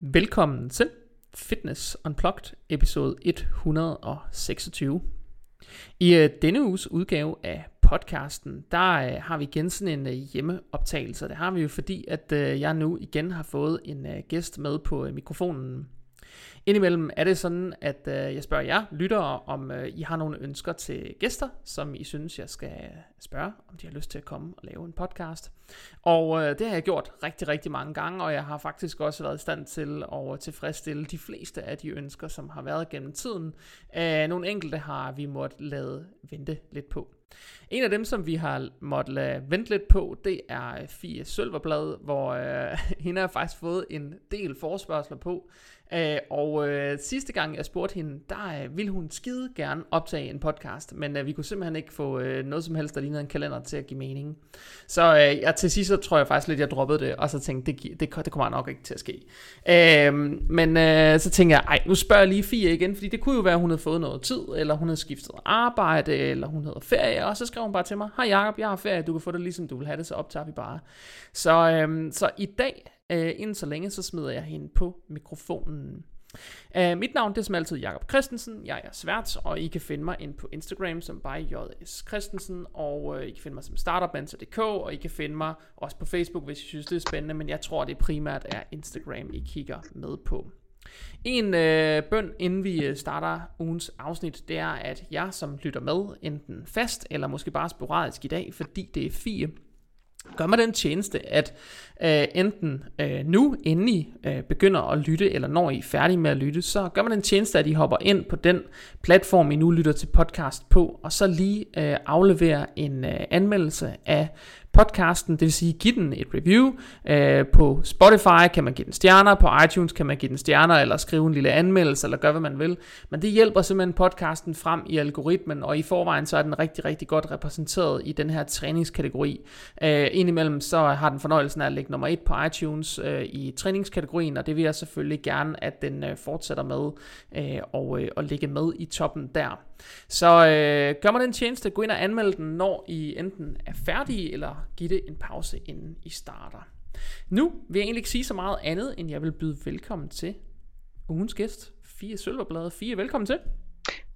Velkommen til Fitness Unplugged episode 126. I øh, denne uges udgave af podcasten, der øh, har vi igen sådan en øh, hjemmeoptagelse. Det har vi jo fordi, at øh, jeg nu igen har fået en øh, gæst med på øh, mikrofonen. Indimellem er det sådan, at øh, jeg spørger jer lyttere, om øh, I har nogle ønsker til gæster, som I synes, jeg skal spørge, om de har lyst til at komme og lave en podcast. Og øh, det har jeg gjort rigtig, rigtig mange gange, og jeg har faktisk også været i stand til at tilfredsstille de fleste af de ønsker, som har været gennem tiden. Øh, nogle enkelte har vi måtte lade vente lidt på. En af dem, som vi har måttet lade vente lidt på, det er øh, Fie Sølverblad, hvor øh, hende har faktisk fået en del forspørgseler på, Øh, og øh, sidste gang jeg spurgte hende, der øh, ville hun skide gerne optage en podcast, men øh, vi kunne simpelthen ikke få øh, noget som helst, der lignede en kalender til at give mening. Så øh, jeg, til sidst så tror jeg faktisk lidt, jeg droppede det, og så tænkte det, det, det kommer nok ikke til at ske. Øh, men øh, så tænkte jeg, ej, nu spørger jeg lige Fie igen, fordi det kunne jo være, at hun havde fået noget tid, eller hun havde skiftet arbejde, eller hun havde ferie, og så skrev hun bare til mig, hej Jacob, jeg har ferie, du kan få det ligesom du vil have det, så optager vi bare. Så, øh, så i dag Øh, inden så længe, så smider jeg hende på mikrofonen. Uh, mit navn det er som altid Jakob Christensen, jeg er svært, og I kan finde mig ind på Instagram som by JS Christensen, og uh, I kan finde mig som startupmentor.dk, og I kan finde mig også på Facebook, hvis I synes det er spændende, men jeg tror det primært er Instagram, I kigger med på. En øh, bøn, inden vi øh, starter ugens afsnit, det er, at jeg som lytter med, enten fast eller måske bare sporadisk i dag, fordi det er fire, gør mig den tjeneste, at øh, enten øh, nu, inden I øh, begynder at lytte, eller når I er færdige med at lytte, så gør man den tjeneste, at I hopper ind på den platform, I nu lytter til podcast på, og så lige øh, afleverer en øh, anmeldelse af podcasten, det vil sige give den et review. Øh, på Spotify kan man give den stjerner, på iTunes kan man give den stjerner, eller skrive en lille anmeldelse, eller gøre hvad man vil. Men det hjælper simpelthen podcasten frem i algoritmen, og i forvejen så er den rigtig, rigtig godt repræsenteret i den her træningskategori. Øh, indimellem så har den fornøjelsen af at ligge nummer et på iTunes øh, i træningskategorien, og det vil jeg selvfølgelig gerne, at den øh, fortsætter med øh, og, øh, og ligge med i toppen der. Så øh, gør mig den tjeneste, gå ind og anmeld den, når I enten er færdige, eller giv det en pause, inden I starter. Nu vil jeg egentlig ikke sige så meget andet, end jeg vil byde velkommen til ugens gæst, Fie Sølverblad. Fie, velkommen til.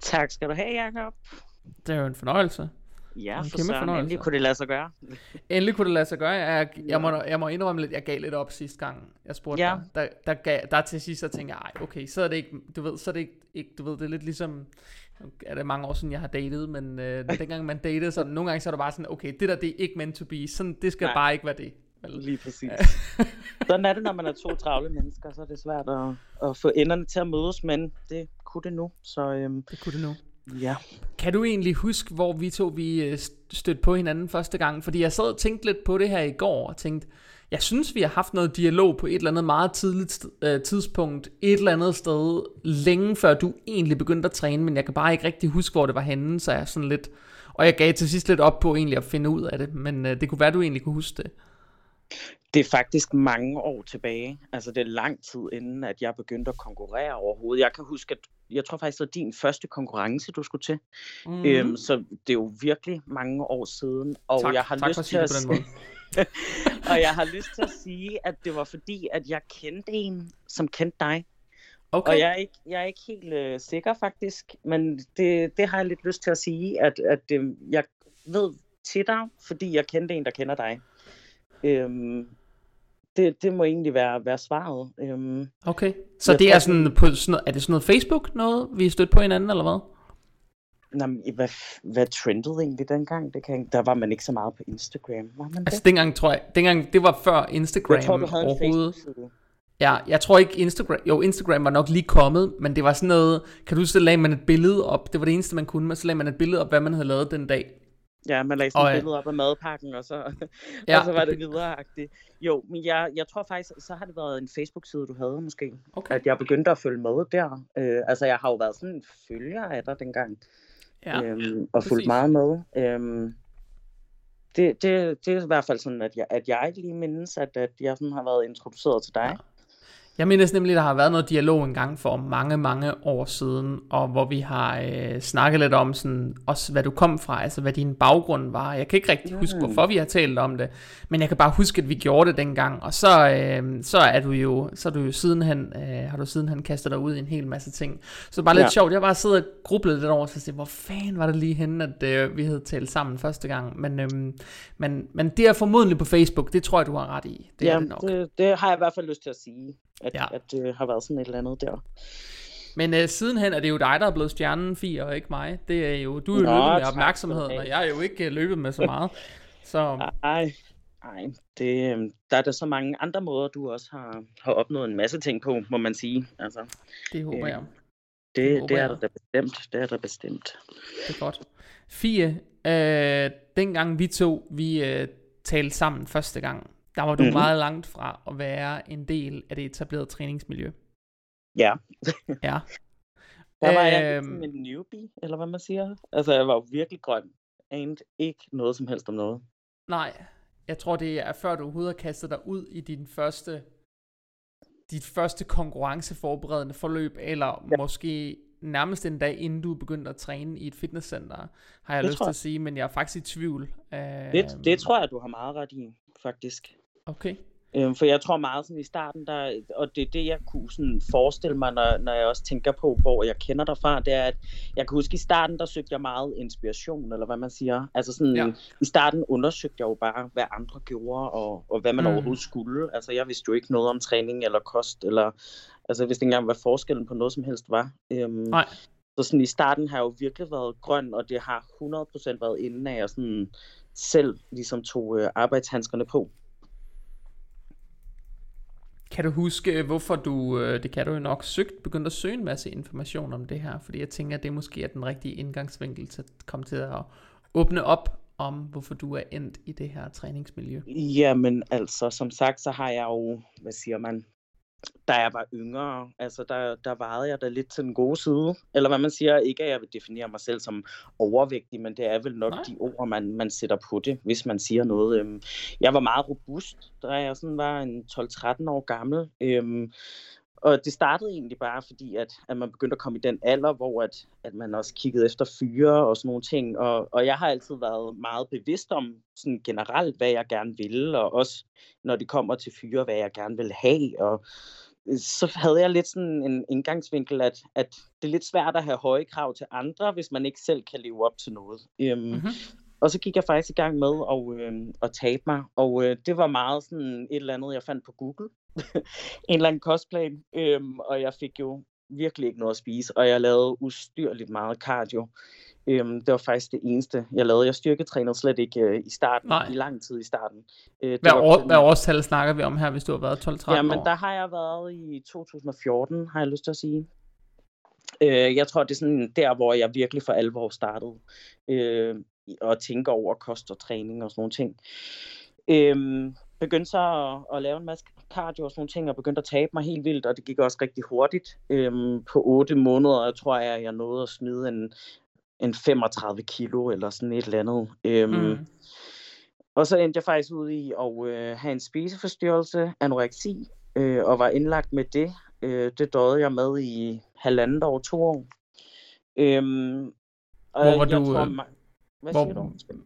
Tak skal du have, Jacob. Det er jo en fornøjelse. Ja, for så endelig kunne det lade sig gøre. endelig kunne det lade sig gøre. Jeg, jeg, må, jeg må indrømme lidt, jeg gav lidt op sidste gang, jeg spurgte ja. dig. Der, der, gav, der til sidst, så tænkte jeg, ej, okay, så er det ikke, du ved, så er det ikke, ikke du ved, det er lidt ligesom, er det mange år siden, jeg har datet, men øh, dengang man datede, så nogle gange så er det bare sådan, okay, det der, det er ikke meant to be, sådan, det skal Nej. bare ikke være det. Lige præcis. sådan er det, når man er to travle mennesker, så er det svært at, at få enderne til at mødes, men det kunne det nu. Så, øhm, det kunne det nu. Ja. Kan du egentlig huske, hvor vi to vi øh, stødte på hinanden første gang? Fordi jeg sad og tænkte lidt på det her i går, og tænkte, jeg synes, vi har haft noget dialog på et eller andet meget tidligt øh, tidspunkt, et eller andet sted, længe før du egentlig begyndte at træne, men jeg kan bare ikke rigtig huske, hvor det var henne, så jeg sådan lidt... Og jeg gav til sidst lidt op på egentlig at finde ud af det, men øh, det kunne være, du egentlig kunne huske det. Det er faktisk mange år tilbage. Altså det er lang tid inden, at jeg begyndte at konkurrere overhovedet. Jeg kan huske, at jeg tror faktisk, det var din første konkurrence, du skulle til. Mm. Øhm, så det er jo virkelig mange år siden. Og tak, jeg har tak lyst for til at på den måde. og jeg har lyst til at sige, at det var fordi, at jeg kendte en, som kendte dig. Okay. Og jeg er ikke, jeg er ikke helt øh, sikker faktisk, men det, det har jeg lidt lyst til at sige, at, at øh, jeg ved til dig, fordi jeg kendte en, der kender dig. Øhm, det, det må egentlig være, være svaret. Øhm, okay, så det er sådan på sådan er det sådan noget Facebook noget, vi er stødt på hinanden, eller hvad? Jamen, hvad, hvad trendede egentlig dengang? Det kan, der var man ikke så meget på Instagram, var man Altså det? dengang tror jeg, dengang, det var før Instagram jeg tror, du havde overhovedet. En Ja, jeg tror ikke Instagram, jo Instagram var nok lige kommet, men det var sådan noget, kan du huske, lagde man et billede op, det var det eneste man kunne, men så lagde man et billede op, hvad man havde lavet den dag. Ja, man lagde sådan et billede op af madpakken, og så, ja, og så var det videreagtigt. Jo, men jeg, jeg tror faktisk, så har det været en Facebook-side, du havde måske. Okay. At jeg begyndte at følge med der. Øh, altså, jeg har jo været sådan en følger af dig dengang. Ja, øhm, og fulgt meget med. Øhm, det, det, det er i hvert fald sådan, at jeg, at jeg lige mindes, at, at jeg sådan har været introduceret til dig. Ja. Jeg mener nemlig, der har været noget dialog engang for mange, mange år siden, og hvor vi har øh, snakket lidt om sådan, også hvad du kom fra, altså hvad din baggrund var. Jeg kan ikke rigtig huske, hvorfor vi har talt om det, men jeg kan bare huske, at vi gjorde det dengang, og så, øh, så er du jo, så er du jo sidenhen, øh, har du sidenhen kastet dig ud i en hel masse ting. Så bare lidt ja. sjovt, jeg bare sidder og grublede lidt over, så siger, hvor fanden var det lige henne, at øh, vi havde talt sammen første gang, men, øh, men, men det er formodentlig på Facebook, det tror jeg, du har ret i. Det ja, er det, nok. Det, det har jeg i hvert fald lyst til at sige at, ja. at det har været sådan et eller andet der. Men uh, sidenhen er det jo dig, der er blevet stjernen, Fie, og ikke mig. Det er jo, du er jo Nå, løbet med opmærksomheden, og jeg er jo ikke uh, løbet med så meget. Så... Nej, nej det, øhm, der er der så mange andre måder, du også har, har opnået en masse ting på, må man sige. Altså, det håber jeg. Det, det, det er der da bestemt. Det er der bestemt. Det er godt. Fie, øh, dengang vi to, vi øh, talte sammen første gang, der var du mm-hmm. meget langt fra at være en del af det etablerede træningsmiljø. Ja. ja. Der var jeg øhm, en newbie, eller hvad man siger. Altså, jeg var jo virkelig grøn. Anede ikke noget som helst om noget. Nej, jeg tror, det er før du overhovedet har kastet dig ud i din første, dit første konkurrenceforberedende forløb, eller ja. måske nærmest en dag, inden du begyndte at træne i et fitnesscenter, har jeg det lyst til at sige, men jeg er faktisk i tvivl. Det, det tror jeg, du har meget ret i, faktisk. Okay. Øhm, for jeg tror meget sådan i starten, der, og det er det, jeg kunne sådan forestille mig, når, når jeg også tænker på, hvor jeg kender dig fra, det er, at jeg kan huske i starten, der søgte jeg meget inspiration, eller hvad man siger. Altså sådan, ja. i starten undersøgte jeg jo bare, hvad andre gjorde, og, og hvad man mm. overhovedet skulle. Altså jeg vidste jo ikke noget om træning eller kost, eller altså jeg vidste ikke engang, hvad forskellen på noget som helst var. Øhm, Nej. Så sådan i starten har jeg jo virkelig været grøn, og det har 100% været inden af, jeg sådan selv ligesom tog øh, arbejdshandskerne på. Kan du huske, øh, hvorfor du, øh, det kan du jo nok, søgt, begyndte at søge en masse information om det her? Fordi jeg tænker, at det måske er den rigtige indgangsvinkel til at komme til at åbne op om, hvorfor du er endt i det her træningsmiljø. Jamen altså, som sagt, så har jeg jo, hvad siger man, da jeg var yngre, altså der, der varede jeg da lidt til den gode side. Eller hvad man siger, ikke at jeg vil definere mig selv som overvægtig, men det er vel nok Nej. de ord, man, man sætter på det, hvis man siger noget. Øhm, jeg var meget robust, da jeg sådan var en 12-13 år gammel. Og det startede egentlig bare fordi, at, at man begyndte at komme i den alder, hvor at, at man også kiggede efter fyre og sådan nogle ting. Og, og jeg har altid været meget bevidst om sådan generelt, hvad jeg gerne ville, og også når det kommer til fyre, hvad jeg gerne vil have. Og så havde jeg lidt sådan en indgangsvinkel, at, at det er lidt svært at have høje krav til andre, hvis man ikke selv kan leve op til noget. Øhm, mm-hmm. Og så gik jeg faktisk i gang med at, øh, at tabe mig, og øh, det var meget sådan et eller andet, jeg fandt på Google. en eller anden kostplan, øhm, og jeg fik jo virkelig ikke noget at spise, og jeg lavede ustyrligt meget cardio. Øhm, det var faktisk det eneste, jeg lavede. Jeg styrketrænede slet ikke øh, i starten, Nej. i lang tid i starten. Øh, hvad, år, hvad årstal snakker vi om her, hvis du har været 12-13 år? Jamen, der har jeg været i 2014, har jeg lyst til at sige. Øh, jeg tror, det er sådan der, hvor jeg virkelig for alvor startede øh, at tænke over kost og træning og sådan nogle ting. Øh, begyndte så at, at lave en masse cardio og sådan nogle ting, og begyndte at tabe mig helt vildt, og det gik også rigtig hurtigt. Øhm, på 8 måneder, jeg tror jeg, jeg nåede at smide en, en 35 kilo, eller sådan et eller andet. Øhm, mm. Og så endte jeg faktisk ud i at øh, have en spiseforstyrrelse, anoreksi, øh, og var indlagt med det. Øh, det døde jeg med i halvandet år, to år. Øhm, og hvor var du, tror, øh, hvad hvor, siger du?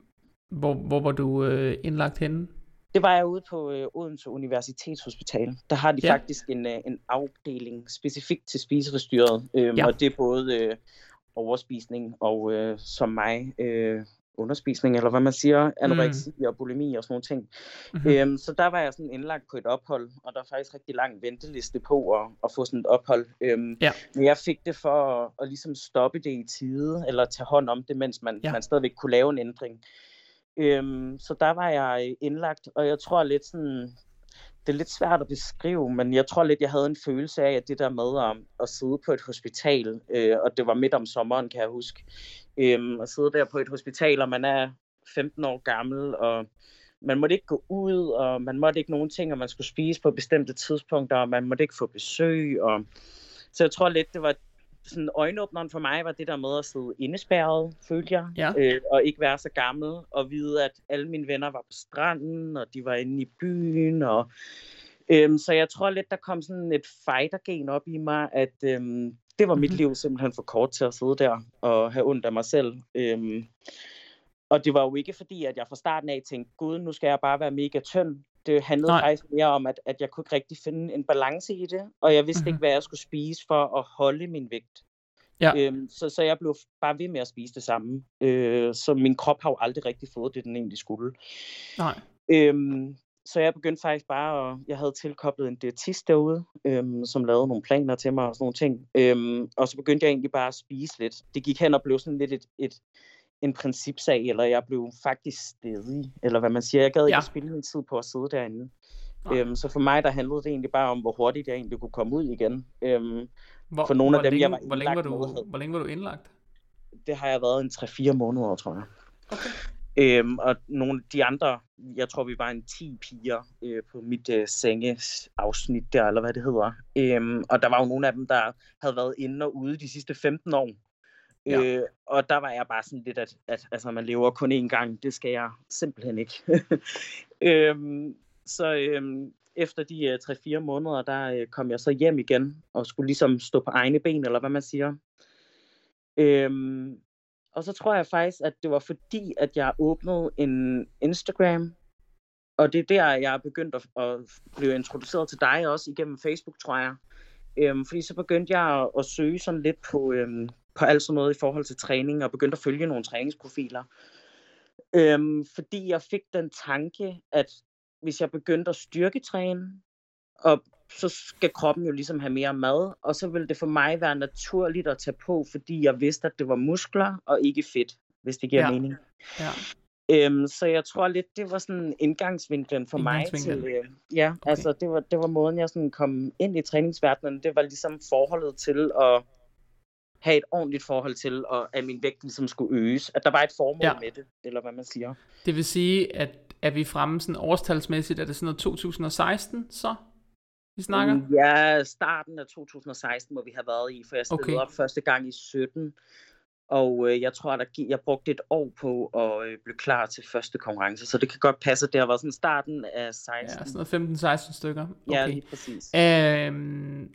Hvor, hvor var du øh, indlagt henne? Det var jeg ude på øh, Odense Universitetshospital. Der har de ja. faktisk en, øh, en afdeling specifikt til spiseforstyrret. Øh, ja. Og det er både øh, overspisning og øh, som mig øh, underspisning, eller hvad man siger, anoreksi mm. og bulimi og sådan nogle ting. Mm-hmm. Øhm, så der var jeg sådan indlagt på et ophold, og der er faktisk rigtig lang venteliste på at, at få sådan et ophold. Øhm, ja. Men jeg fik det for at, at ligesom stoppe det i tide, eller tage hånd om det, mens man, ja. man stadigvæk kunne lave en ændring. Øhm, så der var jeg indlagt, og jeg tror lidt sådan, det er lidt svært at beskrive, men jeg tror lidt, jeg havde en følelse af, at det der med at, at sidde på et hospital, øh, og det var midt om sommeren, kan jeg huske, øh, at sidde der på et hospital, og man er 15 år gammel, og man måtte ikke gå ud, og man måtte ikke nogen ting, og man skulle spise på bestemte tidspunkter, og man måtte ikke få besøg, og så jeg tror lidt, det var sådan øjenåbneren for mig var det der med at sidde indespærret, følte jeg, ja. øh, og ikke være så gammel, og vide, at alle mine venner var på stranden, og de var inde i byen, og Øhm, så jeg tror lidt, der kom sådan et fighter-gen op i mig, at øhm, det var mit mm-hmm. liv simpelthen for kort til at sidde der og have ondt af mig selv. Øhm, og det var jo ikke fordi, at jeg fra starten af tænkte, gud, nu skal jeg bare være mega tynd. Det handlede Nej. faktisk mere om, at, at jeg kunne ikke rigtig finde en balance i det, og jeg vidste mm-hmm. ikke, hvad jeg skulle spise for at holde min vægt. Ja. Øhm, så, så jeg blev bare ved med at spise det samme. Øh, så min krop har jo aldrig rigtig fået det, den egentlig skulle. Nej. Øhm, så jeg begyndte faktisk bare at, jeg havde tilkoblet en diætist derude, øhm, som lavede nogle planer til mig og sådan nogle ting. Øhm, og så begyndte jeg egentlig bare at spise lidt. Det gik hen og blev sådan lidt et, et, en principsag, eller jeg blev faktisk stedig, eller hvad man siger. Jeg gad ja. ikke spille min tid på at sidde derinde. Øhm, så for mig, der handlede det egentlig bare om, hvor hurtigt jeg egentlig kunne komme ud igen. Øhm, hvor, for nogle af dem, længe, jeg var hvor længe var du, med, Hvor længe var du indlagt? Det har jeg været en 3-4 måneder, tror jeg. Okay. Øhm, og nogle af de andre, jeg tror, vi var en 10 piger øh, på mit øh, senges afsnit der, eller hvad det hedder. Øhm, og der var jo nogle af dem, der havde været inde og ude de sidste 15 år. Ja. Øh, og der var jeg bare sådan lidt, at, at altså, man lever kun én gang. Det skal jeg simpelthen ikke. øhm, så øhm, efter de øh, 3-4 måneder, der øh, kom jeg så hjem igen, og skulle ligesom stå på egne ben, eller hvad man siger. Øhm, og så tror jeg faktisk, at det var fordi, at jeg åbnede en Instagram, og det er der, jeg er begyndt at, at blive introduceret til dig også igennem Facebook, tror jeg. Øhm, fordi så begyndte jeg at, at søge sådan lidt på, øhm, på alt sådan noget i forhold til træning, og begyndte at følge nogle træningsprofiler. Øhm, fordi jeg fik den tanke, at hvis jeg begyndte at styrketræne, og så skal kroppen jo ligesom have mere mad, og så vil det for mig være naturligt at tage på, fordi jeg vidste, at det var muskler og ikke fedt, hvis det giver ja. mening. Ja. Øhm, så jeg tror lidt, det var sådan indgangsvinklen for mig til, øh, ja, okay. altså det var, det var måden, jeg sådan kom ind i træningsverdenen, det var ligesom forholdet til at have et ordentligt forhold til, og at min vægt ligesom skulle øges. At der var et formål ja. med det, eller hvad man siger. Det vil sige, at er vi fremme sådan årstalsmæssigt, er det sådan noget 2016 så, vi snakker? Ja, starten af 2016 må vi have været i, for jeg stillede okay. op første gang i 17. Og øh, jeg tror, at jeg brugte et år på at øh, blive klar til første konkurrence, så det kan godt passe, at det har været sådan starten af 16. Ja, sådan noget 15-16 stykker. Okay. Ja, lige præcis. Øhm,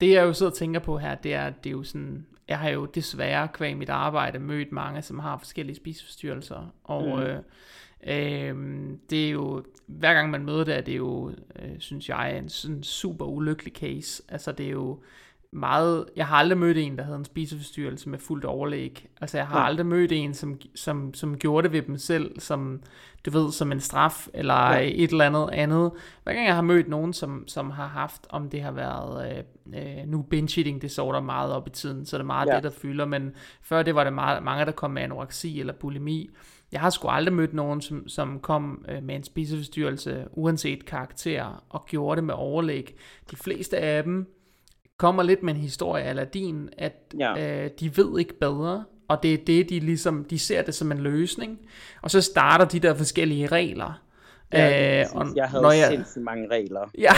det jeg jo sidder og tænker på her, det er, det er jo sådan, jeg har jo desværre kvæg mit arbejde mødt mange, som har forskellige spiseforstyrrelser, og mm. øh, øh, det er jo, hver gang man møder det, er det jo, øh, synes jeg, en sådan super ulykkelig case. Altså det er jo, meget... Jeg har aldrig mødt en, der havde en spiseforstyrrelse med fuldt overlæg. Altså, jeg har ja. aldrig mødt en, som, som, som gjorde det ved dem selv, som, du ved, som en straf, eller ja. et eller andet andet. Hver gang jeg har mødt nogen, som, som har haft, om det har været... Øh, øh, nu binge-eating disorder meget op i tiden, så det er meget ja. det, der fylder, men før det var det meget, mange, der kom med anoreksi eller bulimi. Jeg har sgu aldrig mødt nogen, som, som kom øh, med en spiseforstyrrelse, uanset karakter, og gjorde det med overlæg. De fleste af dem kommer lidt med en historie af din, at ja. øh, de ved ikke bedre, og det er det, de ligesom, de ser det som en løsning, og så starter de der forskellige regler. Ja, øh, og jeg havde når jeg... sindssygt mange regler. Ja.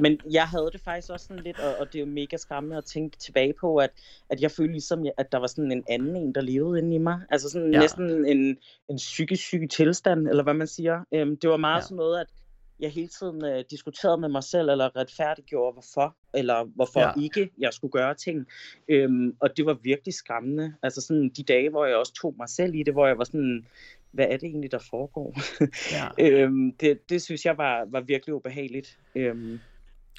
Men jeg havde det faktisk også sådan lidt, og, og det er jo mega skræmmende at tænke tilbage på, at, at jeg følte ligesom, at der var sådan en anden en, der levede inde i mig. Altså sådan ja. næsten en, en psykisk syg tilstand, eller hvad man siger. Øhm, det var meget ja. sådan noget, at jeg hele tiden øh, diskuterede med mig selv, eller retfærdiggjorde, hvorfor, eller hvorfor ja. ikke jeg skulle gøre ting. Øhm, og det var virkelig skræmmende. Altså sådan de dage, hvor jeg også tog mig selv i det, hvor jeg var sådan, hvad er det egentlig, der foregår? Ja. øhm, det, det synes jeg var, var virkelig ubehageligt. Øhm.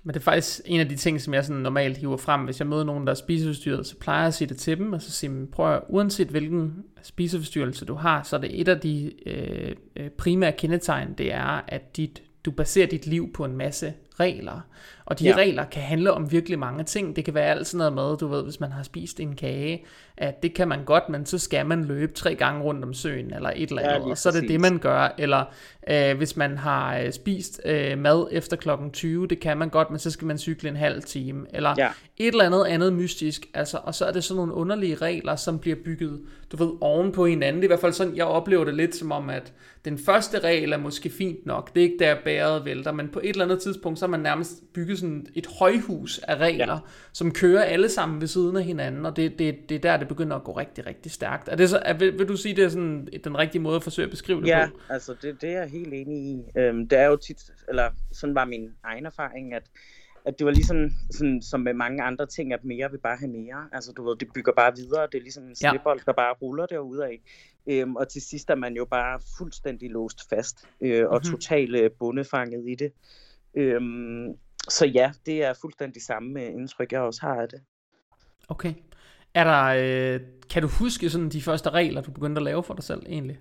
Men det er faktisk en af de ting, som jeg sådan normalt hiver frem, hvis jeg møder nogen, der er spiseforstyrret, så plejer jeg at sige det til dem, og så sige dem, prøv at, uanset hvilken spiseforstyrrelse du har, så er det et af de øh, øh primære kendetegn, det er, at dit du baserer dit liv på en masse regler. Og de ja. regler kan handle om virkelig mange ting. Det kan være alt sådan noget med, du ved, hvis man har spist en kage, at det kan man godt, men så skal man løbe tre gange rundt om søen, eller et eller andet, ja, og så er det det, man gør. Eller øh, hvis man har øh, spist øh, mad efter klokken 20, det kan man godt, men så skal man cykle en halv time. Eller ja. et eller andet andet mystisk. Altså, og så er det sådan nogle underlige regler, som bliver bygget, du ved, oven på hinanden. Det er i hvert fald sådan, jeg oplever det lidt som om, at den første regel er måske fint nok. Det er ikke der bæret vælter, men på et eller andet tidspunkt, så så har man nærmest bygget sådan et højhus af regler, ja. som kører alle sammen ved siden af hinanden, og det, det, det er der, det begynder at gå rigtig, rigtig stærkt. Er det så, er, vil, vil du sige, det er sådan den rigtige måde at forsøge at beskrive det ja, på? Ja, altså det, det er jeg helt enig i. Øhm, det er jo tit, eller sådan var min egen erfaring, at at det var ligesom sådan, som med mange andre ting, at mere vil bare have mere. Altså du ved, det bygger bare videre, det er ligesom en snibbold, ja. der bare ruller derude af. Øhm, og til sidst er man jo bare fuldstændig låst fast øh, og mm-hmm. totalt øh, bundefanget i det. Øhm, så ja, det er fuldstændig samme indtryk, jeg også har af det. Okay. Er der, øh, kan du huske sådan de første regler, du begyndte at lave for dig selv egentlig?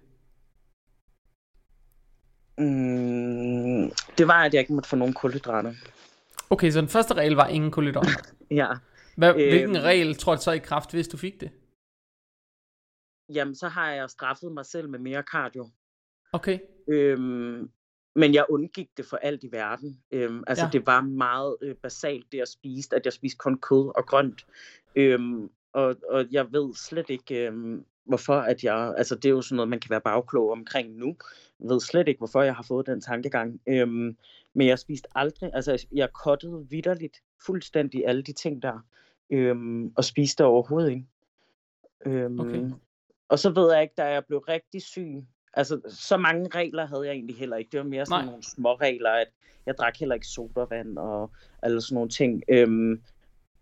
Mm, det var, at jeg ikke måtte få nogen kulhydrater. Okay, så den første regel var ingen kulhydrater? ja. Hvad, hvilken øhm, regel tror du så i kraft, hvis du fik det? Jamen, så har jeg straffet mig selv med mere cardio. Okay. Øhm, men jeg undgik det for alt i verden. Øhm, altså, ja. det var meget øh, basalt, det jeg spiste, at jeg spiste kun kød og grønt. Øhm, og, og jeg ved slet ikke, øhm, hvorfor at jeg... Altså, det er jo sådan noget, man kan være bagklog omkring nu. Jeg ved slet ikke, hvorfor jeg har fået den tankegang. Øhm, men jeg spiste aldrig... Altså, jeg kottede vidderligt fuldstændig alle de ting der. Øhm, og spiste overhovedet ikke. Øhm, okay. Og så ved jeg ikke, da jeg blev rigtig syg, altså så mange regler havde jeg egentlig heller ikke. Det var mere sådan Nej. nogle små regler, at jeg drak heller ikke sodavand og alle sådan nogle ting. Øhm,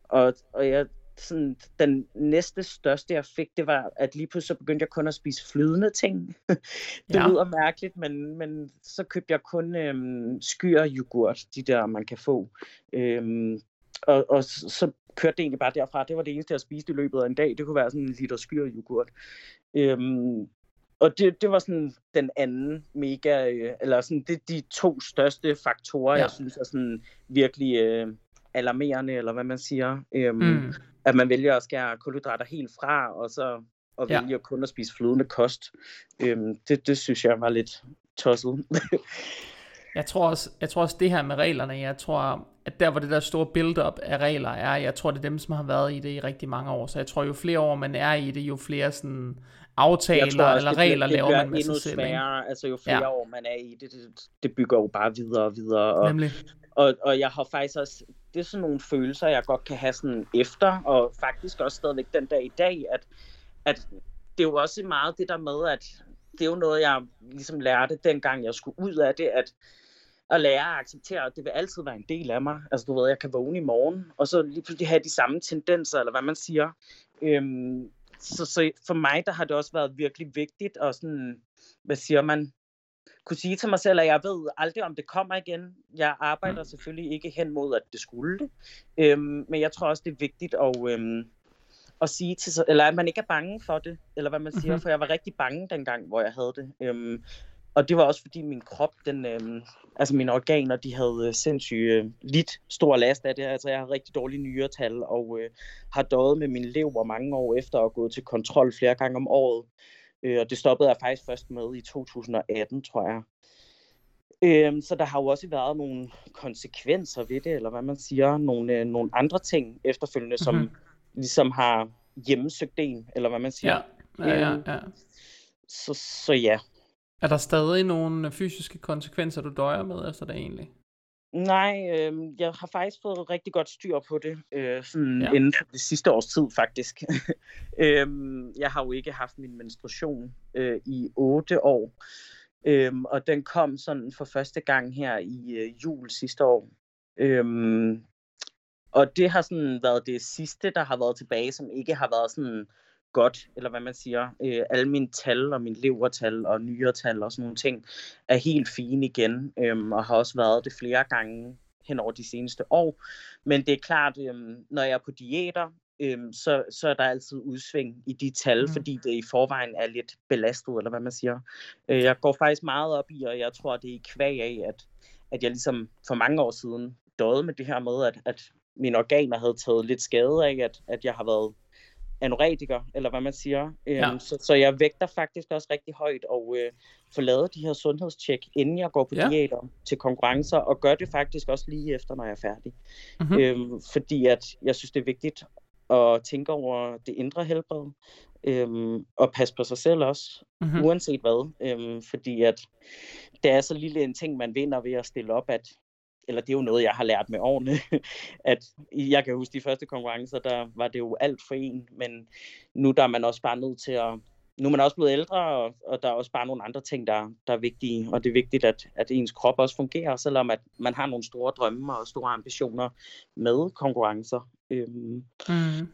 og, og jeg, sådan, den næste største, jeg fik, det var, at lige pludselig så begyndte jeg kun at spise flydende ting. det ja. lyder mærkeligt, men, men så købte jeg kun øhm, skyr yoghurt, de der, man kan få. Øhm, og, og så kørte det egentlig bare derfra. Det var det eneste, jeg spiste i løbet af en dag. Det kunne være sådan en liter skyr yoghurt. Øhm, og det, det var sådan den anden mega, øh, eller sådan det de to største faktorer, ja. jeg synes er sådan virkelig øh, alarmerende, eller hvad man siger. Øhm, mm. At man vælger at skære kulhydrater helt fra, og så og ja. vælger kun at spise flydende kost. Øhm, det, det synes jeg var lidt tosset. Jeg tror også, jeg tror også det her med reglerne, jeg tror, at der hvor det der store build-up af regler er, jeg tror det er dem, som har været i det i rigtig mange år. Så jeg tror jo flere år man er i det, jo flere sådan aftaler tror også, eller regler det, det laver man med sig selv. Sværere, altså jo flere ja. år man er i det, det, det bygger jo bare videre og videre. Og, Nemlig. Og, og jeg har faktisk også, det er sådan nogle følelser, jeg godt kan have sådan efter, og faktisk også stadigvæk den dag i dag, at, at det er jo også meget det der med, at det er jo noget, jeg ligesom lærte, dengang jeg skulle ud af det, at at lære at acceptere, at det vil altid være en del af mig. Altså du ved, jeg kan vågne i morgen, og så lige pludselig have de samme tendenser, eller hvad man siger. Øhm, så, så for mig, der har det også været virkelig vigtigt, og sådan, hvad siger man, kunne sige til mig selv, at jeg ved aldrig, om det kommer igen. Jeg arbejder selvfølgelig ikke hen mod, at det skulle det. Øhm, men jeg tror også, det er vigtigt at, øhm, at sige til sig, eller at man ikke er bange for det, eller hvad man siger, mm-hmm. for jeg var rigtig bange dengang, hvor jeg havde det. Øhm, og det var også fordi min krop, den, øh, altså mine organer, de havde øh, sindssygt øh, lidt stor last af det. Altså jeg har rigtig dårlige nyretal og øh, har døjet med min lever mange år efter at gå til kontrol flere gange om året. Øh, og det stoppede jeg faktisk først med i 2018, tror jeg. Øh, så der har jo også været nogle konsekvenser ved det, eller hvad man siger, nogle, øh, nogle andre ting efterfølgende, mm-hmm. som mhm. ligesom har hjemmesøgt en, eller hvad man siger. Ja, ja, ja. ja. Så, så ja. Er der stadig nogle fysiske konsekvenser, du døjer med efter det egentlig? Nej, øh, jeg har faktisk fået rigtig godt styr på det, øh, sådan ja. inden for det sidste års tid faktisk. øh, jeg har jo ikke haft min menstruation øh, i otte år, øh, og den kom sådan for første gang her i øh, jul sidste år. Øh, og det har sådan været det sidste, der har været tilbage, som ikke har været sådan godt, eller hvad man siger. Øh, alle mine tal og min levertal og nyretal og sådan nogle ting er helt fine igen, øh, og har også været det flere gange hen over de seneste år. Men det er klart, øh, når jeg er på diæter, øh, så, så er der altid udsving i de tal, mm. fordi det i forvejen er lidt belastet, eller hvad man siger. Øh, jeg går faktisk meget op i, og jeg tror, det er i kvæg af, at, at jeg ligesom for mange år siden døde med det her med, at, at mine organer havde taget lidt skade af, at, at jeg har været anoretiker, eller hvad man siger. Ja. Øhm, så, så jeg vægter faktisk også rigtig højt og øh, får lavet de her sundhedstjek, inden jeg går på ja. diæter til konkurrencer, og gør det faktisk også lige efter, når jeg er færdig. Mm-hmm. Øhm, fordi at jeg synes, det er vigtigt at tænke over det indre helbred, øhm, og passe på sig selv også, mm-hmm. uanset hvad. Øhm, fordi at det er så lille en ting, man vinder ved at stille op, at eller det er jo noget, jeg har lært med årene, at jeg kan huske de første konkurrencer, der var det jo alt for en, men nu der er man også bare nødt til at, nu er man også blevet ældre, og, og der er også bare nogle andre ting, der, der er vigtige, og det er vigtigt, at, at ens krop også fungerer, selvom at man har nogle store drømme og store ambitioner med konkurrencer. Øhm, mm.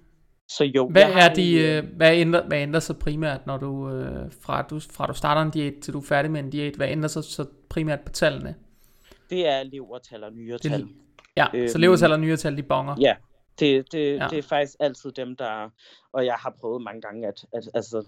Så jo, hvad, er de, øh, hvad, ændrer, hvad ændrer sig primært, når du, øh, fra, du, fra du starter en diæt til du er færdig med en diæt, hvad ændrer sig så primært på tallene? Det er levertal og nyretal. Det, ja, øhm, så levertal og nyretal, de bonger. Ja, det, det, ja. det er faktisk altid dem, der... Og jeg har prøvet mange gange, at, at, altså,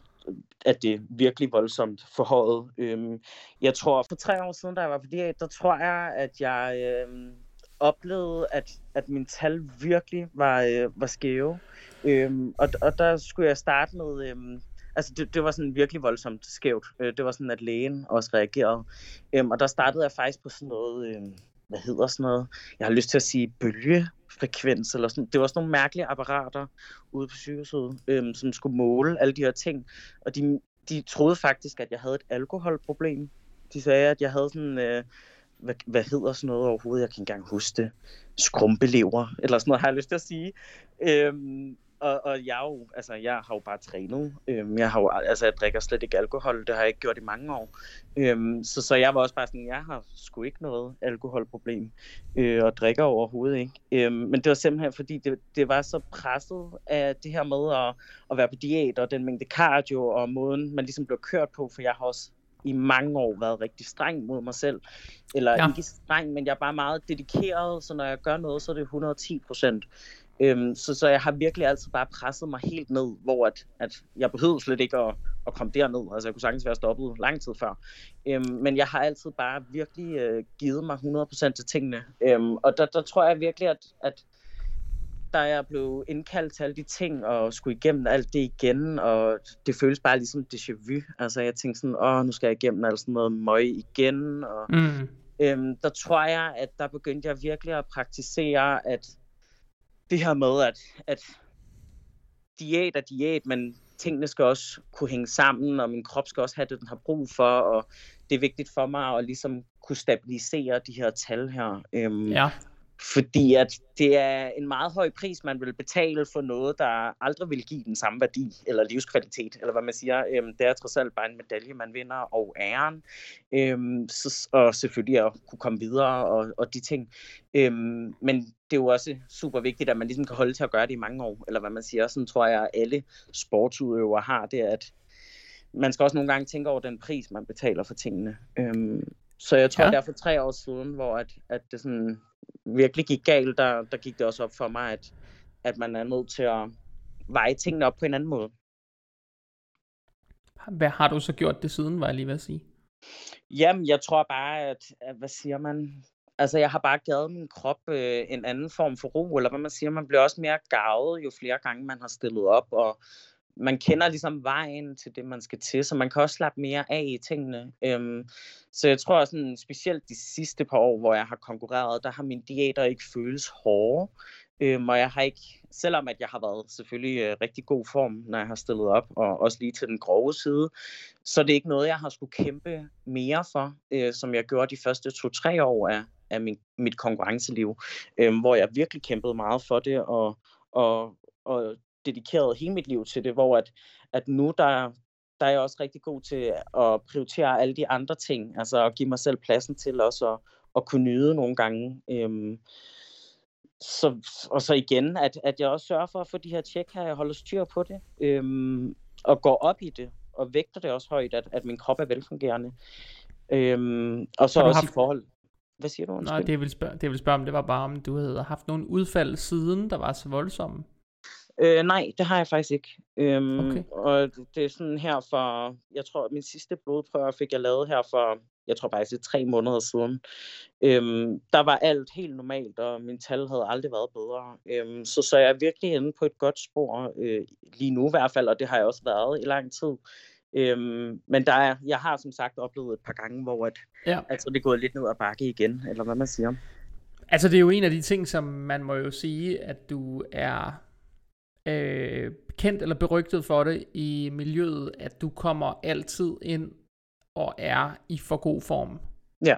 at det er virkelig voldsomt forhøjet. Øhm, jeg tror, for tre år siden, da jeg var på diæt, der tror jeg, at jeg øhm, oplevede, at, at min tal virkelig var, øh, var skæve. Øhm, og, og der skulle jeg starte med... Øhm, altså det, det var sådan virkelig voldsomt skævt. Øh, det var sådan, at lægen også reagerede. Øhm, og der startede jeg faktisk på sådan noget... Øhm, hvad hedder sådan noget? Jeg har lyst til at sige bølgefrekvens, eller sådan. Det var sådan nogle mærkelige apparater ude på sygehuset, øhm, som skulle måle alle de her ting. Og de, de troede faktisk, at jeg havde et alkoholproblem. De sagde, at jeg havde sådan... Øh, hvad, hvad hedder sådan noget overhovedet? Jeg kan ikke engang huske det. Skrumpelever, eller sådan noget, har jeg lyst til at sige. Øhm, og, og jeg, jo, altså, jeg har jo bare trænet. Øhm, jeg, har jo, altså, jeg drikker slet ikke alkohol. Det har jeg ikke gjort i mange år. Øhm, så, så jeg var også bare sådan, jeg har sgu ikke noget alkoholproblem. Øh, og drikker overhovedet ikke. Øhm, men det var simpelthen, fordi det, det var så presset af det her med at, at være på diæt, og den mængde cardio, og måden, man ligesom blev kørt på. For jeg har også i mange år været rigtig streng mod mig selv. Eller ja. ikke streng, men jeg er bare meget dedikeret, så når jeg gør noget, så er det 110 procent. Øhm, så, så jeg har virkelig altid bare presset mig helt ned, hvor at, at jeg behøvede slet ikke at, at komme derned. Altså jeg kunne sagtens være stoppet lang tid før. Øhm, men jeg har altid bare virkelig øh, givet mig 100% til tingene. Øhm, og der, der tror jeg virkelig, at, at der jeg blev indkaldt til alle de ting, og skulle igennem alt det igen, og det føles bare ligesom déjà vu. Altså jeg tænkte sådan, åh, nu skal jeg igennem alt sådan noget møg igen, og mm. øhm, der tror jeg, at der begyndte jeg virkelig at praktisere, at det her med, at, at diæt er diæt, men tingene skal også kunne hænge sammen, og min krop skal også have det, den har brug for, og det er vigtigt for mig at ligesom kunne stabilisere de her tal her. Øhm, ja. Fordi at det er en meget høj pris, man vil betale for noget, der aldrig vil give den samme værdi, eller livskvalitet, eller hvad man siger. Øhm, det er trods alt bare en medalje, man vinder, og æren. Øhm, så, og selvfølgelig at kunne komme videre, og, og de ting. Øhm, men det er jo også super vigtigt, at man ligesom kan holde til at gøre det i mange år, eller hvad man siger. Sådan tror jeg, at alle sportsudøvere har det, at man skal også nogle gange tænke over den pris, man betaler for tingene. Øhm, så jeg tror, ja. det er for tre år siden, hvor at, at det sådan virkelig gik galt, der, der gik det også op for mig, at, at man er nødt til at veje tingene op på en anden måde. Hvad har du så gjort det siden, var jeg lige ved at sige? Jamen, jeg tror bare, at, at hvad siger man? Altså, jeg har bare givet min krop øh, en anden form for ro, eller hvad man siger, man bliver også mere gavet, jo flere gange man har stillet op, og man kender ligesom vejen til det, man skal til, så man kan også slappe mere af i tingene. Øhm, så jeg tror sådan, specielt de sidste par år, hvor jeg har konkurreret, der har mine diæter ikke føles hårde. Øhm, og jeg har ikke, selvom at jeg har været selvfølgelig øh, rigtig god form, når jeg har stillet op, og også lige til den grove side, så det er ikke noget, jeg har skulle kæmpe mere for, øh, som jeg gjorde de første to-tre år af, af min, mit konkurrenceliv, øh, hvor jeg virkelig kæmpede meget for det, og, og, og dedikeret hele mit liv til det, hvor at, at nu der, der er jeg også rigtig god til at prioritere alle de andre ting, altså at give mig selv pladsen til også at, at kunne nyde nogle gange. Øhm, så, og så igen, at, at jeg også sørger for at få de her tjek her, jeg holder styr på det, øhm, og går op i det, og vægter det også højt, at, at min krop er velfungerende. Øhm, og så også haft... i forhold... Hvad siger du? Undskyld? Nej, det jeg, vil spørge, det jeg vil spørge om, det var bare, om du havde haft nogle udfald siden, der var så voldsomme. Øh, nej, det har jeg faktisk ikke. Øhm, okay. Og det er sådan her for, jeg tror, min sidste blodprøve fik jeg lavet her for, jeg tror faktisk det tre måneder siden. Øhm, der var alt helt normalt, og min tal havde aldrig været bedre. Øhm, så, så jeg er virkelig inde på et godt spor, øh, lige nu i hvert fald, og det har jeg også været i lang tid. Øhm, men der er, jeg har som sagt oplevet et par gange, hvor at, ja. altså, det er gået lidt ned ad bakke igen, eller hvad man siger. Altså det er jo en af de ting, som man må jo sige, at du er øh, kendt eller berygtet for det i miljøet, at du kommer altid ind og er i for god form. Ja,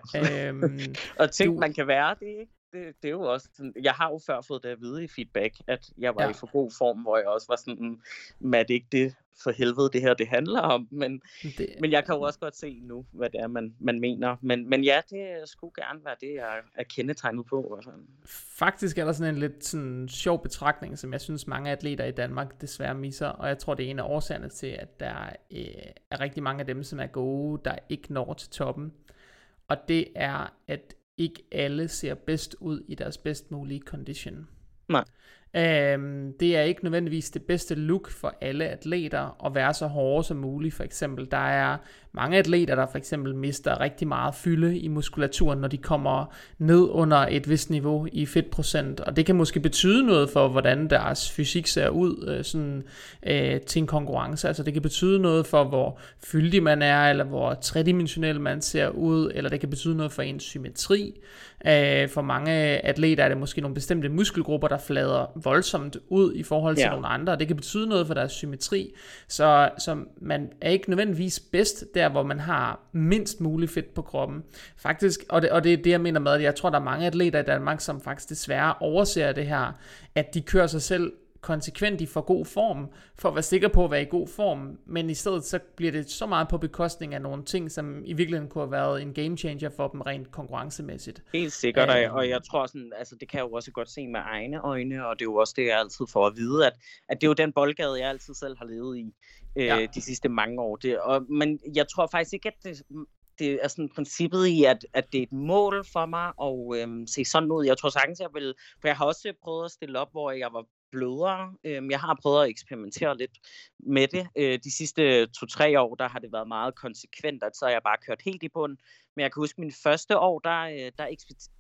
øhm, og tænk, du... man kan være det, ikke? Det, det er jo også sådan, jeg har jo før fået det at vide i feedback, at jeg var ja. i for god form, hvor jeg også var sådan, men er det ikke det for helvede, det her det handler om? Men, det... men jeg kan jo også godt se nu, hvad det er, man, man mener. Men, men ja, det skulle gerne være det, jeg er kendetegnet på. Altså. Faktisk er der sådan en lidt sådan sjov betragtning, som jeg synes mange atleter i Danmark desværre misser, og jeg tror, det er en af årsagerne til, at der øh, er rigtig mange af dem, som er gode, der ikke når til toppen. Og det er, at ikke alle ser bedst ud i deres bedst mulige condition. Nej. Øhm, det er ikke nødvendigvis det bedste look for alle atleter at være så hårde som muligt. For eksempel, der er mange atleter, der for eksempel mister rigtig meget fylde i muskulaturen, når de kommer ned under et vist niveau i fedtprocent. Og det kan måske betyde noget for, hvordan deres fysik ser ud øh, sådan, øh, til en konkurrence. Altså det kan betyde noget for, hvor fyldig man er, eller hvor tredimensionel man ser ud, eller det kan betyde noget for ens symmetri. Øh, for mange atleter er det måske nogle bestemte muskelgrupper, der flader voldsomt ud i forhold til ja. nogle andre. Det kan betyde noget for deres symmetri. Så, så man er ikke nødvendigvis bedst der, hvor man har mindst muligt fedt på kroppen. Faktisk, og det, og det er det, jeg mener med, at jeg tror, der er mange atleter i Danmark, som faktisk desværre overser det her, at de kører sig selv konsekvent i for god form, for at være sikker på at være i god form, men i stedet så bliver det så meget på bekostning af nogle ting, som i virkeligheden kunne have været en game changer for dem rent konkurrencemæssigt. Helt sikkert, øh, og jeg tror sådan, altså det kan jeg jo også godt se med egne øjne, og det er jo også det, jeg altid får at vide, at, at det er jo den boldgade, jeg altid selv har levet i øh, ja. de sidste mange år. Det, og, men jeg tror faktisk ikke, at det, det er sådan princippet i, at, at det er et mål for mig at øhm, se sådan ud. Jeg tror sagtens, jeg vil, for jeg har også prøvet at stille op, hvor jeg var blødere. Øhm, jeg har prøvet at eksperimentere lidt med det. Øh, de sidste to-tre år, der har det været meget konsekvent, at så har jeg bare kørt helt i bund. Men jeg kan huske, min første år, der, øh, der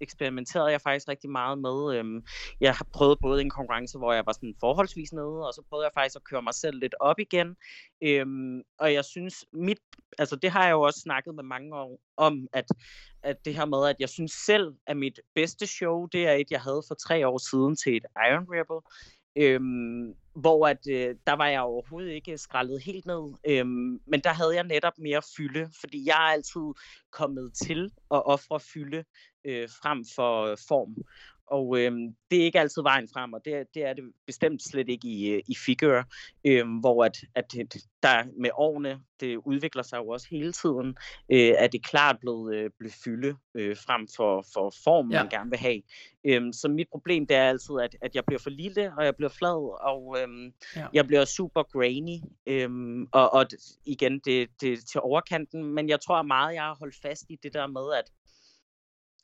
eksperimenterede jeg faktisk rigtig meget med. Øhm, jeg har prøvet både en konkurrence, hvor jeg var sådan forholdsvis nede, og så prøvede jeg faktisk at køre mig selv lidt op igen. Øhm, og jeg synes, mit, altså det har jeg jo også snakket med mange år om, at, at det her med, at jeg synes selv, at mit bedste show, det er et, jeg havde for tre år siden til et Iron Rebel. Øhm, hvor at, øh, der var jeg overhovedet ikke skrællet helt ned, øhm, men der havde jeg netop mere fylde, fordi jeg er altid kommet til at ofre fylde øh, frem for øh, form. Og øhm, det er ikke altid vejen frem, og det, det er det bestemt slet ikke i, øh, i figure, øhm, hvor at, at der med årene, det udvikler sig jo også hele tiden, øh, at det klart blevet, øh, blevet fylde øh, frem for, for form, ja. man gerne vil have. Øhm, så mit problem det er altid, at, at jeg bliver for lille, og jeg bliver flad, og øhm, ja. jeg bliver super grainy. Øhm, og, og igen, det, det til overkanten, men jeg tror meget, jeg har holdt fast i det der med, at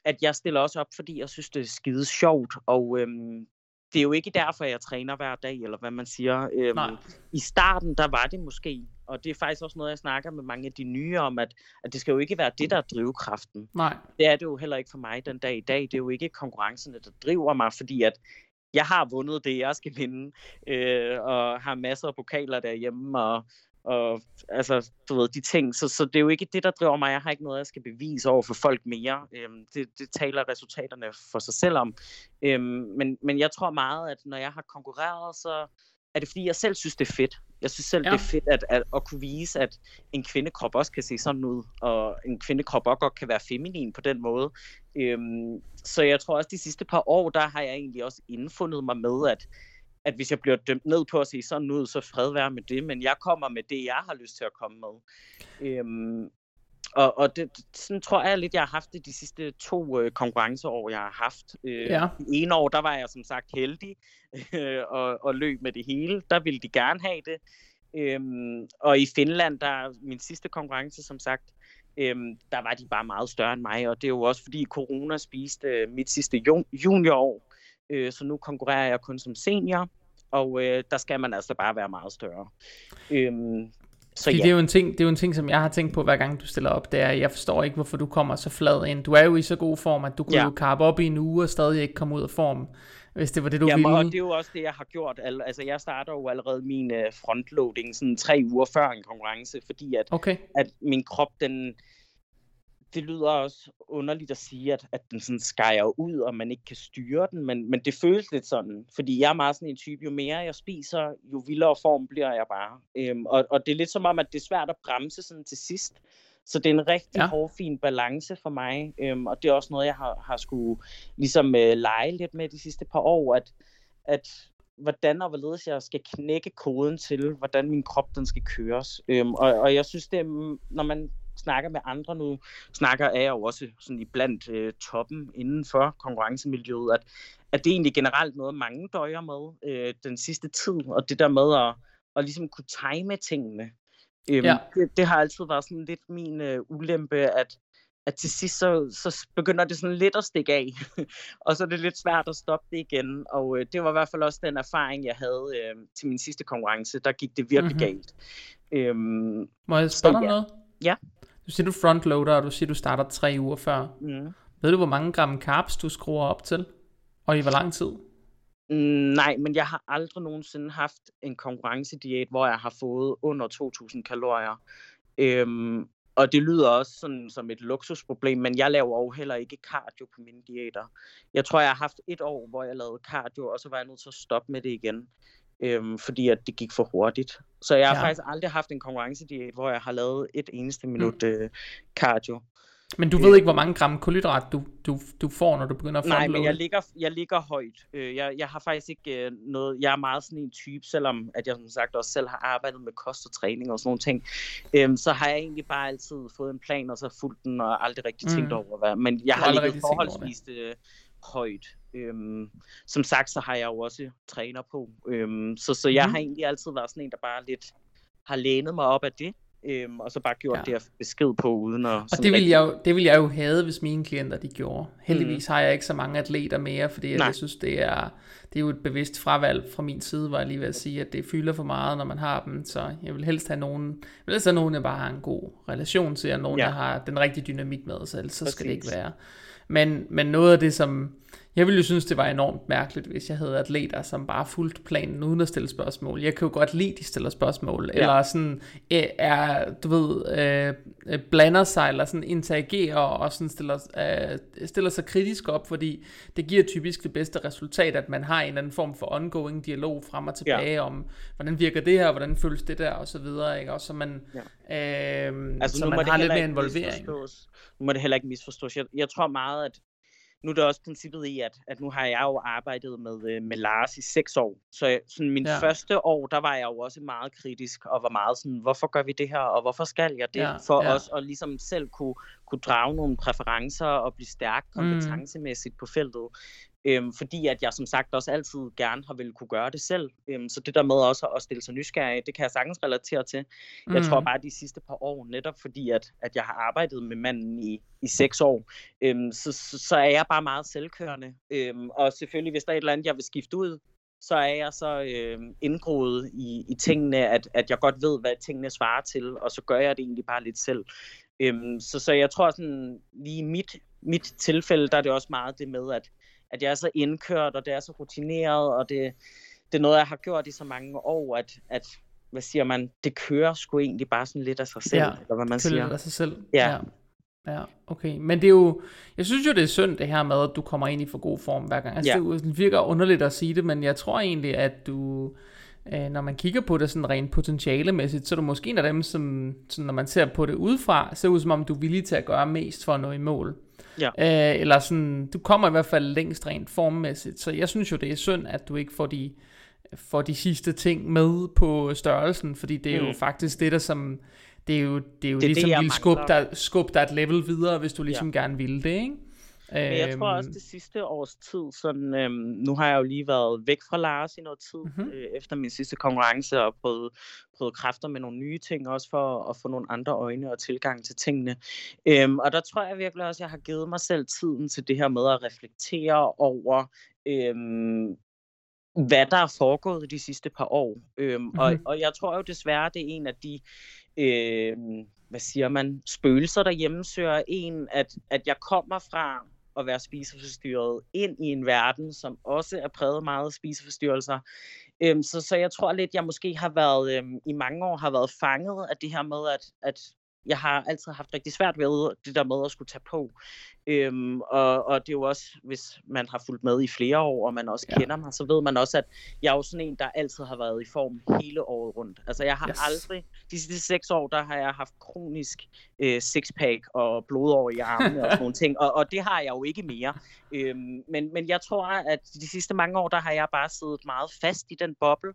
at jeg stiller også op, fordi jeg synes, det er skide sjovt, og øhm, det er jo ikke derfor, jeg træner hver dag, eller hvad man siger. Øhm, Nej. I starten, der var det måske, og det er faktisk også noget, jeg snakker med mange af de nye om, at, at det skal jo ikke være det, der er drivkraften. Nej. Det er det jo heller ikke for mig den dag i dag. Det er jo ikke konkurrencerne, der driver mig, fordi at jeg har vundet det, jeg skal vinde, øh, og har masser af pokaler derhjemme, og og altså, du ved, de ting. Så, så det er jo ikke det, der driver mig. Jeg har ikke noget, jeg skal bevise over for folk mere. Øhm, det, det taler resultaterne for sig selv om. Øhm, men, men jeg tror meget, at når jeg har konkurreret, så er det fordi, jeg selv synes, det er fedt. Jeg synes selv, ja. det er fedt at, at, at kunne vise, at en kvindekrop også kan se sådan ud, og en kvindekrop også godt kan være feminin på den måde. Øhm, så jeg tror også, de sidste par år, der har jeg egentlig også indfundet mig med, at at hvis jeg bliver dømt ned på at se sådan ud, så fred være med det, men jeg kommer med det, jeg har lyst til at komme med. Øhm, og, og det, sådan tror jeg lidt, jeg har haft det de sidste to øh, konkurrenceår, jeg har haft. Øh, ja. En år, der var jeg som sagt heldig øh, og, og løb med det hele. Der ville de gerne have det. Øhm, og i Finland, der min sidste konkurrence, som sagt, øhm, der var de bare meget større end mig. Og det er jo også fordi corona spiste øh, mit sidste juniorår. Øh, så nu konkurrerer jeg kun som senior og øh, der skal man altså bare være meget større. Øhm, så ja. det, er jo en ting, det er jo en ting, som jeg har tænkt på, hver gang du stiller op, det er, jeg forstår ikke, hvorfor du kommer så flad ind. Du er jo i så god form, at du kunne ja. jo karpe op i en uge og stadig ikke komme ud af form, hvis det var det, du Jamen, ville. og det er jo også det, jeg har gjort. Altså, jeg starter jo allerede min øh, frontloading sådan tre uger før en konkurrence, fordi at, okay. at min krop, den, det lyder også underligt at sige, at, at den sådan skærer ud, og man ikke kan styre den, men, men det føles lidt sådan, fordi jeg er meget sådan en type, jo mere jeg spiser, jo vildere form bliver jeg bare. Øhm, og, og det er lidt som om, at det er svært at bremse sådan til sidst, Så det er en rigtig ja. hårfin balance for mig, øhm, og det er også noget, jeg har, har skulle ligesom øh, lege lidt med de sidste par år, at, at hvordan og hvorledes jeg skal knække koden til, hvordan min krop den skal køres. Øhm, og, og jeg synes, det er, når man snakker med andre nu, snakker er jeg jo også sådan i blandt øh, toppen inden for konkurrencemiljøet, at, at det er egentlig generelt noget, mange døjer med øh, den sidste tid, og det der med at, at ligesom kunne time tingene. Øhm, ja. det, det har altid været sådan lidt min øh, ulempe, at at til sidst så, så begynder det sådan lidt at stikke af, og så er det lidt svært at stoppe det igen. Og øh, det var i hvert fald også den erfaring, jeg havde øh, til min sidste konkurrence. Der gik det virkelig mm-hmm. galt. Øhm, Må jeg spørge dig ja. noget? Ja. Du siger, du frontloader, og du siger, du starter tre uger før. Mm. Ved du, hvor mange gram carbs du skruer op til? Og i hvor lang tid? Mm, nej, men jeg har aldrig nogensinde haft en konkurrencediæt, hvor jeg har fået under 2.000 kalorier. Øhm, og det lyder også sådan som et luksusproblem, men jeg laver jo heller ikke cardio på mine diæter. Jeg tror, jeg har haft et år, hvor jeg lavede cardio, og så var jeg nødt til at stoppe med det igen øhm, fordi at det gik for hurtigt. Så jeg har ja. faktisk aldrig haft en konkurrencediæt, hvor jeg har lavet et eneste mm. minut mm. øh, cardio. Men du ved ikke, hvor mange gram kulhydrat du, du, du får, når du begynder at få Nej, men jeg ligger, jeg ligger højt. Øh, jeg, jeg har faktisk ikke øh, noget... Jeg er meget sådan en type, selvom at jeg som sagt også selv har arbejdet med kost og træning og sådan nogle ting. Øhm, så har jeg egentlig bare altid fået en plan, og så fulgt den, og aldrig rigtig tænkt mm. over, hvad... Men jeg har ligget forholdsvis øh, højt. Øhm, som sagt, så har jeg jo også træner på. Øhm, så, så jeg mm. har egentlig altid været sådan en, der bare lidt har lænet mig op af det. Øhm, og så bare gjort ja. det, jeg besked på, uden at... Og det vil, jeg jo, det vil jeg jo have, hvis mine klienter de gjorde. Heldigvis mm. har jeg ikke så mange atleter mere, fordi jeg, jeg synes, det er, det er jo et bevidst fravalg fra min side, var jeg lige ved at sige, at det fylder for meget, når man har dem. Så jeg vil helst have nogen, jeg vil helst have nogen, jeg bare har en god relation til, og nogen, ja. der har den rigtige dynamik med, så ellers så skal det ikke være. Men, men noget af det, som jeg ville jo synes, det var enormt mærkeligt, hvis jeg havde atleter, som bare fulgte planen uden at stille spørgsmål. Jeg kan jo godt lide, at de stiller spørgsmål, ja. eller sådan øh, er, du ved, øh, øh, blander sig, eller sådan interagerer, og sådan stiller, øh, stiller sig kritisk op, fordi det giver typisk det bedste resultat, at man har en eller anden form for ongoing dialog frem og tilbage ja. om, hvordan virker det her, hvordan føles det der, og så videre, ikke? Og så man, ja. øh, altså, så man har lidt mere involvering. Nu må det heller ikke misforstås. Jeg, jeg tror meget, at nu er det også princippet i, at, at nu har jeg jo arbejdet med, øh, med Lars i seks år. Så sådan min ja. første år, der var jeg jo også meget kritisk, og var meget sådan, hvorfor gør vi det her, og hvorfor skal jeg det? Ja. For ja. os at ligesom selv kunne, kunne drage nogle præferencer og blive stærk mm. kompetencemæssigt mm. på feltet. Øhm, fordi at jeg som sagt også altid gerne har ville kunne gøre det selv. Øhm, så det der med også at stille sig nysgerrig, det kan jeg sagtens relatere til. Mm. Jeg tror mm. bare de sidste par år, netop fordi at, at jeg har arbejdet med manden i, i seks år, øhm, så, så, så er jeg bare meget selvkørende. Øhm, og selvfølgelig, hvis der er et eller andet, jeg vil skifte ud, så er jeg så øh, indgroet i, i tingene, at, at jeg godt ved, hvad tingene svarer til, og så gør jeg det egentlig bare lidt selv. Øhm, så, så jeg tror sådan, lige i mit, mit tilfælde, der er det også meget det med, at at jeg er så indkørt, og det er så rutineret, og det, det er noget, jeg har gjort i så mange år, at, at hvad siger man, det kører sgu egentlig bare sådan lidt af sig selv, ja, eller hvad man siger. af sig selv. Ja. ja. Ja, okay. Men det er jo, jeg synes jo, det er synd det her med, at du kommer ind i for god form hver gang. Altså, ja. det virker underligt at sige det, men jeg tror egentlig, at du, øh, når man kigger på det sådan rent potentialemæssigt, så er du måske en af dem, som, sådan, når man ser på det udefra, ser ud som om du er villig til at gøre mest for at nå i mål. Ja. Øh, eller sådan, du kommer i hvert fald længst rent formmæssigt, så jeg synes jo, det er synd, at du ikke får de, får de sidste ting med på størrelsen, fordi det er mm. jo faktisk det, der som, det er jo, det er jo det, ligesom det, vil skubbe dig, skubbe dig et level videre, hvis du ligesom ja. gerne vil det, ikke? Men jeg tror også øhm. det sidste års tid, sådan, øhm, nu har jeg jo lige været væk fra Lars i noget tid, mm-hmm. øh, efter min sidste konkurrence, og prøvet, prøvet kræfter med nogle nye ting, også for at få nogle andre øjne og tilgang til tingene. Øhm, og der tror jeg virkelig også, at jeg har givet mig selv tiden til det her med at reflektere over, øhm, hvad der er foregået de sidste par år. Øhm, mm-hmm. og, og jeg tror jo desværre, det er en af de... Øhm, hvad siger man, spøgelser, der hjemmesøger en, at, at jeg kommer fra at være spiseforstyrret ind i en verden, som også er præget meget af spiseforstyrrelser. Øhm, så, så jeg tror lidt, jeg måske har været, øhm, i mange år har været fanget af det her med, at, at jeg har altid haft rigtig svært ved det der med at skulle tage på. Øhm, og, og det er jo også, hvis man har fulgt med i flere år, og man også ja. kender mig, så ved man også, at jeg er jo sådan en, der altid har været i form hele året rundt. Altså jeg har yes. aldrig, de sidste seks år, der har jeg haft kronisk øh, sixpack og blod over i armene og sådan nogle ting, og, og det har jeg jo ikke mere. Øhm, men, men jeg tror, at de sidste mange år, der har jeg bare siddet meget fast i den boble,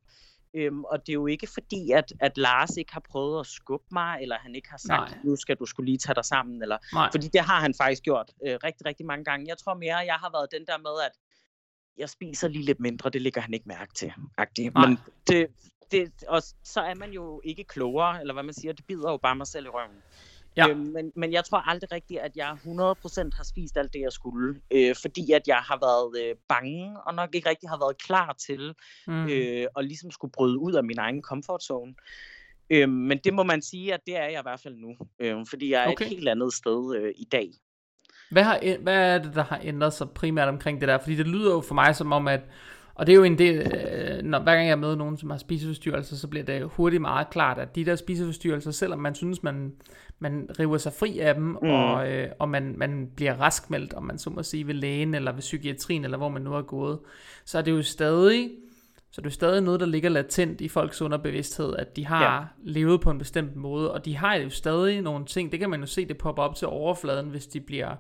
Øhm, og det er jo ikke fordi, at, at Lars ikke har prøvet at skubbe mig, eller han ikke har sagt, Nej. nu skal du skulle lige tage dig sammen. Eller, Nej. fordi det har han faktisk gjort øh, rigtig, rigtig mange gange. Jeg tror mere, jeg har været den der med, at jeg spiser lige lidt mindre, det ligger han ikke mærke til. Men det, det, og så er man jo ikke klogere, eller hvad man siger, det bider jo bare mig selv i røven. Ja. Øh, men, men jeg tror aldrig rigtigt, at jeg 100% har spist alt det, jeg skulle. Øh, fordi at jeg har været øh, bange, og nok ikke rigtig har været klar til mm. øh, at ligesom skulle bryde ud af min egen comfort zone. Øh, men det må man sige, at det er jeg i hvert fald nu. Øh, fordi jeg er okay. et helt andet sted øh, i dag. Hvad, har, hvad er det, der har ændret sig primært omkring det der? Fordi det lyder jo for mig som om, at og det er jo en del, øh, når, hver gang jeg møder nogen, som har spiseforstyrrelser, så bliver det hurtigt meget klart, at de der spiseforstyrrelser, selvom man synes, man, man river sig fri af dem, mm. og, øh, og man, man bliver raskmeldt, om man så må sige, ved lægen, eller ved psykiatrien, eller hvor man nu er gået, så er det jo stadig, så det er stadig noget, der ligger latent i folks underbevidsthed, at de har ja. levet på en bestemt måde, og de har jo stadig nogle ting, det kan man jo se, det popper op til overfladen, hvis de bliver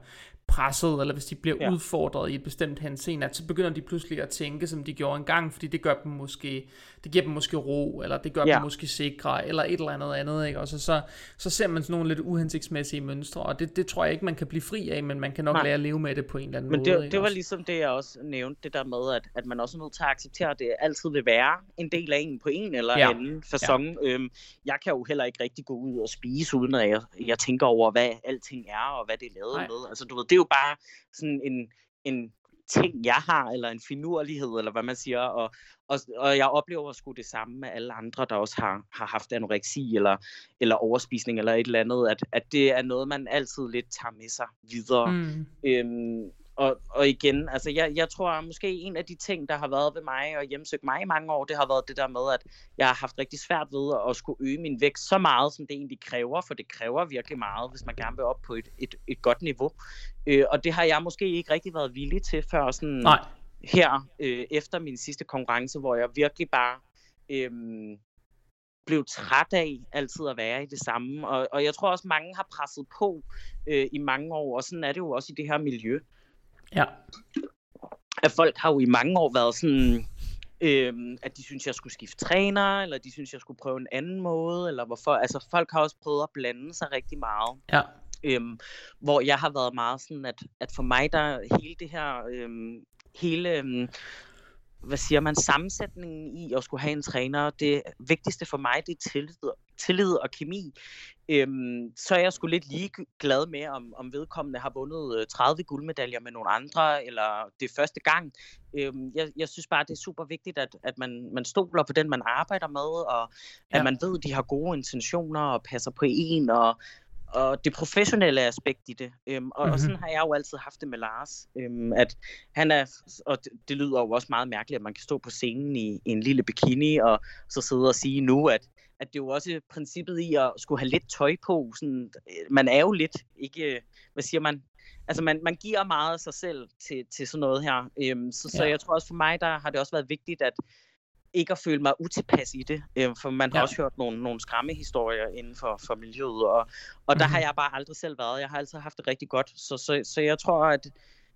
presset, eller hvis de bliver ja. udfordret i et bestemt henseende, at så begynder de pludselig at tænke, som de gjorde engang, fordi det gør dem måske, det giver dem måske ro, eller det gør ja. dem måske sikre, eller et eller andet andet, ikke? Og så, så, så ser man sådan nogle lidt uhensigtsmæssige mønstre, og det, det tror jeg ikke, man kan blive fri af, men man kan nok Nej. lære at leve med det på en eller anden men måde. Men det, det var også. ligesom det, jeg også nævnte, det der med, at, at man også er nødt til at acceptere, at det altid vil være en del af en på en eller ja. anden fasong. Ja. Øhm, jeg kan jo heller ikke rigtig gå ud og spise, uden at jeg, jeg tænker over, hvad alting er, og hvad det er lavet Nej. med. Altså, du ved, det er jo bare sådan en, en ting, jeg har, eller en finurlighed, eller hvad man siger, og, og, og jeg oplever sgu det samme med alle andre, der også har, har haft anoreksi, eller, eller overspisning, eller et eller andet, at, at det er noget, man altid lidt tager med sig videre. Mm. Øhm, og, og igen, altså jeg, jeg tror måske en af de ting, der har været ved mig og hjemsøgt mig i mange år, det har været det der med, at jeg har haft rigtig svært ved at, at skulle øge min vægt så meget, som det egentlig kræver, for det kræver virkelig meget, hvis man gerne vil op på et, et, et godt niveau. Øh, og det har jeg måske ikke rigtig været villig til før sådan Nej. her øh, efter min sidste konkurrence, hvor jeg virkelig bare øh, blev træt af altid at være i det samme. Og, og jeg tror også, mange har presset på øh, i mange år, og sådan er det jo også i det her miljø. Ja. At folk har jo i mange år været sådan, øhm, at de synes, jeg skulle skifte træner, eller de synes, jeg skulle prøve en anden måde, eller hvorfor. Altså folk har også prøvet at blande sig rigtig meget. Ja. Øhm, hvor jeg har været meget sådan, at, at for mig, der hele det her, øhm, hele, øhm, hvad siger man, sammensætningen i at skulle have en træner, det vigtigste for mig, det er tillid, tillid og kemi. Øhm, så er jeg sgu lidt lige glad med, om, om vedkommende har vundet 30 øh, guldmedaljer med nogle andre, eller det er første gang. Øhm, jeg, jeg synes bare, det er super vigtigt, at, at man, man stoler på den, man arbejder med, og ja. at man ved, at de har gode intentioner og passer på en, og og det professionelle aspekt i det. Øhm, og, mm-hmm. og sådan har jeg jo altid haft det med Lars. Øhm, at han er, og det, det lyder jo også meget mærkeligt, at man kan stå på scenen i, i en lille bikini, og så sidde og sige nu, at, at det er jo også princippet i at skulle have lidt tøj på. Sådan, øh, man er jo lidt, ikke, hvad siger man, altså man, man giver meget af sig selv til, til sådan noget her. Øhm, så, ja. så jeg tror også for mig, der har det også været vigtigt, at ikke at føle mig utilpas i det, øh, for man har ja. også hørt nogle, nogle skræmmehistorier inden for, for miljøet, og, og mm-hmm. der har mhm. jeg bare aldrig selv været. Jeg har altid haft det rigtig godt, så, så, så jeg tror, at,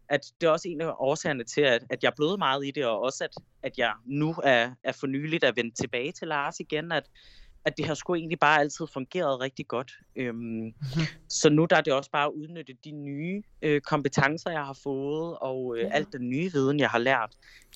at det er også en af årsagerne til, at, at jeg er blevet meget i det, og også at, at jeg nu er, er for nyligt at vende tilbage til Lars igen, at, at det har sgu egentlig bare altid fungeret rigtig godt. Øhm, mm-hmm. Så nu der er det også bare at udnytte de nye øh, kompetencer, jeg har fået, og øh, ja. alt den nye viden, jeg har lært.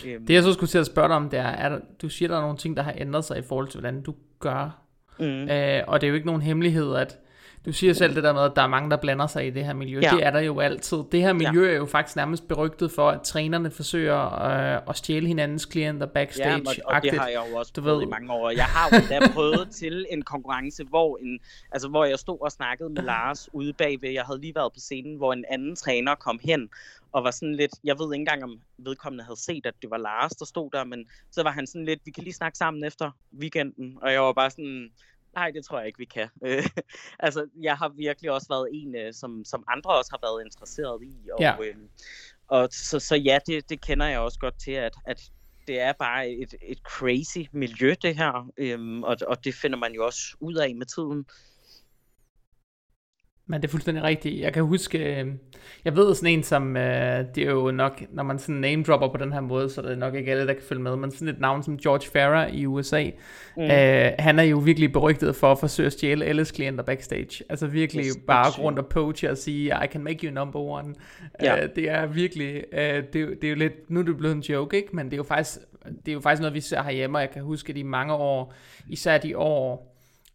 Øhm. Det jeg så skulle til at spørge dig om, det er, er der, du siger, der er nogle ting, der har ændret sig i forhold til, hvordan du gør. Mm. Øh, og det er jo ikke nogen hemmelighed, at du siger selv det der med, at der er mange, der blander sig i det her miljø. Ja. Det er der jo altid. Det her miljø ja. er jo faktisk nærmest berygtet for, at trænerne forsøger øh, at stjæle hinandens klienter backstage. Ja, og, og det har jeg jo også du prøvet ved. i mange år. Jeg har jo da prøvet til en konkurrence, hvor, en, altså, hvor jeg stod og snakkede med Lars ude bagved. Jeg havde lige været på scenen, hvor en anden træner kom hen og var sådan lidt, jeg ved ikke engang, om vedkommende havde set, at det var Lars, der stod der, men så var han sådan lidt, vi kan lige snakke sammen efter weekenden, og jeg var bare sådan, nej, det tror jeg ikke, vi kan. Øh, altså, jeg har virkelig også været en, øh, som, som andre også har været interesseret i. Og, ja. øh, og så, så ja, det, det kender jeg også godt til, at, at det er bare et, et crazy miljø, det her. Øhm, og, og det finder man jo også ud af med tiden. Men det er fuldstændig rigtigt. Jeg kan huske, øh, jeg ved sådan en som, øh, det er jo nok, når man sådan name dropper på den her måde, så er det nok ikke alle, der kan følge med, men sådan et navn som George Farah i USA, mm. øh, han er jo virkelig berygtet for at forsøge at stjæle alles klienter backstage. Altså virkelig yes, bare rundt og poach og sige, I can make you number one. Ja. Øh, det er virkelig, øh, det, det er jo lidt, nu er det blevet en joke, ikke? men det er jo faktisk, det er jo faktisk noget, vi ser herhjemme, og jeg kan huske de mange år, især de år,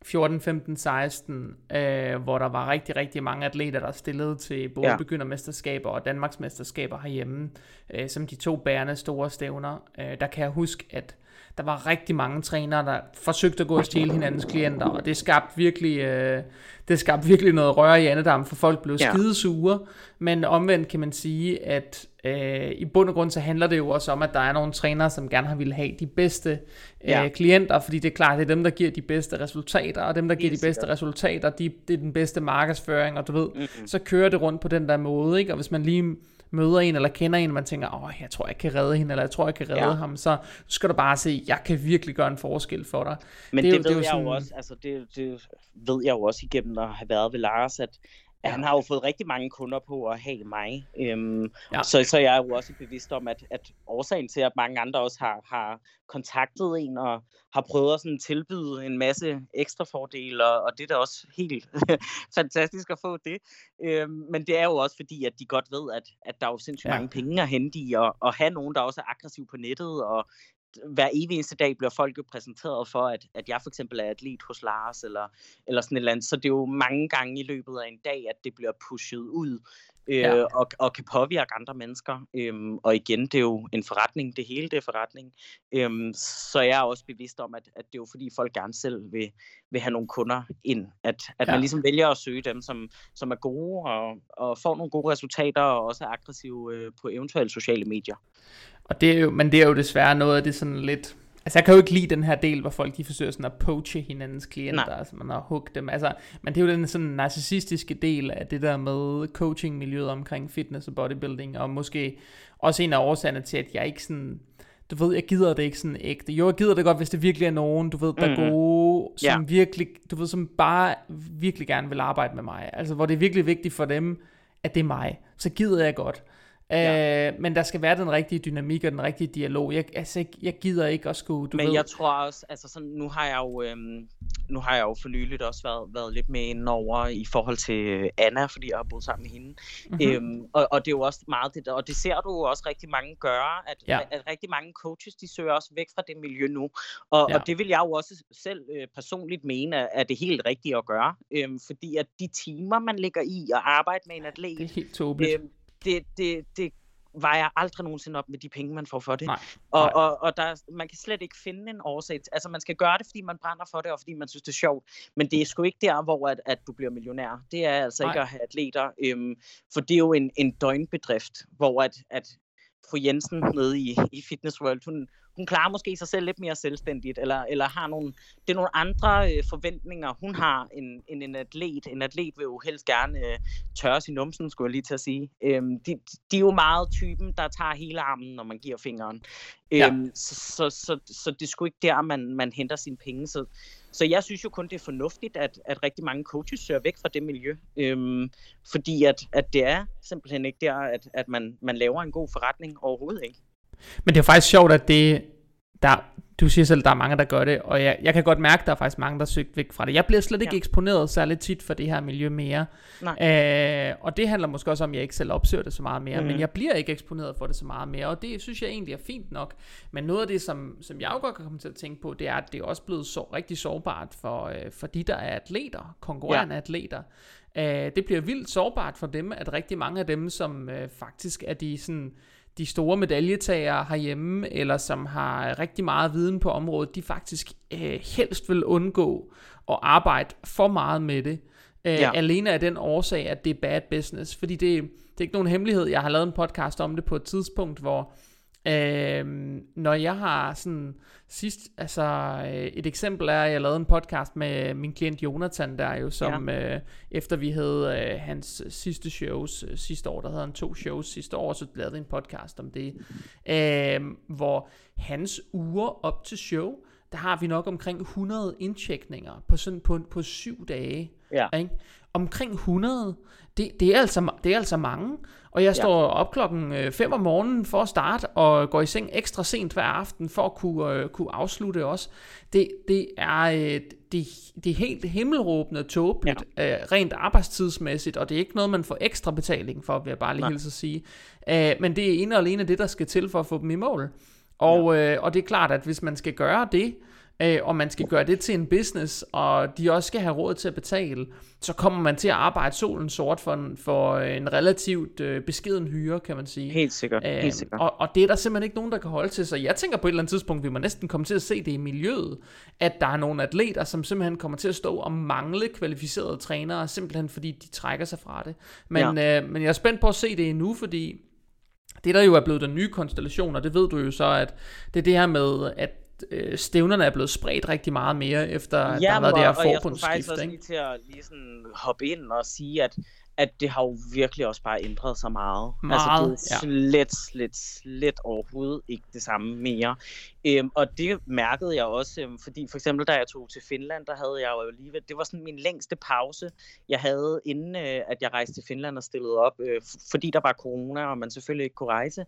14, 15, 16, øh, hvor der var rigtig, rigtig mange atleter, der stillede til både ja. begyndermesterskaber og Danmarksmesterskaber herhjemme, øh, som de to bærende store stævner. Øh, der kan jeg huske, at der var rigtig mange trænere, der forsøgte at gå og stjæle hinandens klienter, og det skabte virkelig, øh, det skabte virkelig noget røre i andedam, for folk blev ja. skidesure. Men omvendt kan man sige, at øh, i bund og grund så handler det jo også om, at der er nogle trænere, som gerne har ville have de bedste øh, ja. klienter, fordi det er klart, det er dem, der giver de bedste resultater, og dem, der giver de bedste resultater, de, det er den bedste markedsføring, og du ved, mm-hmm. så kører det rundt på den der måde, ikke? og hvis man lige møder en eller kender en, og man tænker, åh, jeg tror, jeg kan redde hende, eller jeg tror, jeg kan redde ja. ham, så skal du bare se, jeg kan virkelig gøre en forskel for dig. Men det, det, jo, det ved det jeg sådan... jo også, altså det, det ved jeg jo også igennem at have været ved Lars, at Ja. Han har jo fået rigtig mange kunder på at have mig. Øhm, ja. så, så jeg er jo også bevidst om, at, at årsagen til, at mange andre også har, har kontaktet en og har prøvet at sådan tilbyde en masse ekstra fordele, og, og det er da også helt fantastisk at få det. Øhm, men det er jo også fordi, at de godt ved, at, at der er jo sindssygt ja. mange penge at hente i, og, og have nogen, der også er aggressiv på nettet, og hver evig eneste dag bliver folk jo præsenteret for, at, at jeg for eksempel er atlet hos Lars, eller, eller sådan et eller andet. Så det er jo mange gange i løbet af en dag, at det bliver pushet ud, øh, ja. og, og kan påvirke andre mennesker. Øhm, og igen, det er jo en forretning, det hele det er forretning. Øhm, så jeg er også bevidst om, at, at det er jo fordi folk gerne selv vil, vil have nogle kunder ind. At, at ja. man ligesom vælger at søge dem, som, som er gode, og, og får nogle gode resultater, og også er aggressive øh, på eventuelle sociale medier. Og det er jo, men det er jo desværre noget af det sådan lidt... Altså jeg kan jo ikke lide den her del, hvor folk de forsøger sådan at poache hinandens klienter, Nej. altså man har hugget dem. Altså, men det er jo den sådan narcissistiske del af det der med coaching-miljøet omkring fitness og bodybuilding, og måske også en af årsagerne til, at jeg ikke sådan du ved, jeg gider det ikke sådan ægte. Jo, jeg gider det godt, hvis det virkelig er nogen, du ved, der er mm. gode, som yeah. virkelig, du ved, som bare virkelig gerne vil arbejde med mig. Altså, hvor det er virkelig vigtigt for dem, at det er mig. Så gider jeg godt. Ja. Øh, men der skal være den rigtige dynamik og den rigtige dialog. Jeg, altså, jeg, jeg gider ikke at skulle, du Men ved... jeg tror også, altså sådan, nu har jeg jo, øhm, nu har jeg jo for nyligt også været, været lidt med ind over i forhold til Anna, fordi jeg har boet sammen med hende. Mm-hmm. Øhm, og, og det er jo også meget det der, og det ser du jo også rigtig mange gøre, at, ja. at, at rigtig mange coaches, de søger også væk fra det miljø nu. Og, ja. og det vil jeg jo også selv øh, personligt mene, er det helt rigtige at gøre. Øhm, fordi at de timer, man ligger i at arbejde med en atlet... Det er helt tåbeligt. Øhm, det, det, det vejer aldrig nogensinde op med de penge, man får for det. Nej, og, nej. og, og der, man kan slet ikke finde en årsag. Altså man skal gøre det, fordi man brænder for det, og fordi man synes, det er sjovt. Men det er sgu ikke der, hvor at, at du bliver millionær. Det er altså nej. ikke at have atleter. Øhm, for det er jo en, en døgnbedrift, hvor at, at fru Jensen nede i, i Fitness World, hun, hun klarer måske sig selv lidt mere selvstændigt, eller, eller har nogle, det er nogle andre øh, forventninger, hun har end, end en atlet. En atlet vil jo helst gerne øh, tørre sin numsen, skulle jeg lige til at sige. Øhm, de, de er jo meget typen, der tager hele armen, når man giver fingeren. Ja. Øhm, så, så, så, så det er sgu ikke der, man, man henter sine penge. Så, så jeg synes jo kun, det er fornuftigt, at, at rigtig mange coaches søger væk fra det miljø. Øhm, fordi at, at det er simpelthen ikke der, at, at man, man laver en god forretning overhovedet ikke. Men det er faktisk sjovt, at det, der, du siger selv, at der er mange, der gør det, og jeg, jeg kan godt mærke, at der er faktisk mange, der er søgt væk fra det. Jeg bliver slet ikke ja. eksponeret særligt tit for det her miljø mere. Nej. Øh, og det handler måske også om, at jeg ikke selv opsøger det så meget mere, mm. men jeg bliver ikke eksponeret for det så meget mere, og det synes jeg egentlig er fint nok. Men noget af det, som, som jeg jo godt kan komme til at tænke på, det er, at det er også blevet så rigtig sårbart for, øh, for de, der er atleter, konkurrerende ja. atleter. Øh, det bliver vildt sårbart for dem, at rigtig mange af dem, som øh, faktisk er de sådan de store medaljetagere herhjemme, eller som har rigtig meget viden på området, de faktisk øh, helst vil undgå at arbejde for meget med det. Øh, ja. Alene af den årsag, at det er bad business. Fordi det, det er ikke nogen hemmelighed. Jeg har lavet en podcast om det på et tidspunkt, hvor Øh, når jeg har sådan sidst, altså øh, et eksempel er, at jeg lavede en podcast med min klient Jonathan der jo, som ja. øh, efter vi havde øh, hans sidste shows øh, sidste år, der havde han to shows sidste år, så lavede en podcast om det, øh, hvor hans uger op til show, der har vi nok omkring 100 indtjekninger på sådan på, på syv dage. Ja. Ikke? Omkring 100, det, det, er altså, det er altså mange. Og jeg står ja. op klokken 5 øh, om morgenen for at starte, og går i seng ekstra sent hver aften, for at kunne, uh, kunne afslutte også. Det, det, er, uh, det, det er helt himmelråbende tåbeligt, ja. uh, rent arbejdstidsmæssigt, og det er ikke noget, man får ekstra betaling for, vil jeg bare lige hilse at sige. Uh, men det er ene og alene det, der skal til for at få dem i mål. Og, ja. øh, og det er klart, at hvis man skal gøre det, øh, og man skal gøre det til en business, og de også skal have råd til at betale, så kommer man til at arbejde solen sort for en, for en relativt øh, beskeden hyre, kan man sige. Helt sikkert. Æh, helt sikkert. Og, og det er der simpelthen ikke nogen, der kan holde til. Så jeg tænker på et eller andet tidspunkt, vi må næsten komme til at se det i miljøet, at der er nogle atleter, som simpelthen kommer til at stå og mangle kvalificerede trænere, simpelthen fordi de trækker sig fra det. Men, ja. øh, men jeg er spændt på at se det endnu, fordi det der jo er blevet den nye konstellation, og det ved du jo så, at det er det her med, at øh, stævnerne er blevet spredt rigtig meget mere, efter ja, der har været det her forbundsskift. og jeg skulle faktisk også lige til at lige sådan hoppe ind og sige, at at det har jo virkelig også bare ændret sig meget. meget altså, det er slet, ja. slet, slet overhovedet ikke det samme mere. Øhm, og det mærkede jeg også, øhm, fordi for eksempel da jeg tog til Finland, der havde jeg jo alligevel, det var sådan min længste pause, jeg havde inden øh, at jeg rejste til Finland og stillede op, øh, fordi der var corona, og man selvfølgelig ikke kunne rejse.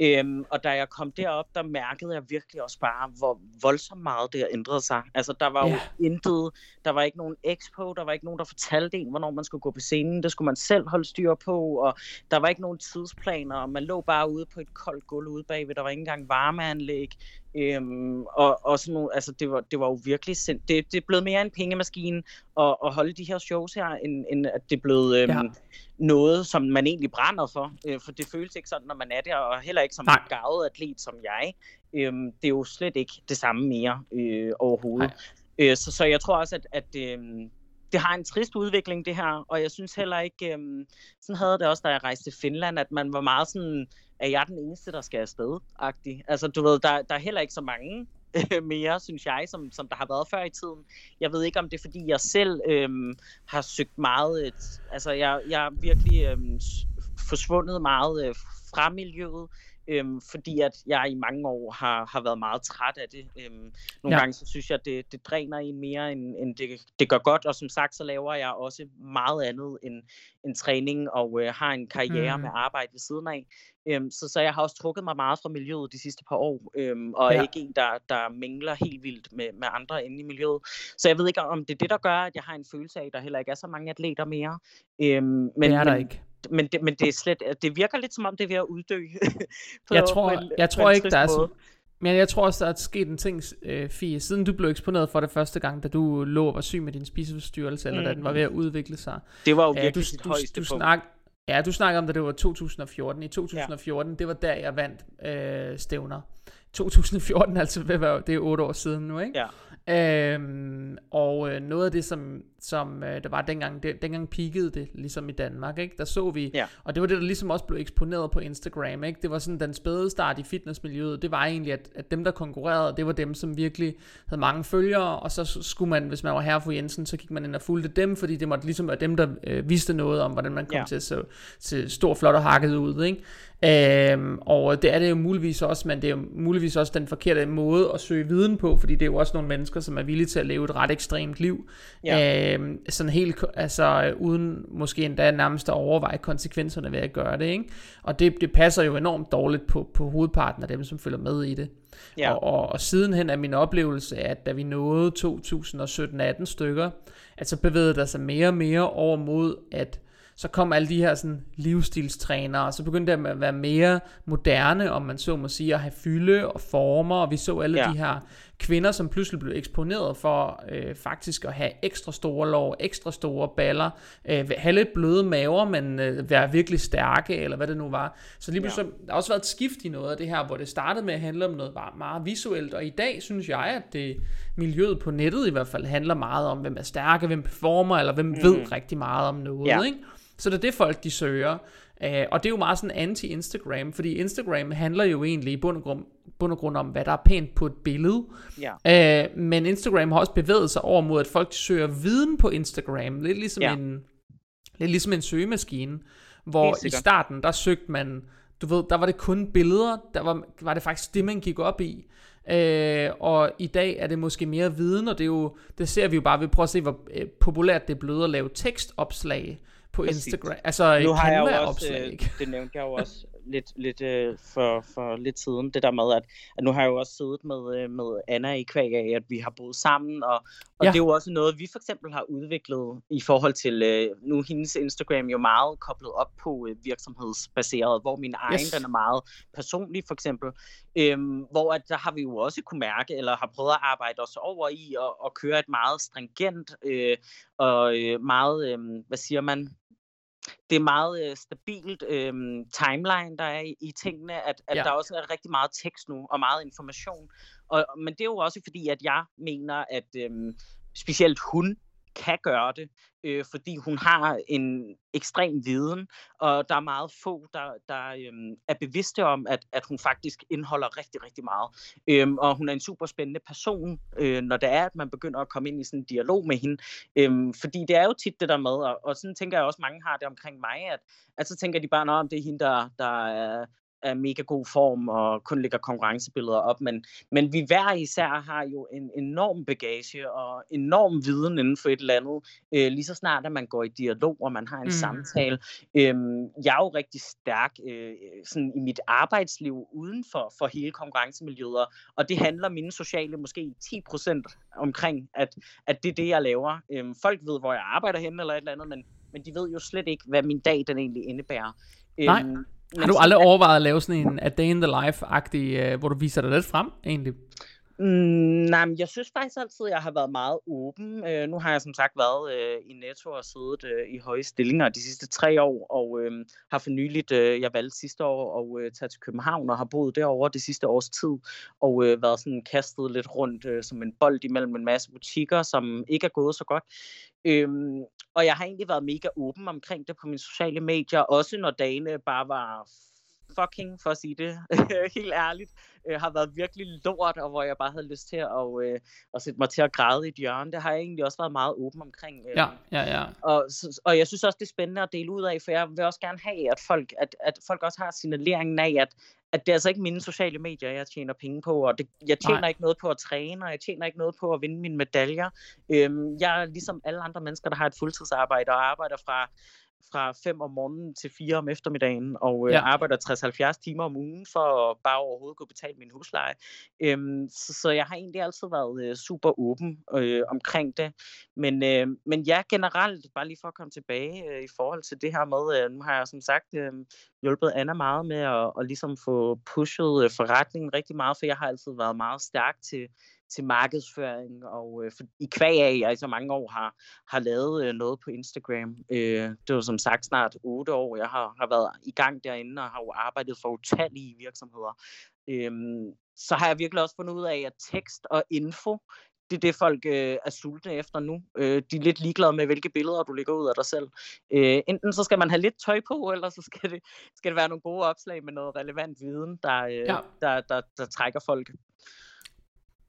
Øhm, og da jeg kom derop, der mærkede jeg virkelig også bare, hvor voldsomt meget det har ændret sig. Altså, der var yeah. jo intet, der var ikke nogen expo, der var ikke nogen, der fortalte en, hvornår man skulle gå på scenen. Det skulle man selv holde styr på, og der var ikke nogen tidsplaner, og man lå bare ude på et koldt gulv ude bagved. Der var ikke engang varmeanlæg. Øhm, og, og sådan nogle, altså det var, det var jo virkelig sind. Det, det er blevet mere en pengemaskine at, at holde de her shows her, end, end at det er blevet øhm, ja. noget, som man egentlig brænder for. Øh, for det føles ikke sådan, når man er der, og heller ikke som Nej. en gavet atlet som jeg. Øhm, det er jo slet ikke det samme mere øh, overhovedet. Øh, så, så jeg tror også, at, at øh, det har en trist udvikling, det her. Og jeg synes heller ikke, øh, sådan havde det også, da jeg rejste til Finland, at man var meget sådan er jeg den eneste, der skal afsted? -agtig. Altså, du ved, der, der er heller ikke så mange øh, mere, synes jeg, som, som der har været før i tiden. Jeg ved ikke, om det er, fordi jeg selv øhm, har søgt meget... Et, altså, jeg, jeg er virkelig øhm, forsvundet meget øh, fra miljøet. Øhm, fordi at jeg i mange år har, har været meget træt af det. Øhm, nogle ja. gange så synes jeg, at det, det dræner en mere, end, end det, det gør godt. Og som sagt, så laver jeg også meget andet end, end træning, og øh, har en karriere mm. med arbejde ved siden af. Øhm, så, så jeg har også trukket mig meget fra miljøet de sidste par år, øhm, og ja. er ikke en, der, der mingler helt vildt med, med andre inde i miljøet. Så jeg ved ikke, om det er det, der gør, at jeg har en følelse af, at der heller ikke er så mange atleter mere. Øhm, men, det er der men, ikke men det, men det er slet, det virker lidt som om det er ved at uddø. på, jeg tror, en, jeg tror ikke, der er så, men jeg tror også, der er sket en ting, øh, Fie, siden du blev eksponeret for det første gang, da du lå og var syg med din spiseforstyrrelse, mm. eller da den var ved at udvikle sig. Det var jo virkelig ja, du, du, højeste du, snak, Ja, du snakker om, at det var 2014. I 2014, ja. det var der, jeg vandt øh, stævner. 2014, altså det er otte år siden nu, ikke? Ja. Øhm, og øh, noget af det, som, som øh, der var dengang, det, dengang peakede det, ligesom i Danmark, ikke? Der så vi, ja. og det var det, der ligesom også blev eksponeret på Instagram, ikke? Det var sådan den spæde start i fitnessmiljøet, det var egentlig, at, at dem, der konkurrerede, det var dem, som virkelig havde mange følgere, og så skulle man, hvis man var herre for Jensen, så gik man ind og fulgte dem, fordi det måtte ligesom være dem, der øh, vidste noget om, hvordan man kom ja. til at se, se stor, flot og hakket ud, ikke? Øhm, og det er det jo muligvis også, men det er jo muligvis også den forkerte måde at søge viden på, fordi det er jo også nogle mennesker, som er villige til at leve et ret ekstremt liv. Ja. Øhm, sådan helt, altså uden måske endda nærmest at overveje konsekvenserne ved at gøre det, ikke? Og det, det passer jo enormt dårligt på, på hovedparten af dem, som følger med i det. Ja. Og, og, og sidenhen er min oplevelse, at da vi nåede 2017-18 stykker, at så bevægede der sig mere og mere over mod, at så kom alle de her sådan, livsstilstrænere, og så begyndte det at være mere moderne, om man så må sige, at have fylde og former, og vi så alle ja. de her kvinder, som pludselig blev eksponeret for øh, faktisk at have ekstra store lår, ekstra store baller, øh, have lidt bløde maver, men øh, være virkelig stærke, eller hvad det nu var. Så lige pludselig, ja. der har også været et skift i noget af det her, hvor det startede med at handle om noget meget visuelt, og i dag synes jeg, at det miljøet på nettet i hvert fald handler meget om, hvem er stærke, hvem performer, eller hvem mm. ved rigtig meget om noget, ja. ikke? Så det er det folk, de søger. Uh, og det er jo meget sådan anti-Instagram, fordi Instagram handler jo egentlig i bund og, grund, bund og grund om, hvad der er pænt på et billede. Ja. Uh, men Instagram har også bevæget sig over mod, at folk søger viden på Instagram. Lidt ligesom, ja. en, lidt ligesom en søgemaskine, hvor i starten, der søgte man, du ved, der var det kun billeder, der var, var det faktisk det, man gik op i. Øh, og i dag er det måske mere viden, og det, er jo, det ser vi jo bare, vi prøver at se, hvor øh, populært det er blevet at lave tekstopslag på Præcis. Instagram. Altså nu har jeg jo også, opslag, øh, det nævnte jeg jo også lidt, lidt øh, for, for lidt siden, det der med, at, at nu har jeg jo også siddet med, øh, med Anna i kvæg af, at vi har boet sammen, og, og ja. det er jo også noget, vi for eksempel har udviklet i forhold til, øh, nu hendes Instagram jo meget koblet op på øh, virksomhedsbaseret, hvor min egen, yes. den er meget personlig for eksempel, øhm, hvor at der har vi jo også kunne mærke, eller har prøvet at arbejde os over i, og, og køre et meget stringent, øh, og øh, meget, øh, hvad siger man, det er meget øh, stabilt øh, timeline, der er i, i tingene, at, at ja. der også er rigtig meget tekst nu, og meget information. Og, men det er jo også fordi, at jeg mener, at øh, specielt hun kan gøre det, øh, fordi hun har en ekstrem viden, og der er meget få, der, der øh, er bevidste om, at, at hun faktisk indeholder rigtig, rigtig meget. Øh, og hun er en super spændende person, øh, når det er, at man begynder at komme ind i sådan en dialog med hende. Øh, fordi det er jo tit det der med, og, og sådan tænker jeg også, mange har det omkring mig, at, at så tænker de bare, om det er hende, der, der er er mega god form og kun lægger konkurrencebilleder op, men, men vi hver især har jo en enorm bagage og enorm viden inden for et eller andet, øh, lige så snart at man går i dialog, og man har en mm. samtale. Øhm, jeg er jo rigtig stærk øh, sådan i mit arbejdsliv uden for, for hele konkurrencemiljøet, og det handler mine sociale måske 10% omkring, at, at det er det, jeg laver. Øhm, folk ved, hvor jeg arbejder henne eller et eller andet, men, men de ved jo slet ikke, hvad min dag den egentlig indebærer. Nej. Øhm, har du aldrig overvejet at lave sådan en A Day in the Life-agtig, uh, hvor du viser dig lidt frem, egentlig? Mm, nej, men jeg synes faktisk altid, at jeg har været meget åben. Øh, nu har jeg som sagt været øh, i Netto og siddet øh, i høje stillinger de sidste tre år, og øh, har for nyligt, øh, jeg valgte sidste år at øh, tage til København og har boet derovre det sidste års tid, og øh, været sådan kastet lidt rundt øh, som en bold imellem en masse butikker, som ikke er gået så godt. Øhm, og jeg har egentlig været mega åben omkring det på mine sociale medier, også når dagene bare var fucking, for at sige det helt ærligt, øh, har været virkelig lort, og hvor jeg bare havde lyst til at, øh, at sætte mig til at græde i et hjørne. Det har jeg egentlig også været meget åben omkring. Øh. Ja, ja, ja. Og, og jeg synes også, det er spændende at dele ud af, for jeg vil også gerne have, at folk, at, at folk også har signaleringen af, at, at det er altså ikke mine sociale medier, jeg tjener penge på, og det, jeg tjener Nej. ikke noget på at træne, og jeg tjener ikke noget på at vinde mine medaljer. Øhm, jeg er ligesom alle andre mennesker, der har et fuldtidsarbejde og arbejder fra fra 5 om morgenen til 4 om eftermiddagen, og øh, ja. arbejder 60-70 timer om ugen for at bare overhovedet kunne betale min husleje. Øhm, så, så jeg har egentlig altid været øh, super åben øh, omkring det. Men, øh, men ja, generelt, bare lige for at komme tilbage øh, i forhold til det her med, øh, nu har jeg som sagt øh, hjulpet Anna meget med at, at ligesom få pushet øh, forretningen rigtig meget, for jeg har altid været meget stærk til til markedsføring, og øh, for, i kvæg af, jeg i så mange år har, har lavet øh, noget på Instagram. Øh, det var som sagt snart otte år, jeg har, har været i gang derinde, og har jo arbejdet for utallige virksomheder. Øh, så har jeg virkelig også fundet ud af, at tekst og info, det er det, folk øh, er sultne efter nu. Øh, de er lidt ligeglade med, hvilke billeder du lægger ud af dig selv. Øh, enten så skal man have lidt tøj på, eller så skal det, skal det være nogle gode opslag med noget relevant viden, der, øh, ja. der, der, der trækker folk.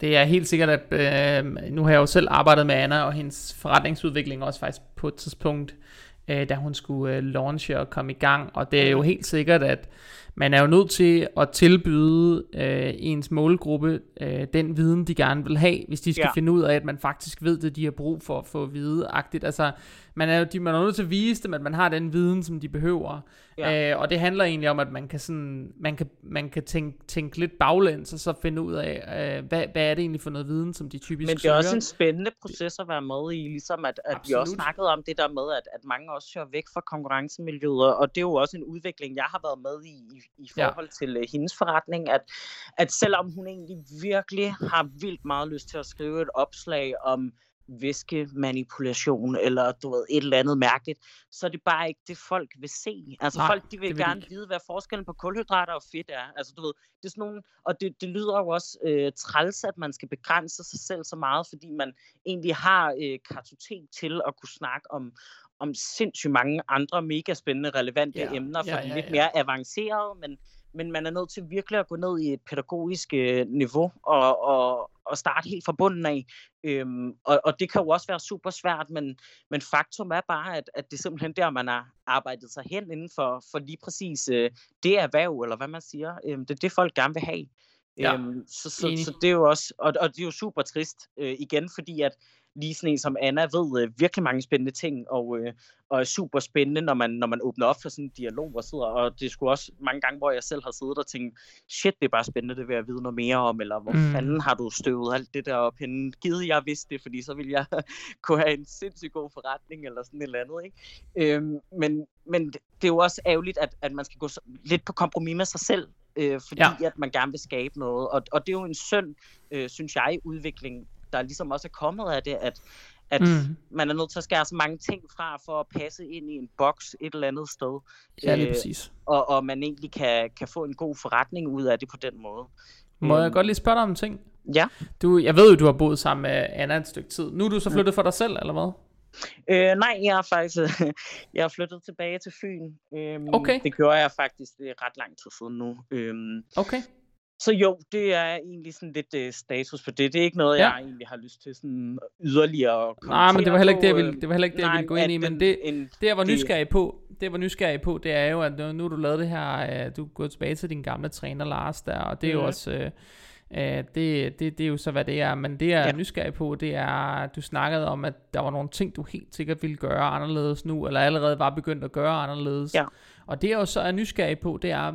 Det er helt sikkert, at øh, nu har jeg jo selv arbejdet med Anna og hendes forretningsudvikling også faktisk på et tidspunkt, øh, da hun skulle øh, launche og komme i gang. Og det er jo helt sikkert, at man er jo nødt til at tilbyde øh, ens målgruppe øh, den viden, de gerne vil have, hvis de skal ja. finde ud af, at man faktisk ved det, de har brug for at få vide-agtigt. Altså, man er jo de, man er nødt til at vise dem, at man har den viden, som de behøver. Ja. Øh, og det handler egentlig om, at man kan, sådan, man kan, man kan tænke, tænke lidt baglæns, og så finde ud af, øh, hvad, hvad er det egentlig for noget viden, som de typisk Men det er søger. også en spændende proces at være med i, ligesom at, at vi også snakkede om det der med, at, at mange også søger væk fra konkurrencemiljøet, og det er jo også en udvikling, jeg har været med i, i, i forhold ja. til uh, hendes forretning, at, at selvom hun egentlig virkelig har vildt meget lyst til at skrive et opslag om væskemanipulation, eller du ved, et eller andet mærkeligt, så er det bare ikke det, folk vil se. Altså Nej, folk, de vil, vil gerne de vide, hvad forskellen på kulhydrater og fedt er. Altså du ved, det er sådan nogle, og det, det lyder jo også øh, træls, at man skal begrænse sig selv så meget, fordi man egentlig har øh, kartotek til at kunne snakke om, om sindssygt mange andre mega spændende, relevante ja, emner for ja, ja, ja. lidt mere avanceret, men, men man er nødt til virkelig at gå ned i et pædagogisk øh, niveau og, og, og starte helt fra bunden af. Øhm, og, og det kan jo også være super svært, men, men faktum er bare, at, at det er simpelthen der, man har arbejdet sig hen inden for, for lige præcis øh, det erhverv, eller hvad man siger. Øhm, det er det, folk gerne vil have. Ja, øhm, så, så, så det er jo også, og, og det er jo super trist øh, igen, fordi at lige sådan en som Anna ved øh, virkelig mange spændende ting, og, øh, og er super spændende, når man, når man åbner op for sådan en dialog og sidder, og det skulle også mange gange, hvor jeg selv har siddet og tænkt, shit, det er bare spændende, det vil jeg vide noget mere om, eller hvor mm. fanden har du støvet alt det der op henne? Givet jeg vidste det, fordi så ville jeg kunne have en sindssygt god forretning, eller sådan et eller andet, ikke? Øhm, men, men det er jo også ærgerligt, at, at man skal gå lidt på kompromis med sig selv, øh, fordi ja. at man gerne vil skabe noget. Og, og det er jo en synd, øh, synes jeg, udvikling, der ligesom også er kommet af det, at, at mm. man er nødt til at skære så mange ting fra for at passe ind i en boks et eller andet sted. Ja, lige øh, præcis. Og, og man egentlig kan, kan få en god forretning ud af det på den måde. Må jeg øhm. godt lige spørge dig om en ting? Ja. Du, jeg ved jo, du har boet sammen med Anna et stykke tid. Nu er du så flyttet for dig selv, eller hvad? Øh, nej, jeg er faktisk jeg er flyttet tilbage til Fyn. Øhm, okay. Det gjorde jeg faktisk ret lang tid siden nu. Øhm, okay. Så jo, det er egentlig sådan lidt uh, status på det. Det er ikke noget, ja. jeg egentlig har lyst til sådan yderligere at Nej, men det var heller ikke det, jeg ville, øhm, det, var heller ikke det, jeg ville gå ind i. Men det, en, det, jeg var nysgerrig på, det jeg var nysgerrig på, det er jo, at nu, nu du lavet det her, uh, du er gået tilbage til din gamle træner, Lars, der, og det er mm. jo også... Uh, Uh, det, det, det er jo så, hvad det er. Men det, jeg er ja. nysgerrig på, det er, at du snakkede om, at der var nogle ting, du helt sikkert ville gøre anderledes nu, eller allerede var begyndt at gøre anderledes. Ja. Og det, jeg jo så er nysgerrig på, det er,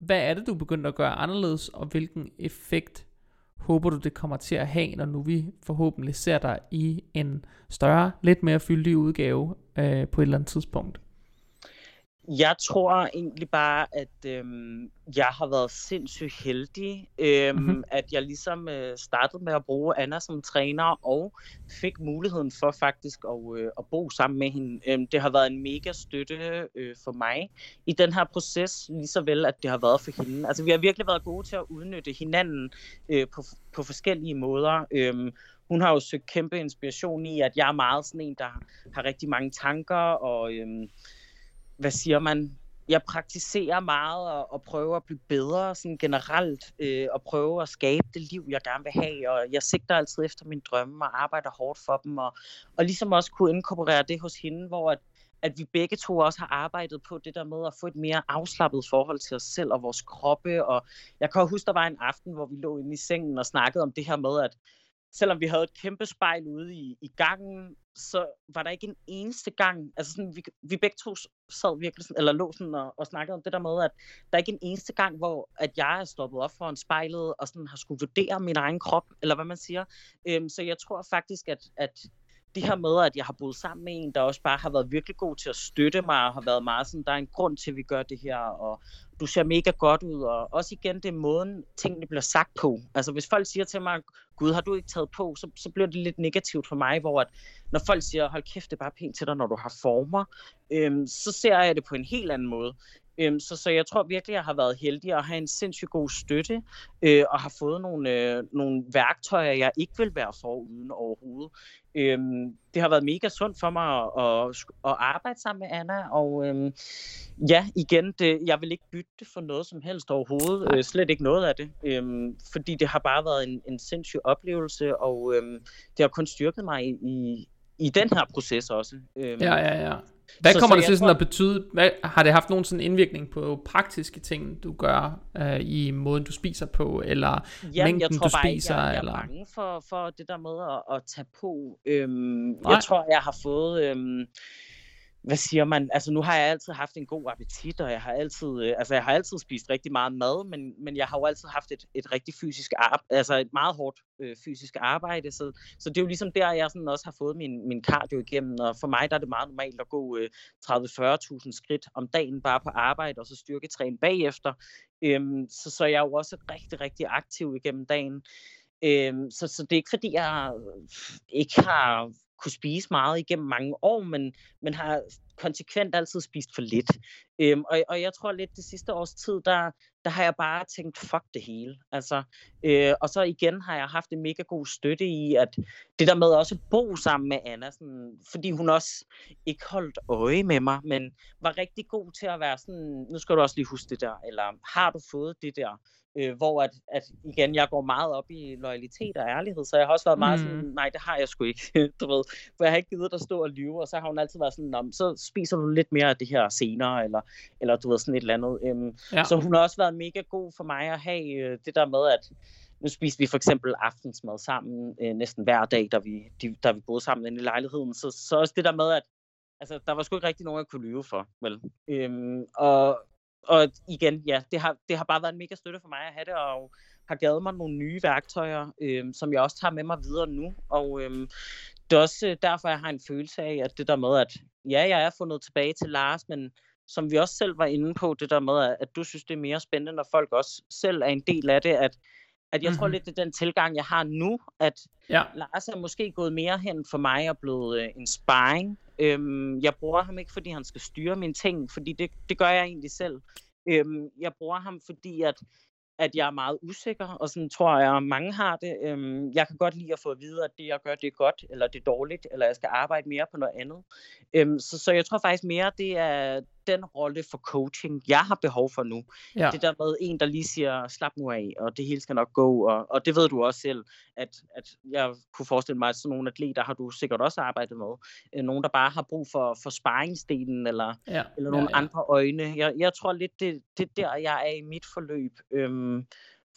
hvad er det, du begyndt at gøre anderledes, og hvilken effekt håber du, det kommer til at have, når nu vi forhåbentlig ser dig i en større, lidt mere fyldig udgave øh, på et eller andet tidspunkt? Jeg tror egentlig bare, at øhm, jeg har været sindssygt heldig, øhm, mm-hmm. at jeg ligesom øh, startede med at bruge Anna som træner, og fik muligheden for faktisk at, øh, at bo sammen med hende. Øhm, det har været en mega støtte øh, for mig i den her proces, lige så vel at det har været for hende. Altså vi har virkelig været gode til at udnytte hinanden øh, på, på forskellige måder. Øhm, hun har jo søgt kæmpe inspiration i, at jeg er meget sådan en, der har rigtig mange tanker, og... Øhm, hvad siger man, jeg praktiserer meget og, og prøver at blive bedre sådan generelt, øh, og prøve at skabe det liv, jeg gerne vil have, og jeg sigter altid efter mine drømme og arbejder hårdt for dem, og, og ligesom også kunne inkorporere det hos hende, hvor at, at vi begge to også har arbejdet på det der med at få et mere afslappet forhold til os selv og vores kroppe, og jeg kan huske, der var en aften, hvor vi lå inde i sengen og snakkede om det her med, at selvom vi havde et kæmpe spejl ude i, i gangen, så var der ikke en eneste gang, altså sådan, vi, vi begge to sad virkelig sådan, eller lå sådan og, og snakkede om det der med, at der er ikke en eneste gang, hvor at jeg er stoppet op foran spejlet og sådan har skulle vurdere min egen krop, eller hvad man siger. Øhm, så jeg tror faktisk, at, at det her med, at jeg har boet sammen med en, der også bare har været virkelig god til at støtte mig, og har været meget sådan, der er en grund til, at vi gør det her, og du ser mega godt ud, og også igen, det er måden, tingene bliver sagt på. Altså hvis folk siger til mig, gud, har du ikke taget på, så, så bliver det lidt negativt for mig, hvor at, når folk siger, hold kæft, det er bare pænt til dig, når du har former, øhm, så ser jeg det på en helt anden måde. Øhm, så, så jeg tror virkelig, jeg har været heldig at have en sindssygt god støtte, øh, og har fået nogle, øh, nogle værktøjer, jeg ikke vil være for uden overhovedet. Øhm, det har været mega sundt for mig at, at, at arbejde sammen med Anna, og øhm, ja, igen, det, jeg vil ikke bytte for noget som helst overhovedet, øh, slet ikke noget af det, øhm, fordi det har bare været en, en sindssyg oplevelse, og øhm, det har kun styrket mig i, i, i den her proces også. Øhm, ja, ja, ja. Hvad så, kommer så det til sådan tror... at betyde? Hvad, har det haft nogen sådan indvirkning på praktiske ting, du gør øh, i måden, du spiser på, eller Jamen, mængden, jeg tror du bare spiser? Jeg, jeg eller? er bange for, for det der med at, at tage på. Øhm, jeg tror, jeg har fået... Øhm, hvad siger man? Altså nu har jeg altid haft en god appetit, og jeg har altid, øh, altså jeg har altid spist rigtig meget mad, men, men jeg har jo altid haft et, et rigtig fysisk arbejde, altså et meget hårdt øh, fysisk arbejde, så, så det er jo ligesom der, jeg sådan også har fået min, min cardio igennem, og for mig der er det meget normalt at gå øh, 30-40.000 skridt om dagen bare på arbejde, og så styrketræne bagefter, øhm, så, så jeg er jo også rigtig, rigtig aktiv igennem dagen. Øhm, så, så det er ikke fordi, jeg øh, ikke har kunne spise meget igennem mange år, men, men har konsekvent altid spist for lidt. Øhm, og, og jeg tror lidt det sidste års tid, der, der har jeg bare tænkt, fuck det hele. Altså, øh, og så igen har jeg haft en mega god støtte i, at det der med også at bo sammen med Anna, sådan, fordi hun også ikke holdt øje med mig, men var rigtig god til at være sådan, nu skal du også lige huske det der, eller har du fået det der? Øh, hvor at, at, igen, jeg går meget op i loyalitet og ærlighed, så jeg har også været meget mm. sådan, nej, det har jeg sgu ikke, du ved. For jeg har ikke givet at stå og lyve, og så har hun altid været sådan, så spiser du lidt mere af det her senere, eller, eller du ved, sådan et eller andet. Øhm, ja. Så hun har også været mega god for mig at have øh, det der med, at nu spiste vi for eksempel aftensmad sammen øh, næsten hver dag, da vi, de, da vi boede sammen inde i lejligheden. Så, så også det der med, at altså, der var sgu ikke rigtig nogen, jeg kunne lyve for. Vel? Øhm, og, og igen, ja, det har, det har bare været en mega støtte for mig at have det, og har givet mig nogle nye værktøjer, øhm, som jeg også tager med mig videre nu. Og øhm, det er også øh, derfor, jeg har en følelse af, at det der med, at ja, jeg er fundet tilbage til Lars, men som vi også selv var inde på, det der med, at du synes, det er mere spændende, når folk også selv er en del af det, at, at jeg mm-hmm. tror lidt, det er den tilgang, jeg har nu, at ja. Lars er måske gået mere hen for mig og blevet øh, en sparring. Øhm, jeg bruger ham ikke, fordi han skal styre mine ting, fordi det, det gør jeg egentlig selv. Øhm, jeg bruger ham, fordi at at jeg er meget usikker, og sådan tror jeg, mange har det. Øhm, jeg kan godt lide at få at vide, at det, jeg gør, det er godt, eller det er dårligt, eller jeg skal arbejde mere på noget andet. Øhm, så, så jeg tror faktisk mere, det er den rolle for coaching, jeg har behov for nu. Ja. Det der med en, der lige siger, slap nu af, og det hele skal nok gå, og, og det ved du også selv, at, at jeg kunne forestille mig, at sådan nogle atleter har du sikkert også arbejdet med. Øh, nogen, der bare har brug for, for sparringsdelen, eller, ja. eller nogle ja, ja. andre øjne. Jeg, jeg tror lidt, det, det er der, jeg er i mit forløb. Øhm,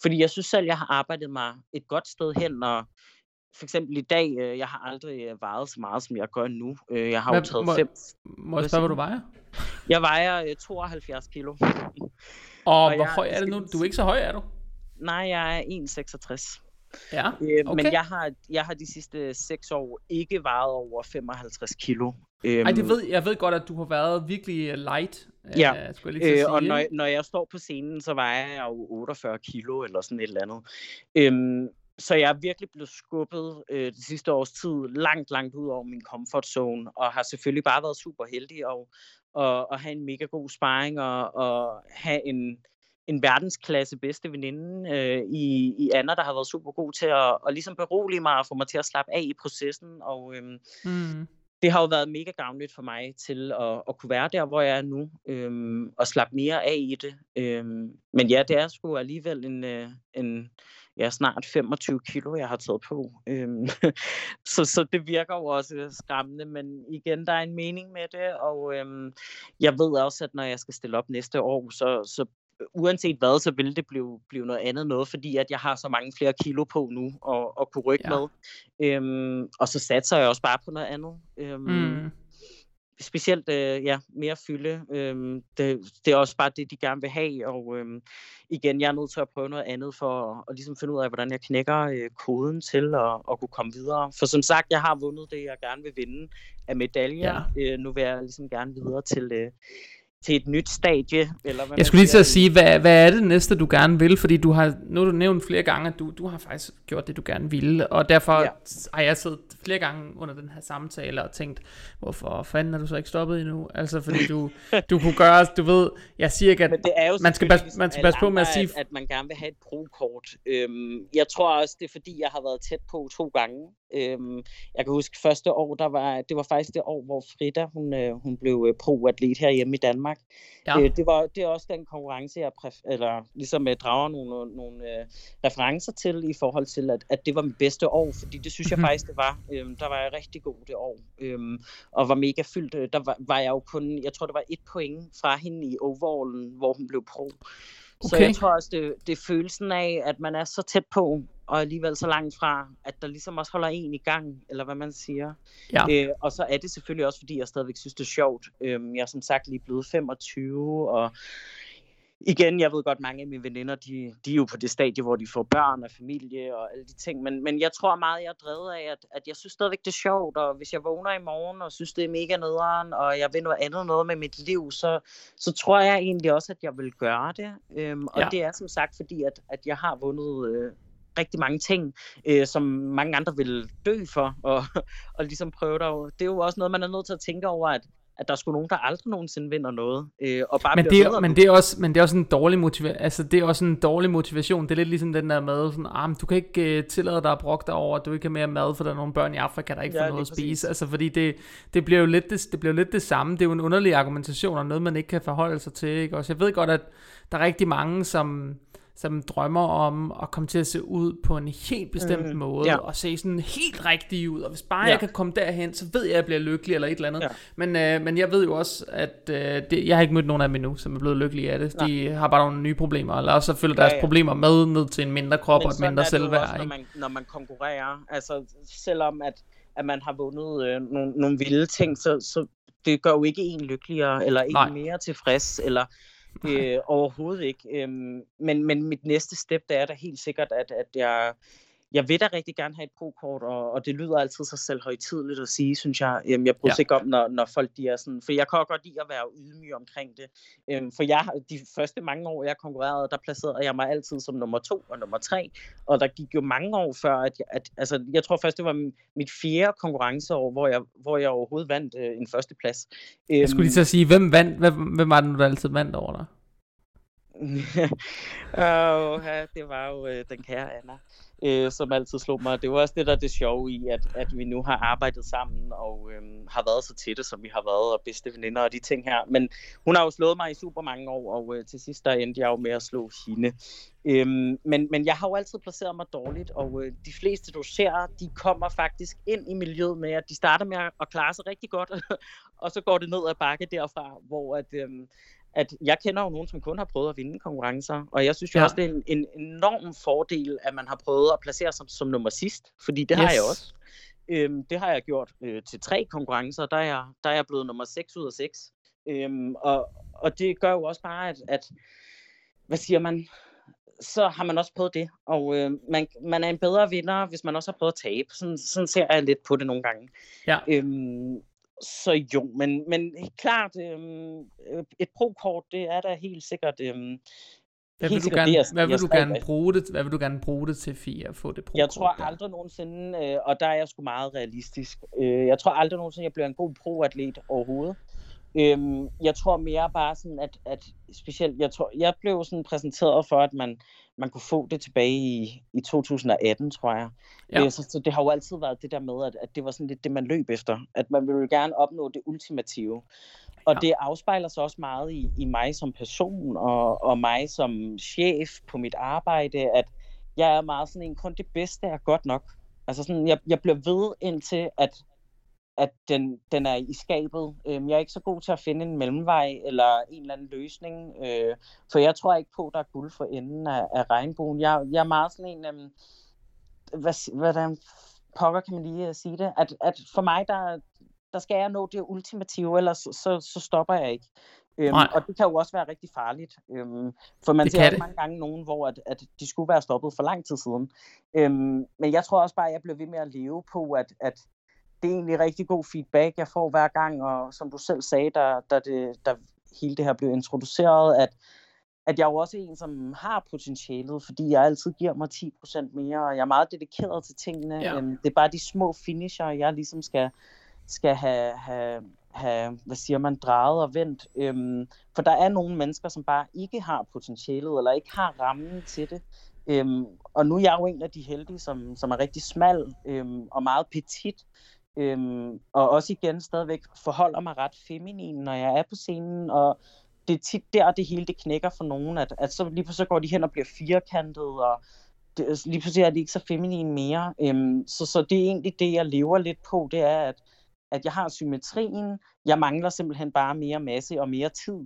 fordi jeg synes selv, jeg har arbejdet mig et godt sted hen, og for eksempel i dag, øh, jeg har aldrig øh, vejet så meget, som jeg gør nu. Øh, jeg har Hvad, jo taget må, fem... Må jeg spørge, hvad du vejer? Jeg vejer øh, 72 kilo. Og, og hvor høj er det nu? Du er ikke så høj, er du? Nej, jeg er 1,66. Ja, øh, okay. Men jeg har, jeg har de sidste 6 år ikke vejet over 55 kilo. Ej, det øhm, ved, jeg ved godt, at du har været virkelig øh, light. Ja, uh, skulle jeg lige øh, og når, når jeg står på scenen, så vejer jeg jo 48 kilo eller sådan et eller andet. Øhm, så jeg er virkelig blevet skubbet øh, de sidste års tid langt, langt ud over min comfort zone, og har selvfølgelig bare været super heldig og, og, og have en mega god sparring og, og have en, en verdensklasse bedste veninde øh, i, i Anna, der har været super god til at, at ligesom berolige mig og få mig til at slappe af i processen. Og øhm, mm. det har jo været mega gavnligt for mig til at, at kunne være der, hvor jeg er nu, øhm, og slappe mere af i det. Øhm, men ja, det er sgu alligevel en, øh, en ja, snart 25 kilo, jeg har taget på. Øhm, så, så det virker jo også skræmmende, men igen, der er en mening med det, og øhm, jeg ved også, at når jeg skal stille op næste år, så, så uanset hvad, så vil det blive, blive noget andet noget, fordi at jeg har så mange flere kilo på nu og, og kunne rykke ja. med. Øhm, og så satser jeg også bare på noget andet. Øhm, mm specielt øh, ja, mere fylde. Øhm, det, det er også bare det, de gerne vil have, og øhm, igen, jeg er nødt til at prøve noget andet for at, at ligesom finde ud af, hvordan jeg knækker øh, koden til at, at kunne komme videre. For som sagt, jeg har vundet det, jeg gerne vil vinde af medaljer. Ja. Øh, nu vil jeg ligesom gerne videre til, øh, til et nyt stadie. Eller hvad jeg skulle lige til at sige, hvad, hvad er det næste, du gerne vil? Fordi du har, nu har du nævnt flere gange, at du, du har faktisk gjort det, du gerne ville. Og derfor ja. har jeg siddet flere gange under den her samtale og tænkt, hvorfor fanden er du så ikke stoppet endnu? Altså, fordi du, du kunne gøre, du ved, jeg siger ikke, at man skal, passe, man skal passe på med at sige... At, at man gerne vil have et pro-kort. Øhm, jeg tror også, det er fordi, jeg har været tæt på to gange. Øhm, jeg kan huske første år, der var, det var faktisk det år, hvor Frida, hun, øh, hun blev øh, pro-atlet herhjemme i Danmark. Ja. Øh, det, var, det er også den konkurrence, jeg præf- eller, ligesom jeg drager nogle, nogle øh, referencer til i forhold til, at, at det var mit bedste år, fordi det synes jeg mm-hmm. faktisk, det var. Øhm, der var jeg rigtig god det år, øhm, og var mega fyldt. Der var, var jeg jo kun, jeg tror, det var et point fra hende i overallen, hvor hun blev pro. Okay. Så jeg tror også, det, det er følelsen af, at man er så tæt på, og alligevel så langt fra, at der ligesom også holder en i gang, eller hvad man siger. Ja. Øh, og så er det selvfølgelig også, fordi jeg stadigvæk synes, det er sjovt. Øh, jeg er som sagt lige blevet 25, og igen, jeg ved godt, mange af mine veninder, de, de er jo på det stadie, hvor de får børn og familie og alle de ting, men, men jeg tror meget, jeg er drevet af, at, at jeg synes stadigvæk, det er sjovt, og hvis jeg vågner i morgen og synes, det er mega nederen, og jeg vil noget andet noget med mit liv, så, så tror jeg egentlig også, at jeg vil gøre det. Øhm, og ja. det er som sagt, fordi at, at jeg har vundet øh, rigtig mange ting, øh, som mange andre vil dø for, og, og ligesom prøve der. Det er jo også noget, man er nødt til at tænke over, at at der er sgu nogen, der aldrig nogensinde vinder noget. Øh, og bare men, det er, men, det er også, men det er også en dårlig motivation. Altså, det er også en dårlig motivation. Det er lidt ligesom den der mad, sådan, ah, men du kan ikke uh, tillade dig at brokke dig over, at du ikke har mere mad, for der er nogle børn i Afrika, der ikke ja, får noget at spise. Præcis. Altså, fordi det, det, bliver jo lidt det, det bliver lidt det samme. Det er jo en underlig argumentation, og noget, man ikke kan forholde sig til. Ikke? Også, jeg ved godt, at der er rigtig mange, som som drømmer om at komme til at se ud på en helt bestemt mm, måde, ja. og se sådan helt rigtig ud, og hvis bare ja. jeg kan komme derhen, så ved jeg, at jeg bliver lykkelig, eller et eller andet. Ja. Men, øh, men jeg ved jo også, at øh, det, jeg har ikke mødt nogen af dem endnu, som er blevet lykkelige af det. De har bare nogle nye problemer, eller også følger deres ja. problemer med ned til en mindre krop men og et mindre selvværd. Også, når, man, når man konkurrerer, altså selvom at, at man har vundet øh, nogle, nogle vilde ting, så, så det gør jo ikke en lykkeligere, eller en Nej. mere tilfreds, eller øh, overhovedet ikke. Øhm, men, men mit næste step, det er da helt sikkert, at, at jeg jeg vil da rigtig gerne have et pro-kort, og, og det lyder altid sig selv højtidligt at sige, synes jeg. Jamen, jeg bryder ja. ikke om, når, når folk de er sådan, for jeg kan godt lide at være ydmyg omkring det. Øhm, for jeg, de første mange år, jeg konkurrerede, der placerede jeg mig altid som nummer to og nummer tre, og der gik jo mange år før, at, jeg, at altså, jeg tror først, det var mit fjerde konkurrenceår, hvor jeg, hvor jeg overhovedet vandt øh, en første plads. Jeg skulle lige så sige, hvem, vandt, hvem, hvem var det, der altid vandt over dig? oh, ja, det var jo øh, den kære Anna øh, som altid slog mig. Det var også det, der er det sjove i, at, at vi nu har arbejdet sammen og øh, har været så tætte, som vi har været, og bedste veninder og de ting her. Men hun har jo slået mig i super mange år, og øh, til sidst der endte jeg jo med at slå hende. Øhm, men, men jeg har jo altid placeret mig dårligt, og øh, de fleste, du ser, de kommer faktisk ind i miljøet med, at de starter med at klare sig rigtig godt, og så går det ned ad bakke derfra, hvor at, øh, at jeg kender jo nogen, som kun har prøvet at vinde konkurrencer, og jeg synes jo ja. også, det er en, en enorm fordel, at man har prøvet at placere sig som, som nummer sidst, fordi det yes. har jeg også. Øhm, det har jeg gjort øh, til tre konkurrencer, der er, jeg, der er jeg blevet nummer 6 ud af 6. Øhm, og, og det gør jo også bare, at, at hvad siger man, så har man også prøvet det, og øh, man, man er en bedre vinder, hvis man også har prøvet at tabe. Sådan, sådan ser jeg lidt på det nogle gange. Ja. Øhm, så jo, men, men klart, øhm, øh, et pro-kort, det er da helt sikkert... Øhm, hvad vil, du gerne, det, jeg, hvad, vil du gerne bruge det, hvad vil du gerne bruge det til, Fia, at få det pro Jeg tror der? aldrig nogensinde, øh, og der er jeg sgu meget realistisk, øh, jeg tror aldrig nogensinde, jeg bliver en god pro-atlet overhovedet. Øhm, jeg tror mere bare sådan, at, at specielt, jeg tror, jeg blev sådan præsenteret for, at man, man kunne få det tilbage i, i 2018, tror jeg. Ja. Øh, så, så det har jo altid været det der med, at, at det var sådan lidt det, man løb efter. At man ville gerne opnå det ultimative. Og ja. det afspejler sig også meget i, i mig som person, og, og mig som chef på mit arbejde, at jeg er meget sådan en, kun det bedste er godt nok. Altså sådan, jeg, jeg bliver ved indtil, at at den, den er i skabet. Øhm, jeg er ikke så god til at finde en mellemvej eller en eller anden løsning, øh, for jeg tror ikke på, at der er guld for enden af, af regnbuen. Jeg, jeg er meget sådan en, øhm, hvad, hvordan pokker kan man lige uh, sige det, at, at for mig, der, der skal jeg nå det ultimative, ellers så, så, så stopper jeg ikke. Øhm, og det kan jo også være rigtig farligt, øhm, for man det ser også mange gange nogen, hvor at, at de skulle være stoppet for lang tid siden. Øhm, men jeg tror også bare, at jeg bliver ved med at leve på, at, at det er egentlig rigtig god feedback, jeg får hver gang, og som du selv sagde, da, da, det, da hele det her blev introduceret, at, at jeg er jo også en, som har potentialet, fordi jeg altid giver mig 10% mere, og jeg er meget dedikeret til tingene. Ja. Øhm, det er bare de små finisher, jeg ligesom skal, skal have, have, have, hvad siger man, drejet og vendt. Øhm, for der er nogle mennesker, som bare ikke har potentialet, eller ikke har rammen til det. Øhm, og nu er jeg jo en af de heldige, som, som er rigtig smal øhm, og meget petit. Øhm, og også igen stadigvæk forholder mig ret feminin, når jeg er på scenen, og det er tit der, det hele det knækker for nogen, at, at så lige pludselig går de hen og bliver firkantet, og det, altså, lige pludselig er de ikke så feminin mere. Øhm, så, så det er egentlig det, jeg lever lidt på, det er, at, at jeg har symmetrien, jeg mangler simpelthen bare mere masse og mere tid.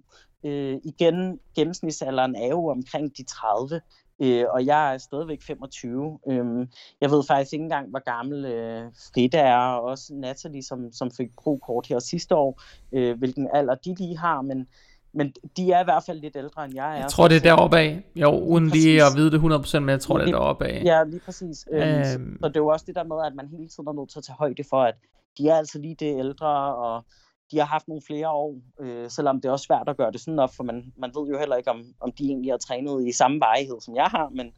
Øh, igen, gennemsnitsalderen er jo omkring de 30, Øh, og jeg er stadigvæk 25. Øhm, jeg ved faktisk ikke engang, hvor gammel øh, Frida er, og også Natalie, som, som fik pro-kort her sidste år, øh, hvilken alder de lige har, men, men de er i hvert fald lidt ældre, end jeg er. Jeg tror, det er deroppe af. Jo, uden præcis. lige at vide det 100%, men jeg tror, det er deroppe af. Ja, lige præcis. Øhm, øhm. Så, så det er jo også det der med, at man hele tiden er nødt til at tage højde for, at de er altså lige det ældre, og de har haft nogle flere år, øh, selvom det er også svært at gøre det sådan op, for man, man ved jo heller ikke, om, om de egentlig har trænet i samme varighed, som jeg har, men,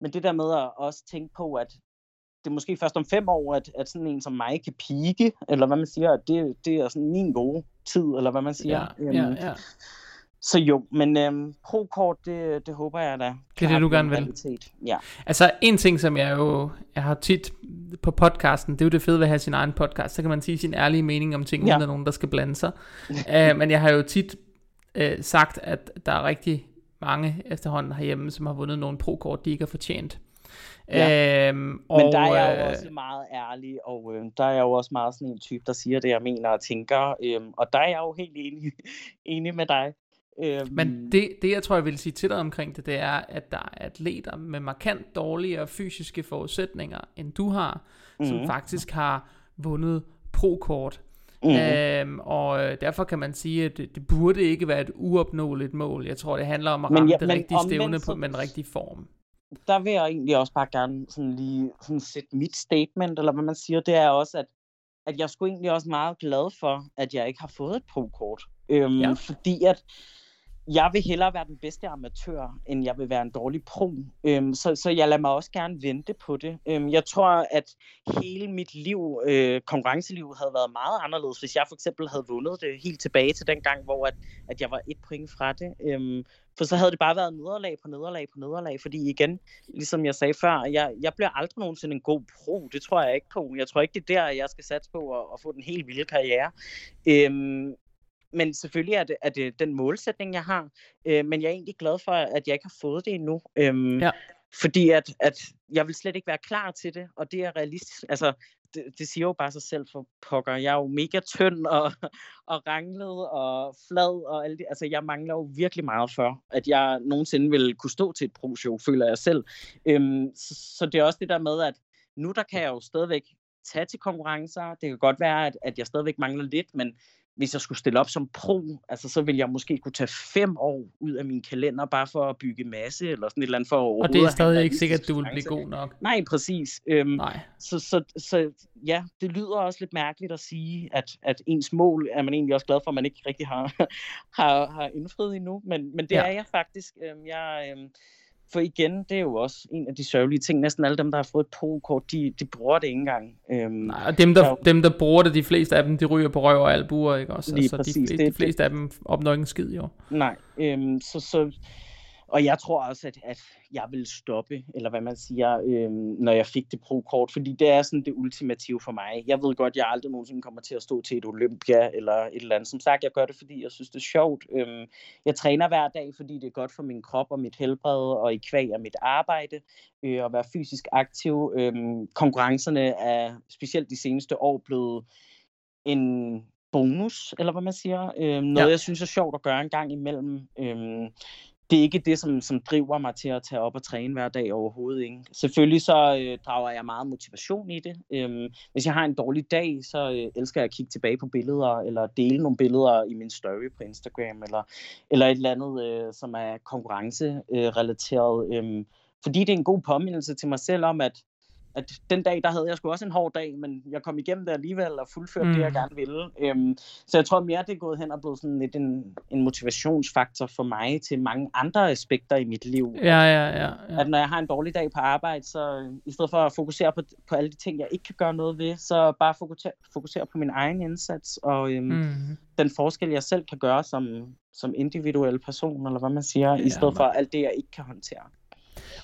men det der med at også tænke på, at det er måske først om fem år, at, at sådan en som mig kan pike, eller hvad man siger, at det, det er sådan min gode tid, eller hvad man siger. Ja, ja, øhm, ja. Så jo, men øhm, pro-kort, det, det håber jeg da. Det er det, du gerne vil. Ja. Altså, en ting, som jeg jo jeg har tit på podcasten, det er jo det fede ved at have sin egen podcast, så kan man sige sin ærlige mening om ting, ja. uden at nogen, der skal blande sig. uh, men jeg har jo tit uh, sagt, at der er rigtig mange efterhånden herhjemme, som har vundet nogle pro-kort, de ikke har fortjent. Ja. Øhm, og, Men der er jeg jo øh, også meget ærlig, og øh, der er jeg jo også meget sådan en type, der siger det, jeg mener og tænker. Øh, og der er jeg jo helt enig, enig med dig. Øhm. Men det, det, jeg tror, jeg vil sige til dig omkring det, det er, at der er atleter med markant dårligere fysiske forudsætninger, end du har, mm. som mhm. faktisk har vundet pro-kort. Mm. Øhm, og øh, derfor kan man sige, at det, det burde ikke være et uopnåeligt mål. Jeg tror, det handler om at ramme ja, det rigtige stævne på, den rigtige form. Der vil jeg egentlig også bare gerne sådan lige sådan sætte mit statement, eller hvad man siger, det er også, at, at jeg skulle egentlig også meget glad for, at jeg ikke har fået et pro-kort. Øhm, ja. Fordi at jeg vil hellere være den bedste amatør, end jeg vil være en dårlig pro. Øhm, så, så jeg lader mig også gerne vente på det. Øhm, jeg tror, at hele mit liv, øh, konkurrenceliv, havde været meget anderledes, hvis jeg for eksempel havde vundet det helt tilbage til den gang, hvor at, at jeg var et point fra det. Øhm, for så havde det bare været nederlag på nederlag på nederlag, fordi igen, ligesom jeg sagde før, jeg, jeg bliver aldrig nogensinde en god pro. Det tror jeg ikke på. Jeg tror ikke, det er der, jeg skal satse på at, at få den helt vilde karriere. Øhm, men selvfølgelig er det, er det den målsætning, jeg har. Øh, men jeg er egentlig glad for, at jeg ikke har fået det endnu. Øhm, ja. Fordi at, at jeg vil slet ikke være klar til det, og det er realistisk. Altså, det, det siger jo bare sig selv for pokker. Jeg er jo mega tynd og, og ranglet og flad og alt det. Altså, jeg mangler jo virkelig meget for, at jeg nogensinde vil kunne stå til et pro-show, føler jeg selv. Øhm, så, så det er også det der med, at nu der kan jeg jo stadigvæk tage til konkurrencer. Det kan godt være, at, at jeg stadigvæk mangler lidt, men hvis jeg skulle stille op som pro, altså så ville jeg måske kunne tage fem år ud af min kalender, bare for at bygge masse, eller sådan et eller andet for Og det er stadig ikke sikkert, at du vil blive god nok. Nej, præcis. Øhm, Nej. Så, så, så ja, det lyder også lidt mærkeligt at sige, at, at ens mål er man egentlig også glad for, at man ikke rigtig har, har, har indfriet endnu, men, men det ja. er jeg faktisk. Øhm, jeg, øhm, for igen, det er jo også en af de sørgelige ting. Næsten alle dem, der har fået et pro-kort, de, de bruger det ikke engang. Øhm, Nej, og dem der, der, dem, der bruger det, de fleste af dem, de ryger på røv og albuer, ikke også? Lige altså, præcis, de, det, de fleste det, af dem opnår ikke en skid, jo. Nej, øhm, så, så og jeg tror også, at, at jeg vil stoppe, eller hvad man siger, øh, når jeg fik det pro-kort, fordi det er sådan det ultimative for mig. Jeg ved godt, at jeg aldrig nogensinde kommer til at stå til et Olympia eller et eller andet. Som sagt, jeg gør det, fordi jeg synes, det er sjovt. Øh, jeg træner hver dag, fordi det er godt for min krop og mit helbred, og i kvæg af mit arbejde, øh, at være fysisk aktiv. Øh, konkurrencerne er specielt de seneste år blevet en bonus, eller hvad man siger. Øh, noget, ja. jeg synes er sjovt at gøre en gang imellem. Øh, det er ikke det, som, som driver mig til at tage op og træne hver dag overhovedet. Ikke? Selvfølgelig så øh, drager jeg meget motivation i det. Øhm, hvis jeg har en dårlig dag, så øh, elsker jeg at kigge tilbage på billeder, eller dele nogle billeder i min story på Instagram, eller, eller et eller andet, øh, som er konkurrencerelateret. Øh, øh, fordi det er en god påmindelse til mig selv om, at at den dag, der havde jeg sgu også en hård dag, men jeg kom igennem det alligevel og fuldførte mm. det, jeg mm. gerne ville. Øhm, så jeg tror mere, det er gået hen og blevet sådan lidt en, en motivationsfaktor for mig til mange andre aspekter i mit liv. Ja, ja, ja, ja. At når jeg har en dårlig dag på arbejde, så i stedet for at fokusere på, på alle de ting, jeg ikke kan gøre noget ved, så bare fokusere, fokusere på min egen indsats og øhm, mm. den forskel, jeg selv kan gøre som, som individuel person, eller hvad man siger, ja, i stedet for alt det, jeg ikke kan håndtere.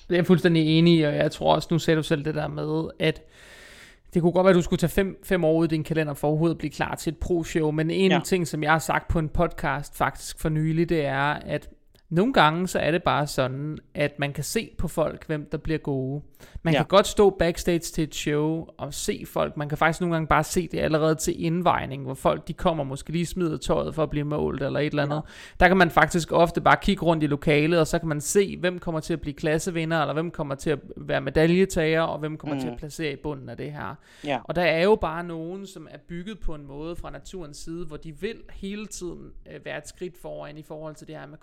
Det er jeg fuldstændig enig i, og jeg tror også, nu sagde du selv det der med, at det kunne godt være, at du skulle tage fem, fem år ud i din kalender for overhovedet at blive klar til et pro-show, men en ja. ting, som jeg har sagt på en podcast faktisk for nylig, det er, at nogle gange så er det bare sådan, at man kan se på folk, hvem der bliver gode. Man ja. kan godt stå backstage til et show og se folk. Man kan faktisk nogle gange bare se det allerede til indvejning, hvor folk de kommer måske lige smider tøjet for at blive målt eller et eller andet. Ja. Der kan man faktisk ofte bare kigge rundt i lokalet, og så kan man se, hvem kommer til at blive klassevinder, eller hvem kommer til at være medaljetager, og hvem kommer mm. til at placere i bunden af det her. Ja. Og der er jo bare nogen, som er bygget på en måde fra naturens side, hvor de vil hele tiden øh, være et skridt foran i forhold til det her med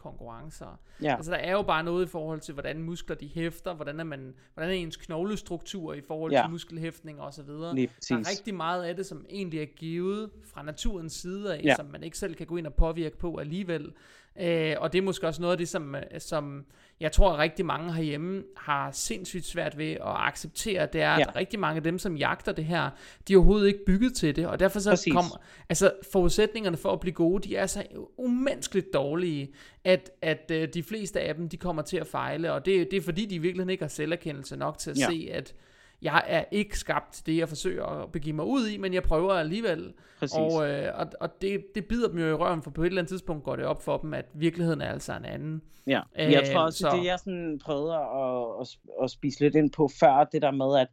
konkurrencer. Ja. Altså der er jo bare noget i forhold til, hvordan muskler de hæfter, hvordan er, man, hvordan er ens knoglestruktur i forhold ja. til muskelhæftning og så videre. Der er rigtig meget af det, som egentlig er givet fra naturens side af, ja. som man ikke selv kan gå ind og påvirke på alligevel. Øh, og det er måske også noget af det, som, som jeg tror, at rigtig mange herhjemme har sindssygt svært ved at acceptere. Det er, at ja. rigtig mange af dem, som jagter det her, de er overhovedet ikke bygget til det. Og derfor så kommer, altså forudsætningerne for at blive gode, de er så umenneskeligt dårlige, at, at uh, de fleste af dem, de kommer til at fejle. Og det, det er fordi, de virkelig ikke har selverkendelse nok til at ja. se, at jeg er ikke skabt til det, jeg forsøger at begive mig ud i, men jeg prøver alligevel. Præcis. Og, øh, og, og det, det bider dem jo i røven, for på et eller andet tidspunkt går det op for dem, at virkeligheden er altså en anden. Ja, jeg øh, tror også, så... det jeg sådan prøvede at, at, at spise lidt ind på før, det der med, at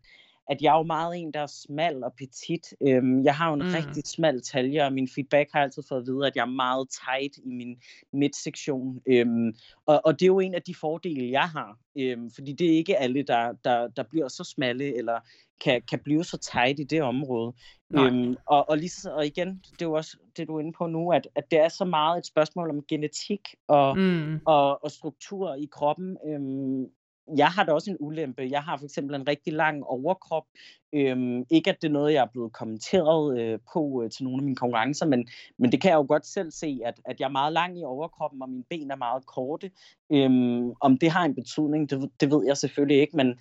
at jeg er jo meget en, der er smal og petit. Øhm, jeg har jo en mm. rigtig smal talje, og min feedback har altid fået at vide, at jeg er meget tight i min midtsektion. Øhm, og, og det er jo en af de fordele, jeg har. Øhm, fordi det er ikke alle, der, der, der bliver så smalle, eller kan, kan blive så tight i det område. Øhm, og, og, lige, og igen, det er jo også det, du er inde på nu, at, at det er så meget et spørgsmål om genetik og, mm. og, og struktur i kroppen. Øhm, jeg har da også en ulempe. Jeg har for eksempel en rigtig lang overkrop. Øhm, ikke at det er noget, jeg er blevet kommenteret øh, på øh, til nogle af mine konkurrencer, men, men det kan jeg jo godt selv se, at, at jeg er meget lang i overkroppen, og mine ben er meget korte. Øhm, om det har en betydning, det, det ved jeg selvfølgelig ikke, men,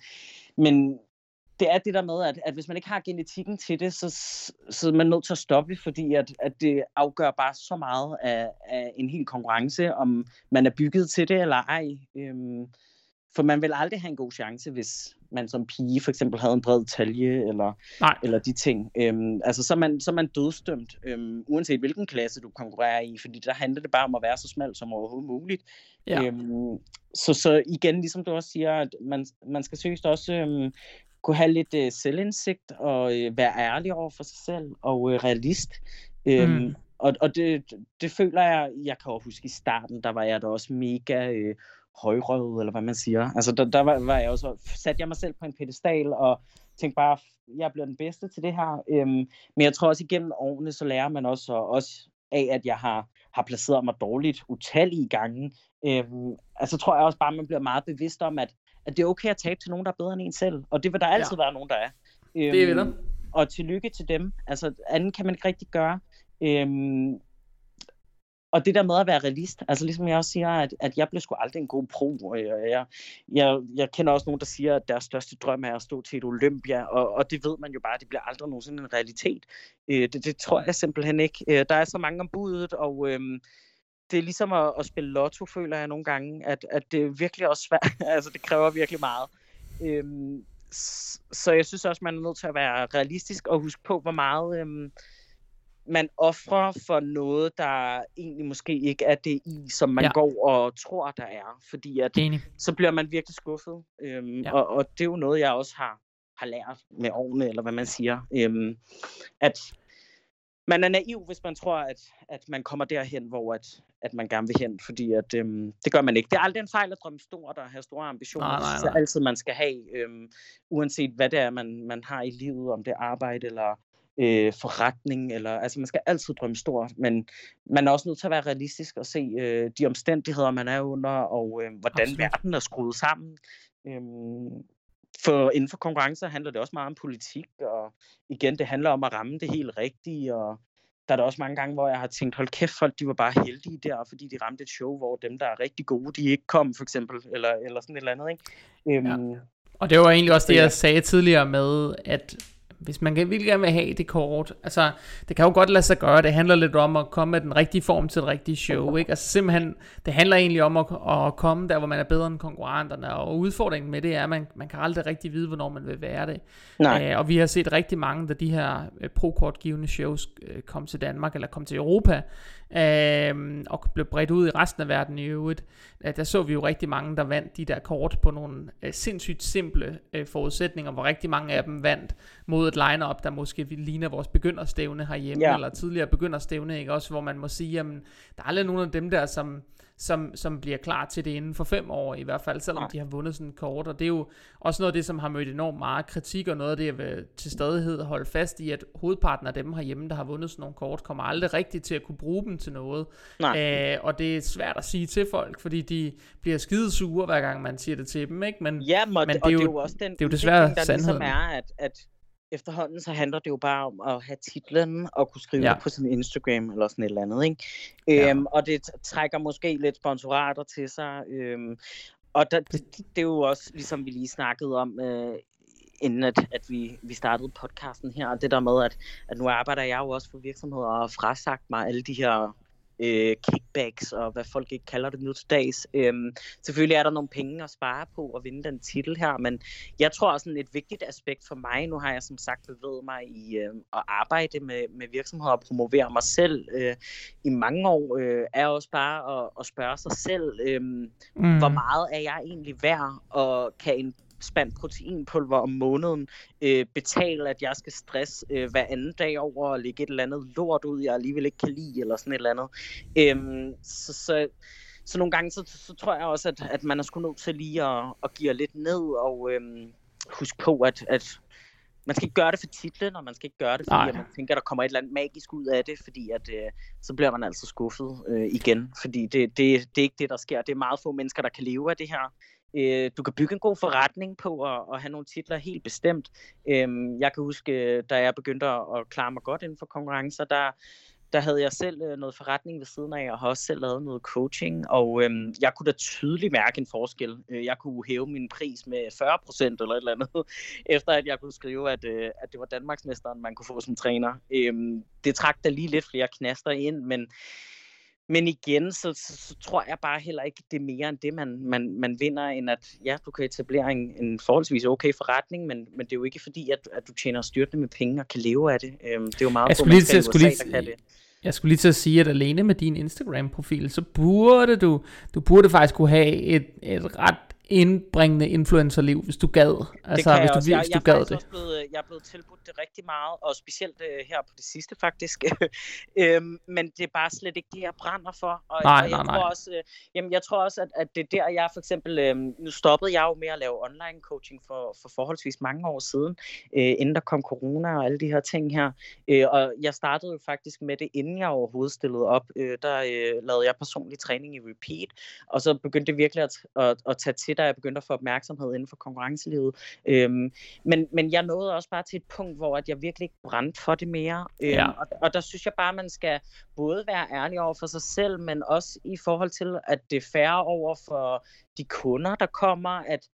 men det er det der med, at, at hvis man ikke har genetikken til det, så, så er man nødt til at stoppe, fordi at, at det afgør bare så meget af, af en hel konkurrence, om man er bygget til det eller ej. Øhm, for man vil aldrig have en god chance, hvis man som pige for eksempel havde en bred talje, eller, Nej. eller de ting. Øhm, altså, så er, man, så er man dødstømt, øhm, uanset hvilken klasse du konkurrerer i, fordi der handler det bare om at være så smal som overhovedet muligt. Ja. Øhm, så, så igen, ligesom du også siger, at man, man skal seriøst også øhm, kunne have lidt øh, selvindsigt, og øh, være ærlig over for sig selv, og øh, realist. Øhm, mm. Og, og det, det føler jeg, jeg kan også huske i starten, der var jeg da også mega øh, højrøvet, eller hvad man siger. Altså, der, der var, var jeg også, satte jeg mig selv på en pedestal, og tænkte bare, jeg bliver den bedste til det her. Øhm, men jeg tror også, igennem årene, så lærer man også, også af, at jeg har, har placeret mig dårligt utallige gange. Øhm, altså tror jeg også bare, man bliver meget bevidst om, at, at det er okay at tabe til nogen, der er bedre end en selv. Og det vil der altid ja. være nogen, der er. Øhm, det er der. Og tillykke til dem. Altså, anden kan man ikke rigtig gøre. Øhm, og det der med at være realist, altså ligesom jeg også siger, at, at jeg blev sgu aldrig en god pro. Jeg, jeg, jeg, jeg kender også nogen, der siger, at deres største drøm er at stå til et Olympia, og, og det ved man jo bare, det bliver aldrig nogensinde en realitet. Øh, det, det tror jeg simpelthen ikke. Øh, der er så mange om budet, og øh, det er ligesom at, at spille lotto, føler jeg nogle gange, at, at det er virkelig også svært. altså det kræver virkelig meget. Øh, så jeg synes også, man er nødt til at være realistisk og huske på, hvor meget... Øh, man offrer for noget, der egentlig måske ikke er det i, som man ja. går og tror, der er. Fordi at, så bliver man virkelig skuffet. Øhm, ja. og, og det er jo noget, jeg også har, har lært med årene, eller hvad man siger. Øhm, at man er naiv, hvis man tror, at, at man kommer derhen, hvor at, at man gerne vil hen, fordi at, øhm, det gør man ikke. Det er aldrig en fejl at drømme stort og have store ambitioner. Nej, nej, nej. Er altid, man skal have, øhm, uanset hvad det er, man, man har i livet, om det er arbejde eller øh, forretning, eller, altså man skal altid drømme stort, men man er også nødt til at være realistisk og se øh, de omstændigheder, man er under, og øh, hvordan Absolut. verden er skruet sammen. Øhm, for inden for konkurrencer handler det også meget om politik, og igen, det handler om at ramme det helt rigtige, og der er der også mange gange, hvor jeg har tænkt, hold kæft, folk de var bare heldige der, fordi de ramte et show, hvor dem, der er rigtig gode, de ikke kom, for eksempel, eller, eller sådan et eller andet, ikke? Øhm, ja. Og det var egentlig også det, jeg sagde tidligere med, at hvis man virkelig gerne vil have det kort, altså det kan jo godt lade sig gøre, det handler lidt om at komme med den rigtige form til det rigtige show, ikke? Altså simpelthen, det handler egentlig om at, at komme der, hvor man er bedre end konkurrenterne, og udfordringen med det er, at man, man kan aldrig rigtig vide, hvornår man vil være det. Nej. Uh, og vi har set rigtig mange af de her uh, pro-kortgivende shows uh, kom til Danmark, eller kom til Europa, øh, og blev bredt ud i resten af verden i øvrigt. Øh, der så vi jo rigtig mange, der vandt de der kort på nogle øh, sindssygt simple øh, forudsætninger, hvor rigtig mange af dem vandt mod et line-up, der måske ligner vores begynderstævne herhjemme, ja. eller tidligere begynderstævne, ikke? også hvor man må sige, jamen, der er aldrig nogen af dem der, som som, som bliver klar til det inden for fem år i hvert fald, selvom ja. de har vundet sådan kort. Og det er jo også noget af det, som har mødt enormt meget kritik, og noget af det, jeg vil til stadighed holde fast i, at hovedparten af dem herhjemme, der har vundet sådan nogle kort, kommer aldrig rigtigt til at kunne bruge dem til noget. Nej. Æh, og det er svært at sige til folk, fordi de bliver skide sure, hver gang man siger det til dem. Ikke? Men, ja, men, men det, er jo, det er jo også den det er jo desværre der ligesom er, at, at efterhånden så handler det jo bare om at have titlen og kunne skrive ja. det på sin Instagram eller sådan et eller andet. Ikke? Ja. Øhm, og det trækker måske lidt sponsorater til sig. Øhm, og der, det, det er jo også, ligesom vi lige snakkede om, øh, inden at, at vi, vi startede podcasten her, det der med, at, at nu arbejder jeg jo også for virksomheder og frasagt mig alle de her øh, kickbacks og hvad folk ikke kalder det nu til dags. Øhm, selvfølgelig er der nogle penge at spare på at vinde den titel her, men jeg tror også et vigtigt aspekt for mig, nu har jeg som sagt bevæget mig i øh, at arbejde med, med virksomheder og promovere mig selv øh, i mange år, øh, er også bare at, at spørge sig selv, øh, mm. hvor meget er jeg egentlig værd, og kan en spand proteinpulver om måneden, øh, betale, at jeg skal stress øh, hver anden dag over at lægge et eller andet lort ud, jeg alligevel ikke kan lide, eller sådan et eller andet. Øhm, så, så, så nogle gange, så, så tror jeg også, at, at man er sgu nødt til lige at, at give lidt ned, og øhm, huske på, at, at man skal ikke gøre det for titlen, og man skal ikke gøre det, fordi at man tænker, at der kommer et eller andet magisk ud af det, fordi at, øh, så bliver man altså skuffet øh, igen, fordi det, det, det er ikke det, der sker. Det er meget få mennesker, der kan leve af det her. Øh, du kan bygge en god forretning på at, at have nogle titler helt bestemt. Øh, jeg kan huske, da jeg begyndte at, at klare mig godt inden for konkurrencer, der, der havde jeg selv øh, noget forretning ved siden af, og har også selv lavet noget coaching, og øhm, jeg kunne da tydeligt mærke en forskel. Øh, jeg kunne hæve min pris med 40 procent eller et eller andet, efter at jeg kunne skrive, at, øh, at det var Danmarksmesteren, man kunne få som træner. Øhm, det trak da lige lidt flere knaster ind, men men igen, så, så, så tror jeg bare heller ikke, det er mere end det, man, man, man vinder, end at ja, du kan etablere en, en forholdsvis okay forretning, men, men det er jo ikke fordi, at, at du tjener styrtende med penge og kan leve af det. Øhm, det er jo meget jeg skulle lige til, USA, lige, det. Jeg skulle lige til at sige, at alene med din Instagram-profil, så burde du, du burde faktisk kunne have et, et ret indbringende influencerliv, hvis du gad. Altså, det hvis du, hvis du jeg, gad det. Blevet, jeg er blevet tilbudt det rigtig meget, og specielt uh, her på det sidste faktisk. øhm, men det er bare slet ikke det, jeg brænder for. Og, nej, og jeg nej, tror nej. Også, øh, jamen, jeg tror også, at, at det er der, jeg for eksempel... Øh, nu stoppede jeg jo med at lave online coaching for, for forholdsvis mange år siden, øh, inden der kom corona og alle de her ting her. Øh, og jeg startede jo faktisk med det, inden jeg overhovedet stillede op. Øh, der øh, lavede jeg personlig træning i Repeat, og så begyndte det virkelig at, at, at tage til da jeg begyndte at få opmærksomhed inden for konkurrencelivet. Øhm, men, men jeg nåede også bare til et punkt, hvor at jeg virkelig ikke brændte for det mere. Øhm, ja. og, og der synes jeg bare, at man skal både være ærlig over for sig selv, men også i forhold til, at det er færre over for de kunder, der kommer, at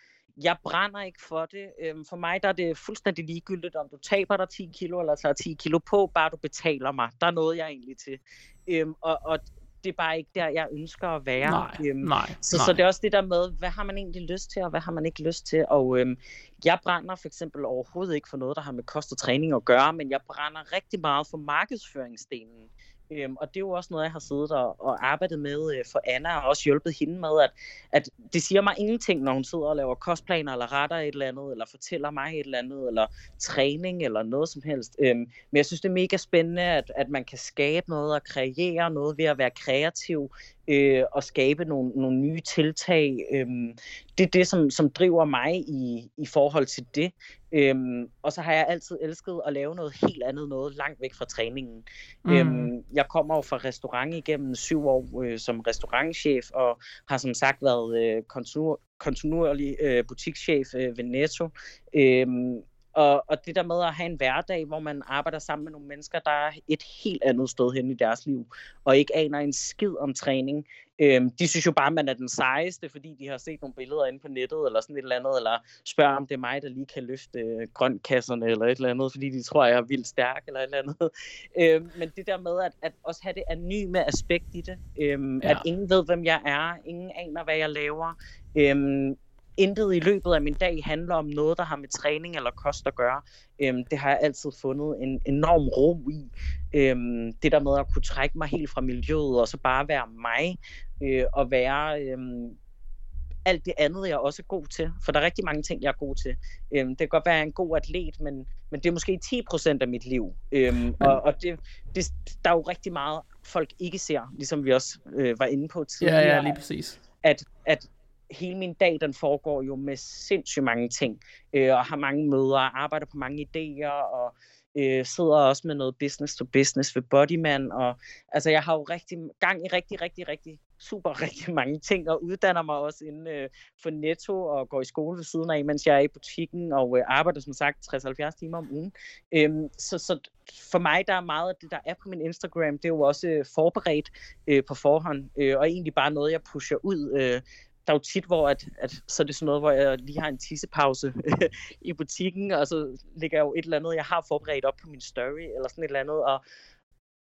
jeg brænder ikke for det. Øhm, for mig der er det fuldstændig ligegyldigt, om du taber dig 10 kilo eller tager 10 kilo på, bare du betaler mig. Der er noget, jeg egentlig til. Øhm, og, og det er bare ikke der, jeg ønsker at være. Nej, øhm, nej, så, nej. så det er også det der med, hvad har man egentlig lyst til, og hvad har man ikke lyst til. Og øhm, jeg brænder for eksempel overhovedet ikke for noget, der har med kost og træning at gøre, men jeg brænder rigtig meget for markedsføringsdelen. Øhm, og det er jo også noget, jeg har siddet og, og arbejdet med øh, for Anna, og også hjulpet hende med, at, at det siger mig ingenting, når hun sidder og laver kostplaner, eller retter et eller andet, eller fortæller mig et eller andet, eller træning, eller noget som helst. Øhm, men jeg synes, det er mega spændende, at, at man kan skabe noget og kreere noget ved at være kreativ, øh, og skabe nogle, nogle nye tiltag. Øhm, det er det, som, som driver mig i, i forhold til det. Øhm, og så har jeg altid elsket at lave noget helt andet, noget langt væk fra træningen. Mm. Øhm, jeg kommer jo fra restaurant igennem syv år øh, som restaurantchef, og har som sagt været øh, kontinuer, kontinuerlig øh, butikschef øh, ved Netto. Øhm, og, og det der med at have en hverdag, hvor man arbejder sammen med nogle mennesker, der er et helt andet sted hen i deres liv, og ikke aner en skid om træning. Øhm, de synes jo bare, at man er den sejeste, fordi de har set nogle billeder inde på nettet, eller sådan et eller andet, eller spørger, om det er mig, der lige kan løfte øh, grøntkasserne, eller et eller andet, fordi de tror, jeg er vildt stærk, eller et eller andet. Øhm, men det der med at, at også have det anonyme aspekt i det, øhm, ja. at ingen ved, hvem jeg er, ingen aner, hvad jeg laver, øhm, intet i løbet af min dag handler om noget, der har med træning eller kost at gøre. Øhm, det har jeg altid fundet en enorm ro i. Øhm, det der med at kunne trække mig helt fra miljøet, og så bare være mig, øh, og være øhm, alt det andet, jeg er også god til. For der er rigtig mange ting, jeg er god til. Øhm, det kan godt være, at jeg er en god atlet, men, men det er måske 10% af mit liv. Øhm, og og det, det, der er jo rigtig meget, folk ikke ser, ligesom vi også øh, var inde på tidligere. Ja, ja, lige præcis. At, at hele min dag, den foregår jo med sindssygt mange ting, øh, og har mange møder, arbejder på mange idéer, og øh, sidder også med noget business to business ved Bodyman, og altså jeg har jo rigtig gang i rigtig, rigtig, rigtig super rigtig mange ting, og uddanner mig også inden øh, for Netto, og går i skole ved siden af, mens jeg er i butikken, og øh, arbejder som sagt 60-70 timer om ugen. Øhm, så, så for mig, der er meget af det, der er på min Instagram, det er jo også øh, forberedt øh, på forhånd, øh, og egentlig bare noget, jeg pusher ud. Øh, der er jo tit, hvor at, at, så er det sådan noget, hvor jeg lige har en tissepause i butikken, og så ligger jeg jo et eller andet, jeg har forberedt op på min story, eller sådan et eller andet, og,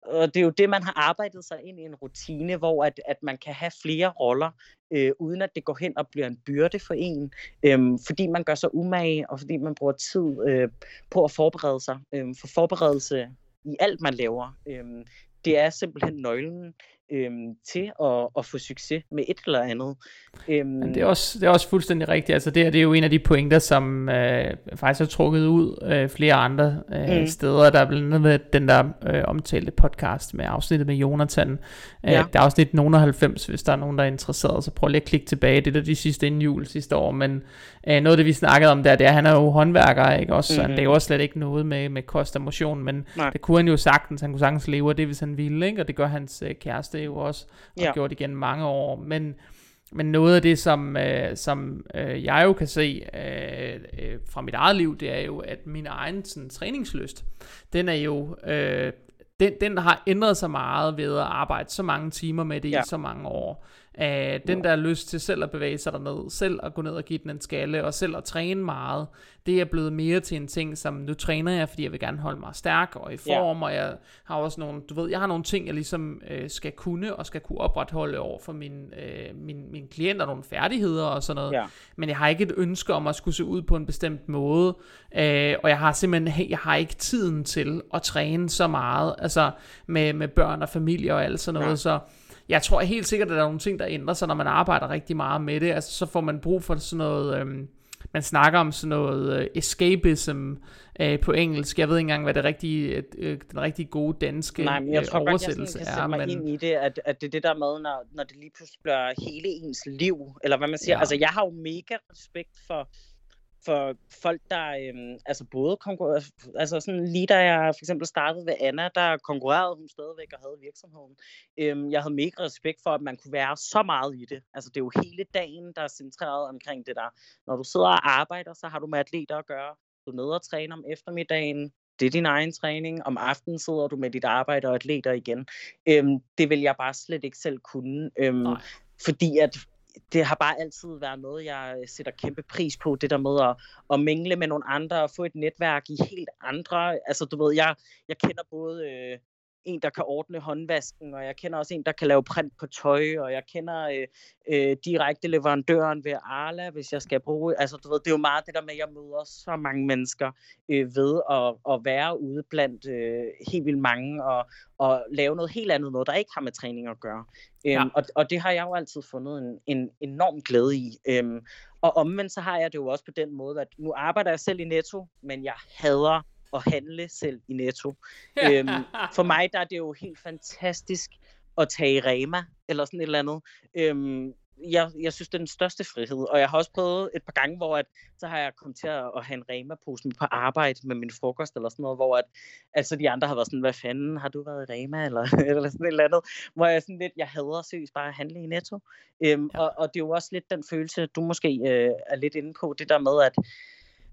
og det er jo det, man har arbejdet sig ind i en rutine, hvor at, at man kan have flere roller, øh, uden at det går hen og bliver en byrde for en, øh, fordi man gør sig umage, og fordi man bruger tid øh, på at forberede sig. Øh, for forberedelse i alt, man laver, øh, det er simpelthen nøglen øhm, til at, at få succes med et eller andet. Øhm, det, er også, det er også fuldstændig rigtigt. Altså det, her, det er jo en af de pointer, som øh, faktisk har trukket ud øh, flere andre øh, mm. steder. Der er blandt andet den der øh, omtalte podcast med afsnittet med Jonathan. Øh, ja. Der er afsnit nogen 90, hvis der er nogen, der er interesseret. Så prøv lige at klikke tilbage. Det er de sidste inden jul sidste år. Men øh, noget af det, vi snakkede om der, det er, at han er jo håndværker. Ikke? Også, mm-hmm. Han laver slet ikke noget med, med kost og motion. Men Nej. det kunne han jo sagtens. Han kunne sagtens leve af det, hvis han ville. Ikke? Og det gør hans øh, kæreste det jo også, og ja. gjort igen mange år, men, men noget af det, som, øh, som øh, jeg jo kan se øh, øh, fra mit eget liv, det er jo, at min egen sådan, træningslyst, den er jo, øh, den, den har ændret sig meget ved at arbejde så mange timer med det ja. i så mange år. Uh, den der lyst til selv at bevæge sig derned, selv at gå ned og give den en skalle, og selv at træne meget, det er blevet mere til en ting, som nu træner jeg, fordi jeg vil gerne holde mig stærk og i form, ja. og jeg har også nogle, du ved, jeg har nogle ting, jeg ligesom uh, skal kunne, og skal kunne opretholde over for min, uh, min, min klienter, nogle færdigheder og sådan noget, ja. men jeg har ikke et ønske om at skulle se ud på en bestemt måde, uh, og jeg har simpelthen, jeg har ikke tiden til at træne så meget, altså med, med børn og familie og alt sådan noget, ja. så jeg tror helt sikkert, at der er nogle ting, der ændrer sig, når man arbejder rigtig meget med det. Altså, så får man brug for sådan noget... Øhm, man snakker om sådan noget uh, escapism uh, på engelsk. Jeg ved ikke engang, hvad det rigtige, uh, den rigtig gode danske Nej, men jeg tror oversættelse godt, jeg er. men... ind i det, at, at det er det der med, når, når det lige pludselig bliver hele ens liv, eller hvad man siger. Ja. Altså, jeg har jo mega respekt for for folk, der øhm, altså både konkurrerer, altså sådan lige da jeg for eksempel startede ved Anna, der konkurrerede hun stadigvæk og havde virksomheden. Øhm, jeg havde mega respekt for, at man kunne være så meget i det. Altså det er jo hele dagen, der er centreret omkring det der. Når du sidder og arbejder, så har du med atleter at gøre. Du er nede og træner om eftermiddagen, det er din egen træning. Om aftenen sidder du med dit arbejde og atleter igen. Øhm, det vil jeg bare slet ikke selv kunne. Øhm, fordi at det har bare altid været noget, jeg øh, sætter kæmpe pris på, det der med at, at mingle med nogle andre og få et netværk i helt andre, altså du ved, jeg, jeg kender både øh, en, der kan ordne håndvasken, og jeg kender også en, der kan lave print på tøj, og jeg kender øh, øh, direkte leverandøren ved Arla, hvis jeg skal bruge, altså du ved, det er jo meget det der med, at jeg møder så mange mennesker øh, ved at, at være ude blandt øh, helt vildt mange, og, og lave noget helt andet, noget der ikke har med træning at gøre. Ja. Øhm, og, og det har jeg jo altid fundet en, en enorm glæde i. Øhm, og omvendt så har jeg det jo også på den måde, at nu arbejder jeg selv i Netto, men jeg hader at handle selv i Netto. øhm, for mig der er det jo helt fantastisk at tage i Rema, eller sådan et eller andet. Øhm, jeg, jeg synes, det er den største frihed, og jeg har også prøvet et par gange, hvor at, så har jeg kommet til at, at have en Rema-pose på arbejde med min frokost, eller sådan noget, hvor at, altså de andre har været sådan, hvad fanden, har du været i Rema, eller, eller sådan et eller andet, hvor jeg sådan lidt, jeg hader seriøst bare at handle i Netto, øhm, ja. og, og det er jo også lidt den følelse, du måske øh, er lidt inde på, det der med, at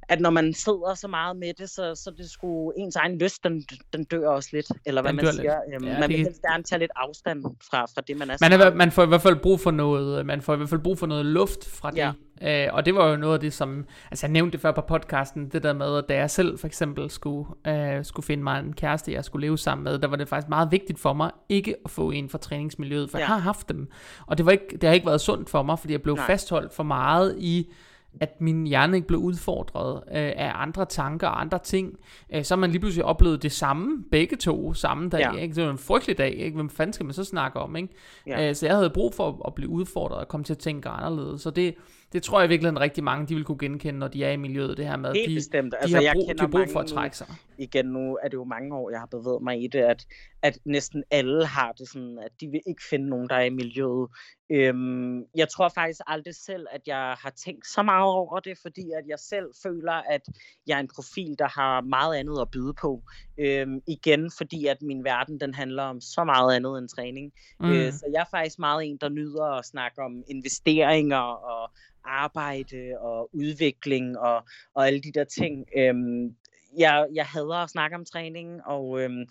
at når man sidder så meget med det, så, så det skulle ens egen lyst, den, den dør også lidt, eller hvad man siger. Øhm, ja, man vil helst gerne tage lidt afstand fra, fra det, man er. Man, er, man får i hvert fald brug for noget, man får i hvert fald brug for noget luft fra det. Ja. Øh, og det var jo noget af det, som, altså jeg nævnte det før på podcasten, det der med, at da jeg selv for eksempel skulle, øh, skulle finde mig en kæreste, jeg skulle leve sammen med, der var det faktisk meget vigtigt for mig, ikke at få en fra træningsmiljøet, for ja. jeg har haft dem. Og det, var ikke, det har ikke været sundt for mig, fordi jeg blev Nej. fastholdt for meget i at min hjerne ikke blev udfordret øh, af andre tanker og andre ting, øh, så har man lige pludselig oplevet det samme, begge to, samme dag. Ja. Ikke? Det var en frygtelig dag, ikke? hvem fanden skal man så snakke om? Ikke? Ja. Øh, så jeg havde brug for at, at blive udfordret og komme til at tænke anderledes. Så det, det tror jeg virkelig rigtig mange, de vil kunne genkende, når de er i miljøet, det her med, Helt de, bestemt. de Altså, har jeg brug, kender de har brug for at trække sig. igen nu er det jo mange år, jeg har bevæget mig i det, at, at næsten alle har det sådan, at de vil ikke finde nogen, der er i miljøet. Øhm, jeg tror faktisk aldrig selv, at jeg har tænkt så meget over det, fordi at jeg selv føler, at jeg er en profil, der har meget andet at byde på. Øhm, igen, fordi at min verden, den handler om så meget andet end træning. Mm. Øh, så jeg er faktisk meget en, der nyder at snakke om investeringer og arbejde og udvikling og, og alle de der ting. Øhm, jeg, jeg hader at snakke om træning, og øhm,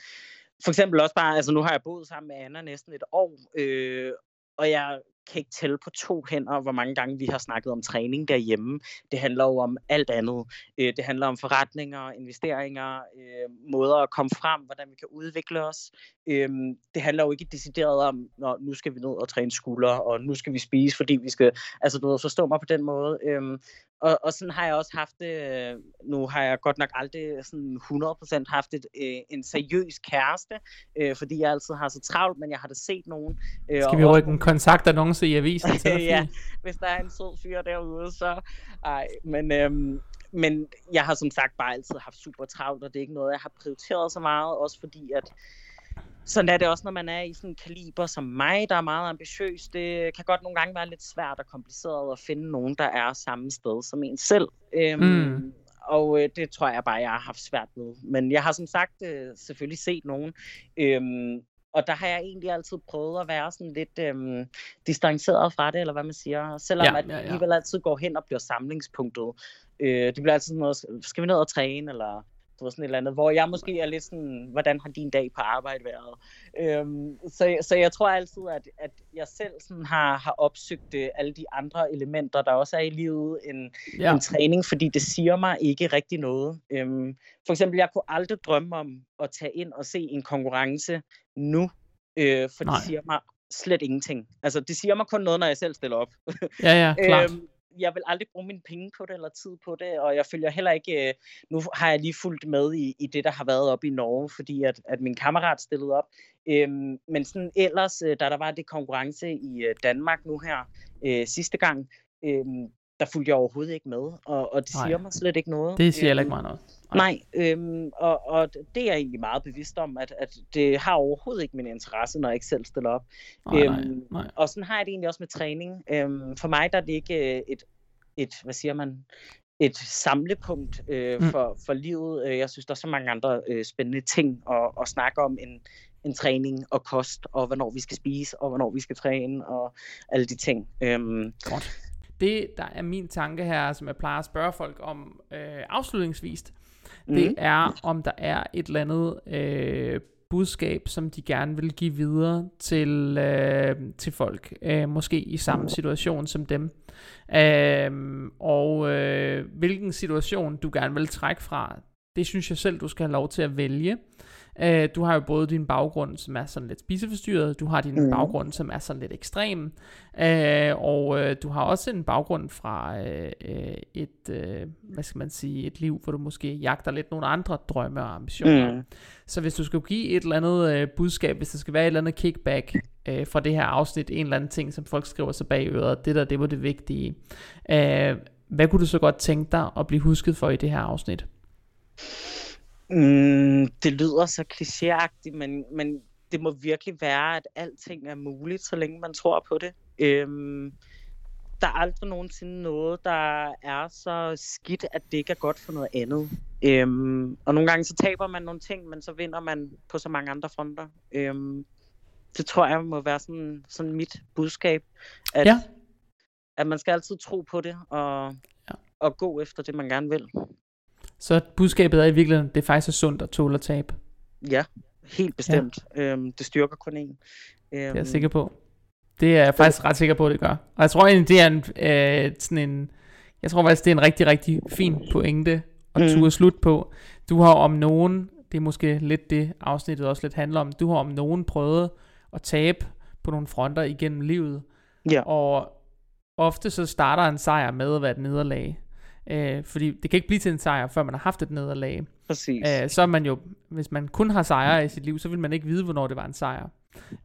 for eksempel også bare, altså nu har jeg boet sammen med Anna næsten et år, øh, og jeg kan ikke tælle på to hænder, hvor mange gange vi har snakket om træning derhjemme. Det handler jo om alt andet. Øh, det handler om forretninger, investeringer, øh, måder at komme frem, hvordan vi kan udvikle os. Øh, det handler jo ikke decideret om, når nu skal vi ned og træne skuldre, og nu skal vi spise, fordi vi skal, altså du ved, forstå mig på den måde. Øh, og, og sådan har jeg også haft det, øh, nu har jeg godt nok aldrig sådan 100% haft et, øh, en seriøs kæreste, øh, fordi jeg altid har så travlt, men jeg har da set nogen. Øh, Skal vi rykke en kontaktannonce i avisen dig, ja, hvis der er en sød fyr derude, så ej, men, øhm, men jeg har som sagt bare altid haft super travlt, og det er ikke noget, jeg har prioriteret så meget, også fordi at sådan er det også, når man er i sådan en kaliber som mig, der er meget ambitiøs. Det kan godt nogle gange være lidt svært og kompliceret at finde nogen, der er samme sted som en selv. Øhm, Mm. Og øh, det tror jeg bare, jeg har haft svært med. Men jeg har som sagt øh, selvfølgelig set nogen. Øhm, og der har jeg egentlig altid prøvet at være sådan lidt øhm, distanceret fra det, eller hvad man siger. Selvom Ja, at ja, ja. vi alligevel altid går hen og bliver samlingspunktet. Øh, det bliver altid sådan noget, skal vi ned og træne, eller du ved, sådan et eller andet, hvor jeg måske er lidt sådan, hvordan har din dag på arbejde været? Øhm, så, så jeg tror altid, at, at jeg selv sådan har, har opsøgt øh, alle de andre elementer, der også er i livet, end, Ja. en træning, fordi det siger mig ikke rigtig noget. Øhm, for eksempel, jeg kunne aldrig drømme om at tage ind og se en konkurrence nu, øh, for Nej. det siger mig slet ingenting. Altså, det siger mig kun noget, når jeg selv stiller op. Ja, ja, klart. Øhm, jeg vil aldrig bruge mine penge på det, eller tid på det, og jeg følger heller ikke, øh, nu har jeg lige fulgt med i, i det, der har været op i Norge, fordi at, at min kammerat stillede op. Øhm, men sådan ellers, øh, da der var det konkurrence i øh, Danmark nu her øh, sidste gang, øhm, der fulgte jeg overhovedet ikke med, og, og det Nej. siger mig slet ikke noget. Det siger Øhm, ikke mig noget. Nej, øhm, og, og det er jeg egentlig meget bevidst om, at, at det har overhovedet ikke min interesse, når jeg ikke selv stiller op. Nej, nej, Øhm, nej. Og sådan har jeg det egentlig også med træning. Øhm, for mig der er det ikke øh, et, et, hvad siger man, et samlepunkt øh, Mm. for, for livet. Øh, Jeg synes, der er så mange andre øh, spændende ting at, at snakke om end, end træning og kost, og hvornår vi skal spise, og hvornår vi skal træne, og alle de ting. Øhm, Godt. Det, der er min tanke her, som jeg plejer at spørge folk om øh, afslutningsvis, det Mhm. er, om der er et eller andet øh, budskab, som de gerne vil give videre til, øh, til folk, øh, måske i samme situation som dem. Øh, og øh, hvilken situation du gerne vil trække fra, det synes jeg selv, du skal have lov til at vælge. Øh, du har jo både din baggrund, som er sådan lidt spiseforstyrret, du har din Mhm. baggrund, som er sådan lidt ekstrem, øh, og øh, du har også en baggrund fra øh, øh, et, øh, hvad skal man sige, et liv, hvor du måske jagter lidt nogle andre drømme og ambitioner. Mm. Så hvis du skulle give et eller andet øh, budskab, hvis der skal være et eller andet kickback øh, fra det her afsnit, en eller anden ting, som folk skriver sig bag øret, det der, det var det vigtige. Øh, hvad kunne du så godt tænke dig at blive husket for i det her afsnit? Mm, det lyder så klichéagtigt, men, men det må virkelig være, at alting er muligt, så længe man tror på det. Øhm, der er aldrig nogensinde noget, der er så skidt, at det ikke er godt for noget andet. Øhm, og nogle gange så taber man nogle ting, men så vinder man på så mange andre fronter. Øhm, det tror jeg må være sådan, sådan mit budskab, at, Ja. at man skal altid tro på det og, Ja. og gå efter det, man gerne vil. Så budskabet er i virkeligheden, det er faktisk sundt at tåle at tabe. Ja, helt bestemt. Ja. Øhm, det styrker kun en. Øhm, Det er jeg sikker på. Det er jeg faktisk ret sikker på, at det gør. Og jeg tror egentlig, det er en, øh, sådan en, jeg tror faktisk, det er en rigtig, rigtig fin pointe at Mm. turde slut på. Du har om nogen, det er måske lidt det afsnittet også lidt handler om, du har om nogen prøvet at tabe på nogle fronter igennem livet. Ja. Og ofte så starter en sejr med at være et nederlag. Øh, fordi det kan ikke blive til en sejr, før man har haft et nederlag. Præcis. Øh, så er man jo, hvis man kun har sejre i sit liv, så vil man ikke vide, hvornår det var en sejr.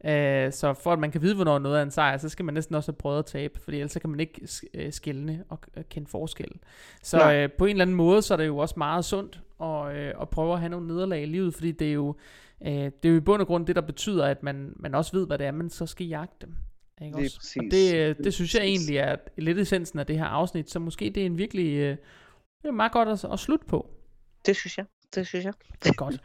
Øh, så for at man kan vide, hvornår noget er en sejr, så skal man næsten også have prøvet at tabe, fordi ellers kan man ikke øh, skælne og kende forskel. Så øh, på en eller anden måde, så er det jo også meget sundt at, øh, at prøve at have nogle nederlag i livet, fordi det er jo, øh, det er jo i bund og grund det, der betyder, at man, man også ved, hvad det er, man så skal jagte dem. Ikke det, også? Og det, det synes jeg egentlig er lidt essensen af det her afsnit, så måske det er en virkelig øh, det er meget godt at, at slutte på. Det synes jeg. Det synes jeg. Det er godt.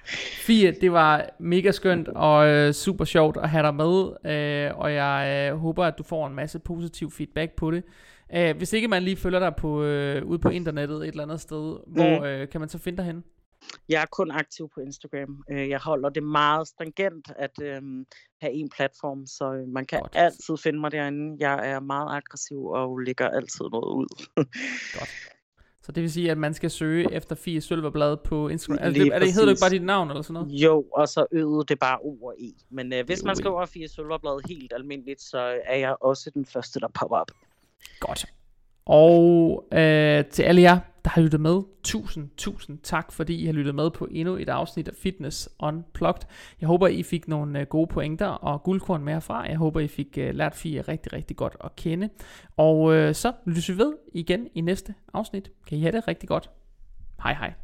Fie, det var mega skønt og øh, super sjovt at have dig med, øh, og jeg øh, håber, at du får en masse positiv feedback på det. Øh, hvis ikke man lige følger dig på, øh, ude på internettet et eller andet sted, mm. hvor øh, kan man så finde dig hen? Jeg er kun aktiv på Instagram. Øh, jeg holder det meget stringent at øh, have en platform, så øh, man kan Godt. altid finde mig derinde. Jeg er meget aggressiv og lægger altid noget ud. Godt. Så det vil sige, at man skal søge efter Fie Sølverblad på Instagram. Altså, det, er det, hedder det ikke bare dit navn eller sådan noget? Jo, og så øvede det bare O og E. Men øh, hvis man skriver Fie Sølverblad helt almindeligt, så er jeg også den første, der popper op. Godt. Og øh, til alle jer, der har lyttet med, tusind, tusind tak, fordi I har lyttet med på endnu et afsnit af Fitness Unplugged. Jeg håber, I fik nogle øh, gode pointer og guldkorn med herfra. Jeg håber, I fik øh, lært Fie rigtig, rigtig godt at kende. Og øh, så lyttes vi ved igen i næste afsnit. Kan I have det rigtig godt. Hej hej.